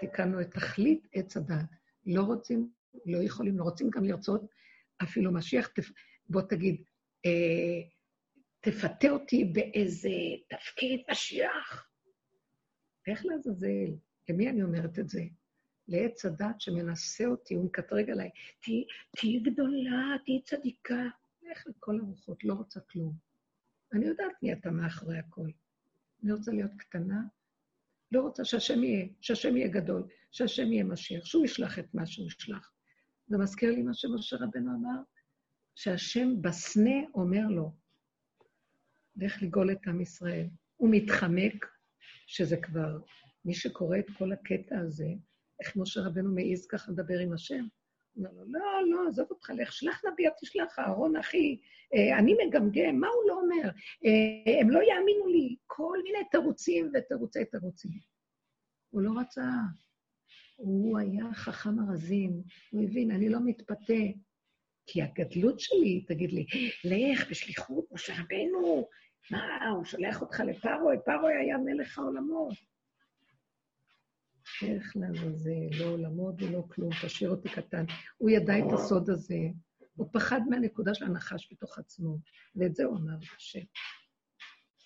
תיקנו את תכלית עץ הדעת. לא רוצים, לא יכולים, לא רוצים גם לרצות אפילו משיח. תפ... בוא תגיד, אה, תפתה אותי באיזה תפקיד משיח. איך לעזאזל? למי אני אומרת את זה? לעץ הדת שמנסה אותי, הוא מקטרג עליי, תהיי גדולה, תהיי צדיקה. לך לכל הרוחות, לא רוצה כלום. אני יודעת מי אתה מאחורי הכל. אני רוצה להיות קטנה, לא רוצה שהשם יהיה, שהשם יהיה גדול, שהשם יהיה משיח, שהוא ישלח את מה שהוא ישלח. זה מזכיר לי מה שמשה רבנו אמר, שהשם בסנה אומר לו, לך לגאול את עם ישראל. הוא מתחמק, שזה כבר, מי שקורא את כל הקטע הזה, איך משה רבנו מעז ככה לדבר עם השם? אומר לו, לא, לא, עזוב אותך, לך, שלח נביא, תשלח, אהרון אחי, אה, אני מגמגם, מה הוא לא אומר? אה, הם לא יאמינו לי, כל מיני תירוצים ותירוצי תירוצים. הוא לא רצה, הוא היה חכם ארזים, הוא הבין, אני לא מתפתה, כי הגדלות שלי תגיד לי, לך בשליחות, משה רבנו, מה, הוא שולח אותך לפרוי, פרוי היה מלך העולמות. איך זה, לא עולמות ולא כלום, תשאיר אותי קטן. הוא ידע את הסוד הזה, הוא פחד מהנקודה של הנחש בתוך עצמו, ואת זה הוא אמר להשם.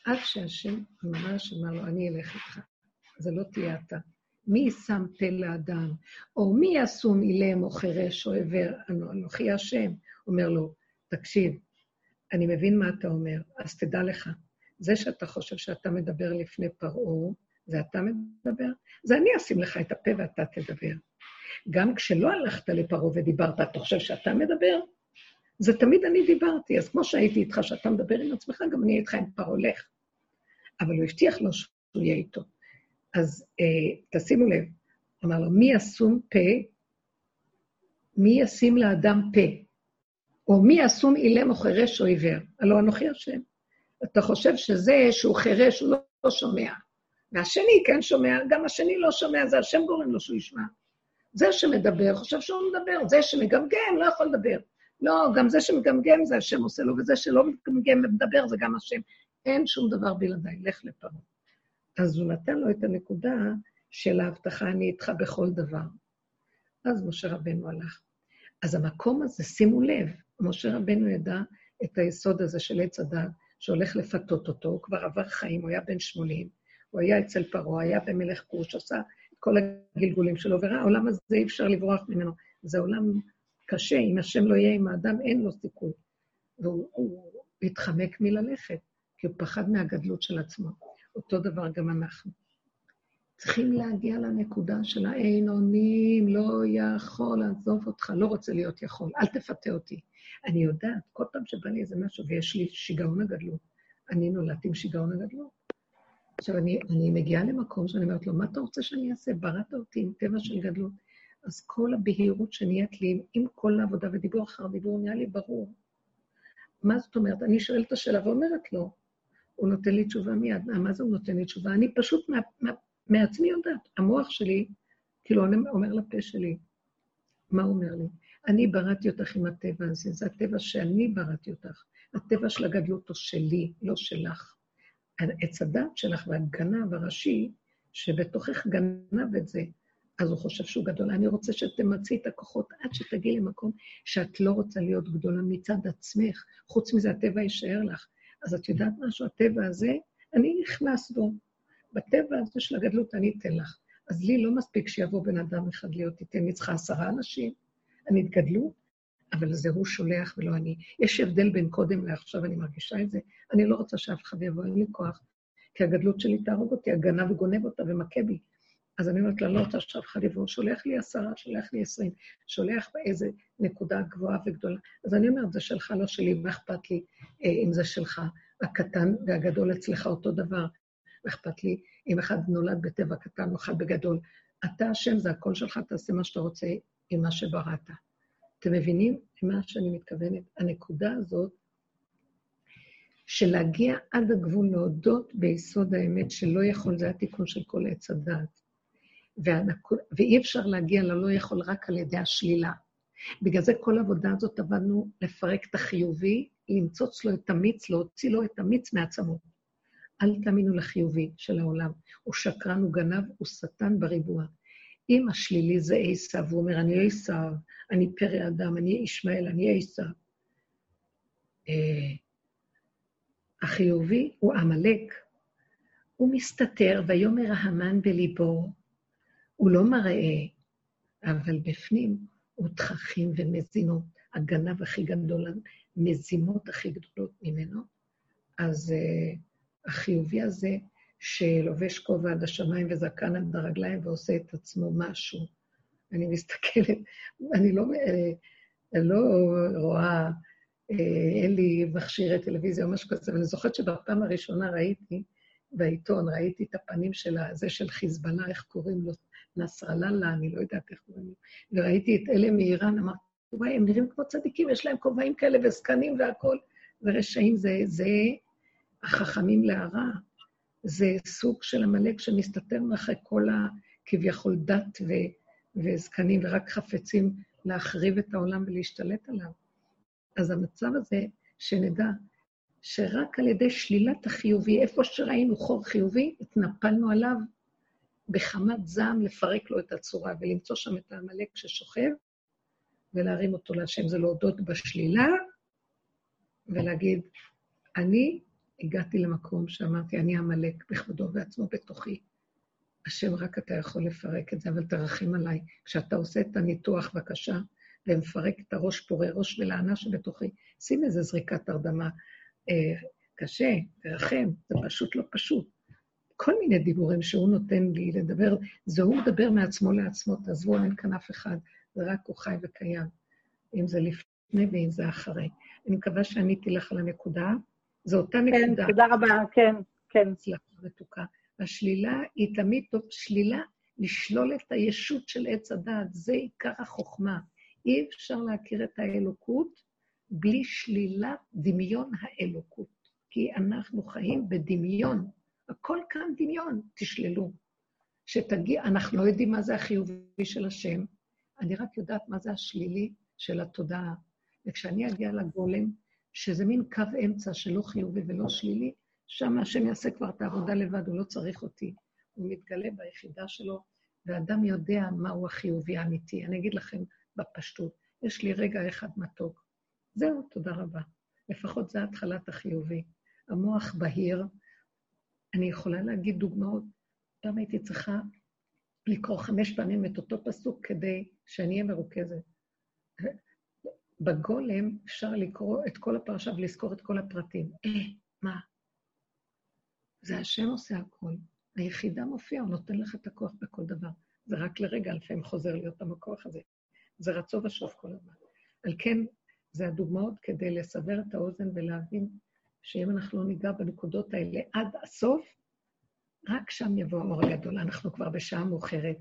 עד שהשם ממש אמר לו, אני אלך איתך, זה לא תהיה אתה. מי שם פה לאדם, או מי ישום אילם או חירש או עיוור, אנוכי השם. אומר לו, תקשיב, אני מבין מה אתה אומר, אז תדע לך, זה שאתה חושב שאתה מדבר לפני פרעה, זה אתה מדבר? זה אני אשים לך את הפה ואתה תדבר. גם כשלא הלכת לפרעה ודיברת, אתה חושב שאתה מדבר? זה תמיד אני דיברתי, אז כמו שהייתי איתך, שאתה מדבר עם עצמך, גם אני איתך עם פרעה, לך. אבל הוא הבטיח לו שהוא יהיה איתו. אז אה, תשימו לב, אמר לו, מי ישום פה, מי ישים לאדם פה, או מי ישום אילם או חירש או עיוור? הלא אנוכי השם. אתה חושב שזה שהוא חירש, הוא לא, לא שומע. והשני כן שומע, גם השני לא שומע, זה השם גורם לו שהוא ישמע. זה שמדבר, חושב שהוא מדבר, זה שמגמגם, לא יכול לדבר. לא, גם זה שמגמגם זה השם עושה לו, וזה שלא מגמגם ומדבר זה גם השם. אין שום דבר בלעדיי, לך לפרעה. אז הוא נתן לו את הנקודה של ההבטחה, אני איתך בכל דבר. אז משה רבנו הלך. אז המקום הזה, שימו לב, משה רבנו ידע את היסוד הזה של עץ הדת, שהולך לפתות אותו, הוא כבר עבר חיים, הוא היה בן 80, הוא היה אצל פרעה, היה במלך כוש, עשה את כל הגלגולים שלו, וראה, העולם הזה אי אפשר לברוח ממנו. זה עולם קשה, אם השם לא יהיה עם האדם, אין לו סיכוי. והוא התחמק מללכת, כי הוא פחד מהגדלות של עצמו. אותו דבר גם אנחנו. צריכים להגיע לנקודה של האין אונים, לא יכול לעזוב אותך, לא רוצה להיות יכול, אל תפתה אותי. אני יודעת, כל פעם שבא לי איזה משהו ויש לי שיגעון הגדלות, אני נולדתי עם שיגעון הגדלות. עכשיו, אני, אני מגיעה למקום שאני אומרת לו, מה אתה רוצה שאני אעשה? בראת אותי עם טבע של גדלות. אז כל הבהירות שנהיית לי, עם כל העבודה ודיבור אחר דיבור, נהיה לי ברור. מה זאת אומרת? אני שואלת את השאלה ואומרת לו, הוא נותן לי תשובה מיד. מה זה הוא נותן לי תשובה? אני פשוט מה, מה, מעצמי יודעת. המוח שלי, כאילו, אומר לפה שלי, מה הוא אומר לי? אני בראתי אותך עם הטבע הזה, זה הטבע שאני בראתי אותך. הטבע של הגדלות הוא שלי, לא שלך. עץ הדת שלך והגנב הראשי, שבתוכך גנב את זה, אז הוא חושב שהוא גדול. אני רוצה שתמצי את הכוחות עד שתגיעי למקום שאת לא רוצה להיות גדולה מצד עצמך. חוץ מזה, הטבע יישאר לך. אז את יודעת משהו? הטבע הזה, אני נכנס בו. בטבע הזה של הגדלות אני אתן לך. אז לי לא מספיק שיבוא בן אדם אחד להיות איתי, אני צריכה עשרה אנשים. אני התגדלות, אבל זה הוא שולח ולא אני. יש הבדל בין קודם לעכשיו, אני מרגישה את זה. אני לא רוצה שאף אחד יבוא, אין לי כוח, כי הגדלות שלי תהרוג אותי, הגנב וגונב אותה ומכה בי. אז אני אומרת לה, לא רוצה שאף אחד יבוא, שולח לי עשרה, שולח לי עשרים, שולח באיזה נקודה גבוהה וגדולה. אז אני אומרת, זה שלך, לא שלי, מה אכפת לי אה, אם זה שלך? הקטן והגדול אצלך אותו דבר. מה אכפת לי אם אחד נולד בטבע קטן או אחד בגדול? אתה השם, זה הכל שלך, תעשה מה שאתה רוצה עם מה שבראת. אתם מבינים למה שאני מתכוונת? הנקודה הזאת של להגיע עד הגבול, להודות ביסוד האמת שלא יכול, זה התיקון של כל עץ הדעת. ואי אפשר להגיע ללא יכול רק על ידי השלילה. בגלל זה כל העבודה הזאת עבדנו לפרק את החיובי, למצוץ לו את המיץ, להוציא לו את המיץ מעצמות. אל תאמינו לחיובי של העולם. הוא שקרן, הוא גנב, הוא שטן בריבוע. אם השלילי זה עשיו, הוא אומר, אני עשיו, אני פרא אדם, אני ישמעאל, אני עשיו. אה, החיובי הוא עמלק. הוא מסתתר, ויאמר ההמן בליבו, הוא לא מראה, אבל בפנים הוא תככים ומזינות. הגנב הכי גדול, המזימות הכי גדולות ממנו. אז uh, החיובי הזה, שלובש כובע עד השמיים וזקן עד הרגליים ועושה את עצמו משהו. אני מסתכלת, אני לא, אה, לא רואה, אה, אין לי מכשירי טלוויזיה או משהו כזה, אבל אני זוכרת שבפעם הראשונה ראיתי בעיתון, ראיתי את הפנים של הזה של חיזבאללה, איך קוראים לו? נסראללה, אני לא יודעת איך קוראים לו. וראיתי את אלה מאיראן, אמרתי, וואי, הם נראים כמו צדיקים, יש להם כובעים כאלה וזקנים והכול. ורשעים זה, זה החכמים להרע. זה סוג של עמלק שמסתתר מאחורי כל הכביכול דת ו, וזקנים, ורק חפצים להחריב את העולם ולהשתלט עליו. אז המצב הזה, שנדע שרק על ידי שלילת החיובי, איפה שראינו חור חיובי, התנפלנו עליו בחמת זעם לפרק לו את הצורה ולמצוא שם את העמלק ששוכב ולהרים אותו להשם. זה להודות בשלילה ולהגיד, אני הגעתי למקום שאמרתי, אני עמלק בכבודו ועצמו בתוכי. השם, רק אתה יכול לפרק את זה, אבל תרחם עליי. כשאתה עושה את הניתוח, בבקשה, ומפרק את הראש פורה ראש ולענה שבתוכי, שים איזה זריקת הרדמה. אה, קשה, תרחם, זה פשוט לא פשוט. כל מיני דיבורים שהוא נותן לי לדבר, זה הוא מדבר מעצמו לעצמו, תעזבו, אין כאן אף אחד, זה רק הוא חי וקיים, אם זה לפני ואם זה אחרי. אני מקווה שעניתי לך על הנקודה. זו אותה כן, נקודה. כן, תודה רבה, כן, כן. מתוקה. השלילה היא תמיד טוב, שלילה, לשלול את הישות של עץ הדעת, זה עיקר החוכמה. אי אפשר להכיר את האלוקות בלי שלילת דמיון האלוקות. כי אנחנו חיים בדמיון. הכל כאן דמיון, תשללו. שתגיע, אנחנו לא יודעים מה זה החיובי של השם, אני רק יודעת מה זה השלילי של התודעה. וכשאני אגיע לגולם, שזה מין קו אמצע שלא חיובי ולא שלילי, שם השם יעשה כבר את העבודה לבד, הוא לא צריך אותי. הוא מתגלה ביחידה שלו, ואדם יודע מהו החיובי האמיתי. אני אגיד לכם בפשטות, יש לי רגע אחד מתוק. זהו, תודה רבה. לפחות זה התחלת החיובי. המוח בהיר, אני יכולה להגיד דוגמאות. פעם הייתי צריכה לקרוא חמש פעמים את אותו פסוק כדי שאני אהיה מרוכזת. בגולם אפשר לקרוא את כל הפרשה ולזכור את כל הפרטים. אה, מה? זה השם עושה הכול. היחידה מופיעה, הוא נותן לך את הכוח בכל דבר. זה רק לרגע, לפעמים חוזר להיות המכוח הזה. זה רצו ושוב כל הזמן. על כן, זה הדוגמאות כדי לסבר את האוזן ולהבין שאם אנחנו לא ניגע בנקודות האלה עד הסוף, רק שם יבוא האור הגדול. אנחנו כבר בשעה מאוחרת.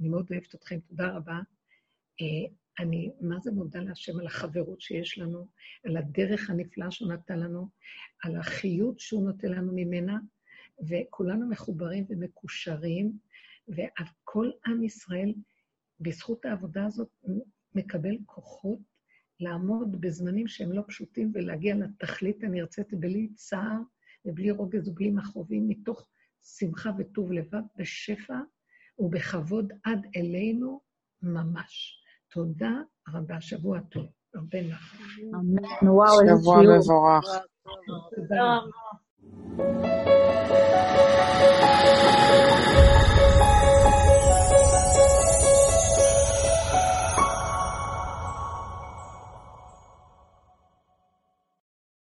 אני מאוד אוהבת אתכם, תודה רבה. אני מה זה מודה להשם על החברות שיש לנו, על הדרך הנפלאה שהוא נתן לנו, על החיות שהוא נותן לנו ממנה, וכולנו מחוברים ומקושרים, וכל עם ישראל, בזכות העבודה הזאת, מקבל כוחות לעמוד בזמנים שהם לא פשוטים ולהגיע לתכלית הנרצית בלי צער ובלי רוגז ובלי מכאובים, מתוך שמחה וטוב לבב, בשפע ובכבוד עד אלינו ממש. תודה רבה, שבוע טוב, הרבה נחת. אמן, וואו, איזה שבוע מבורך. תודה רבה.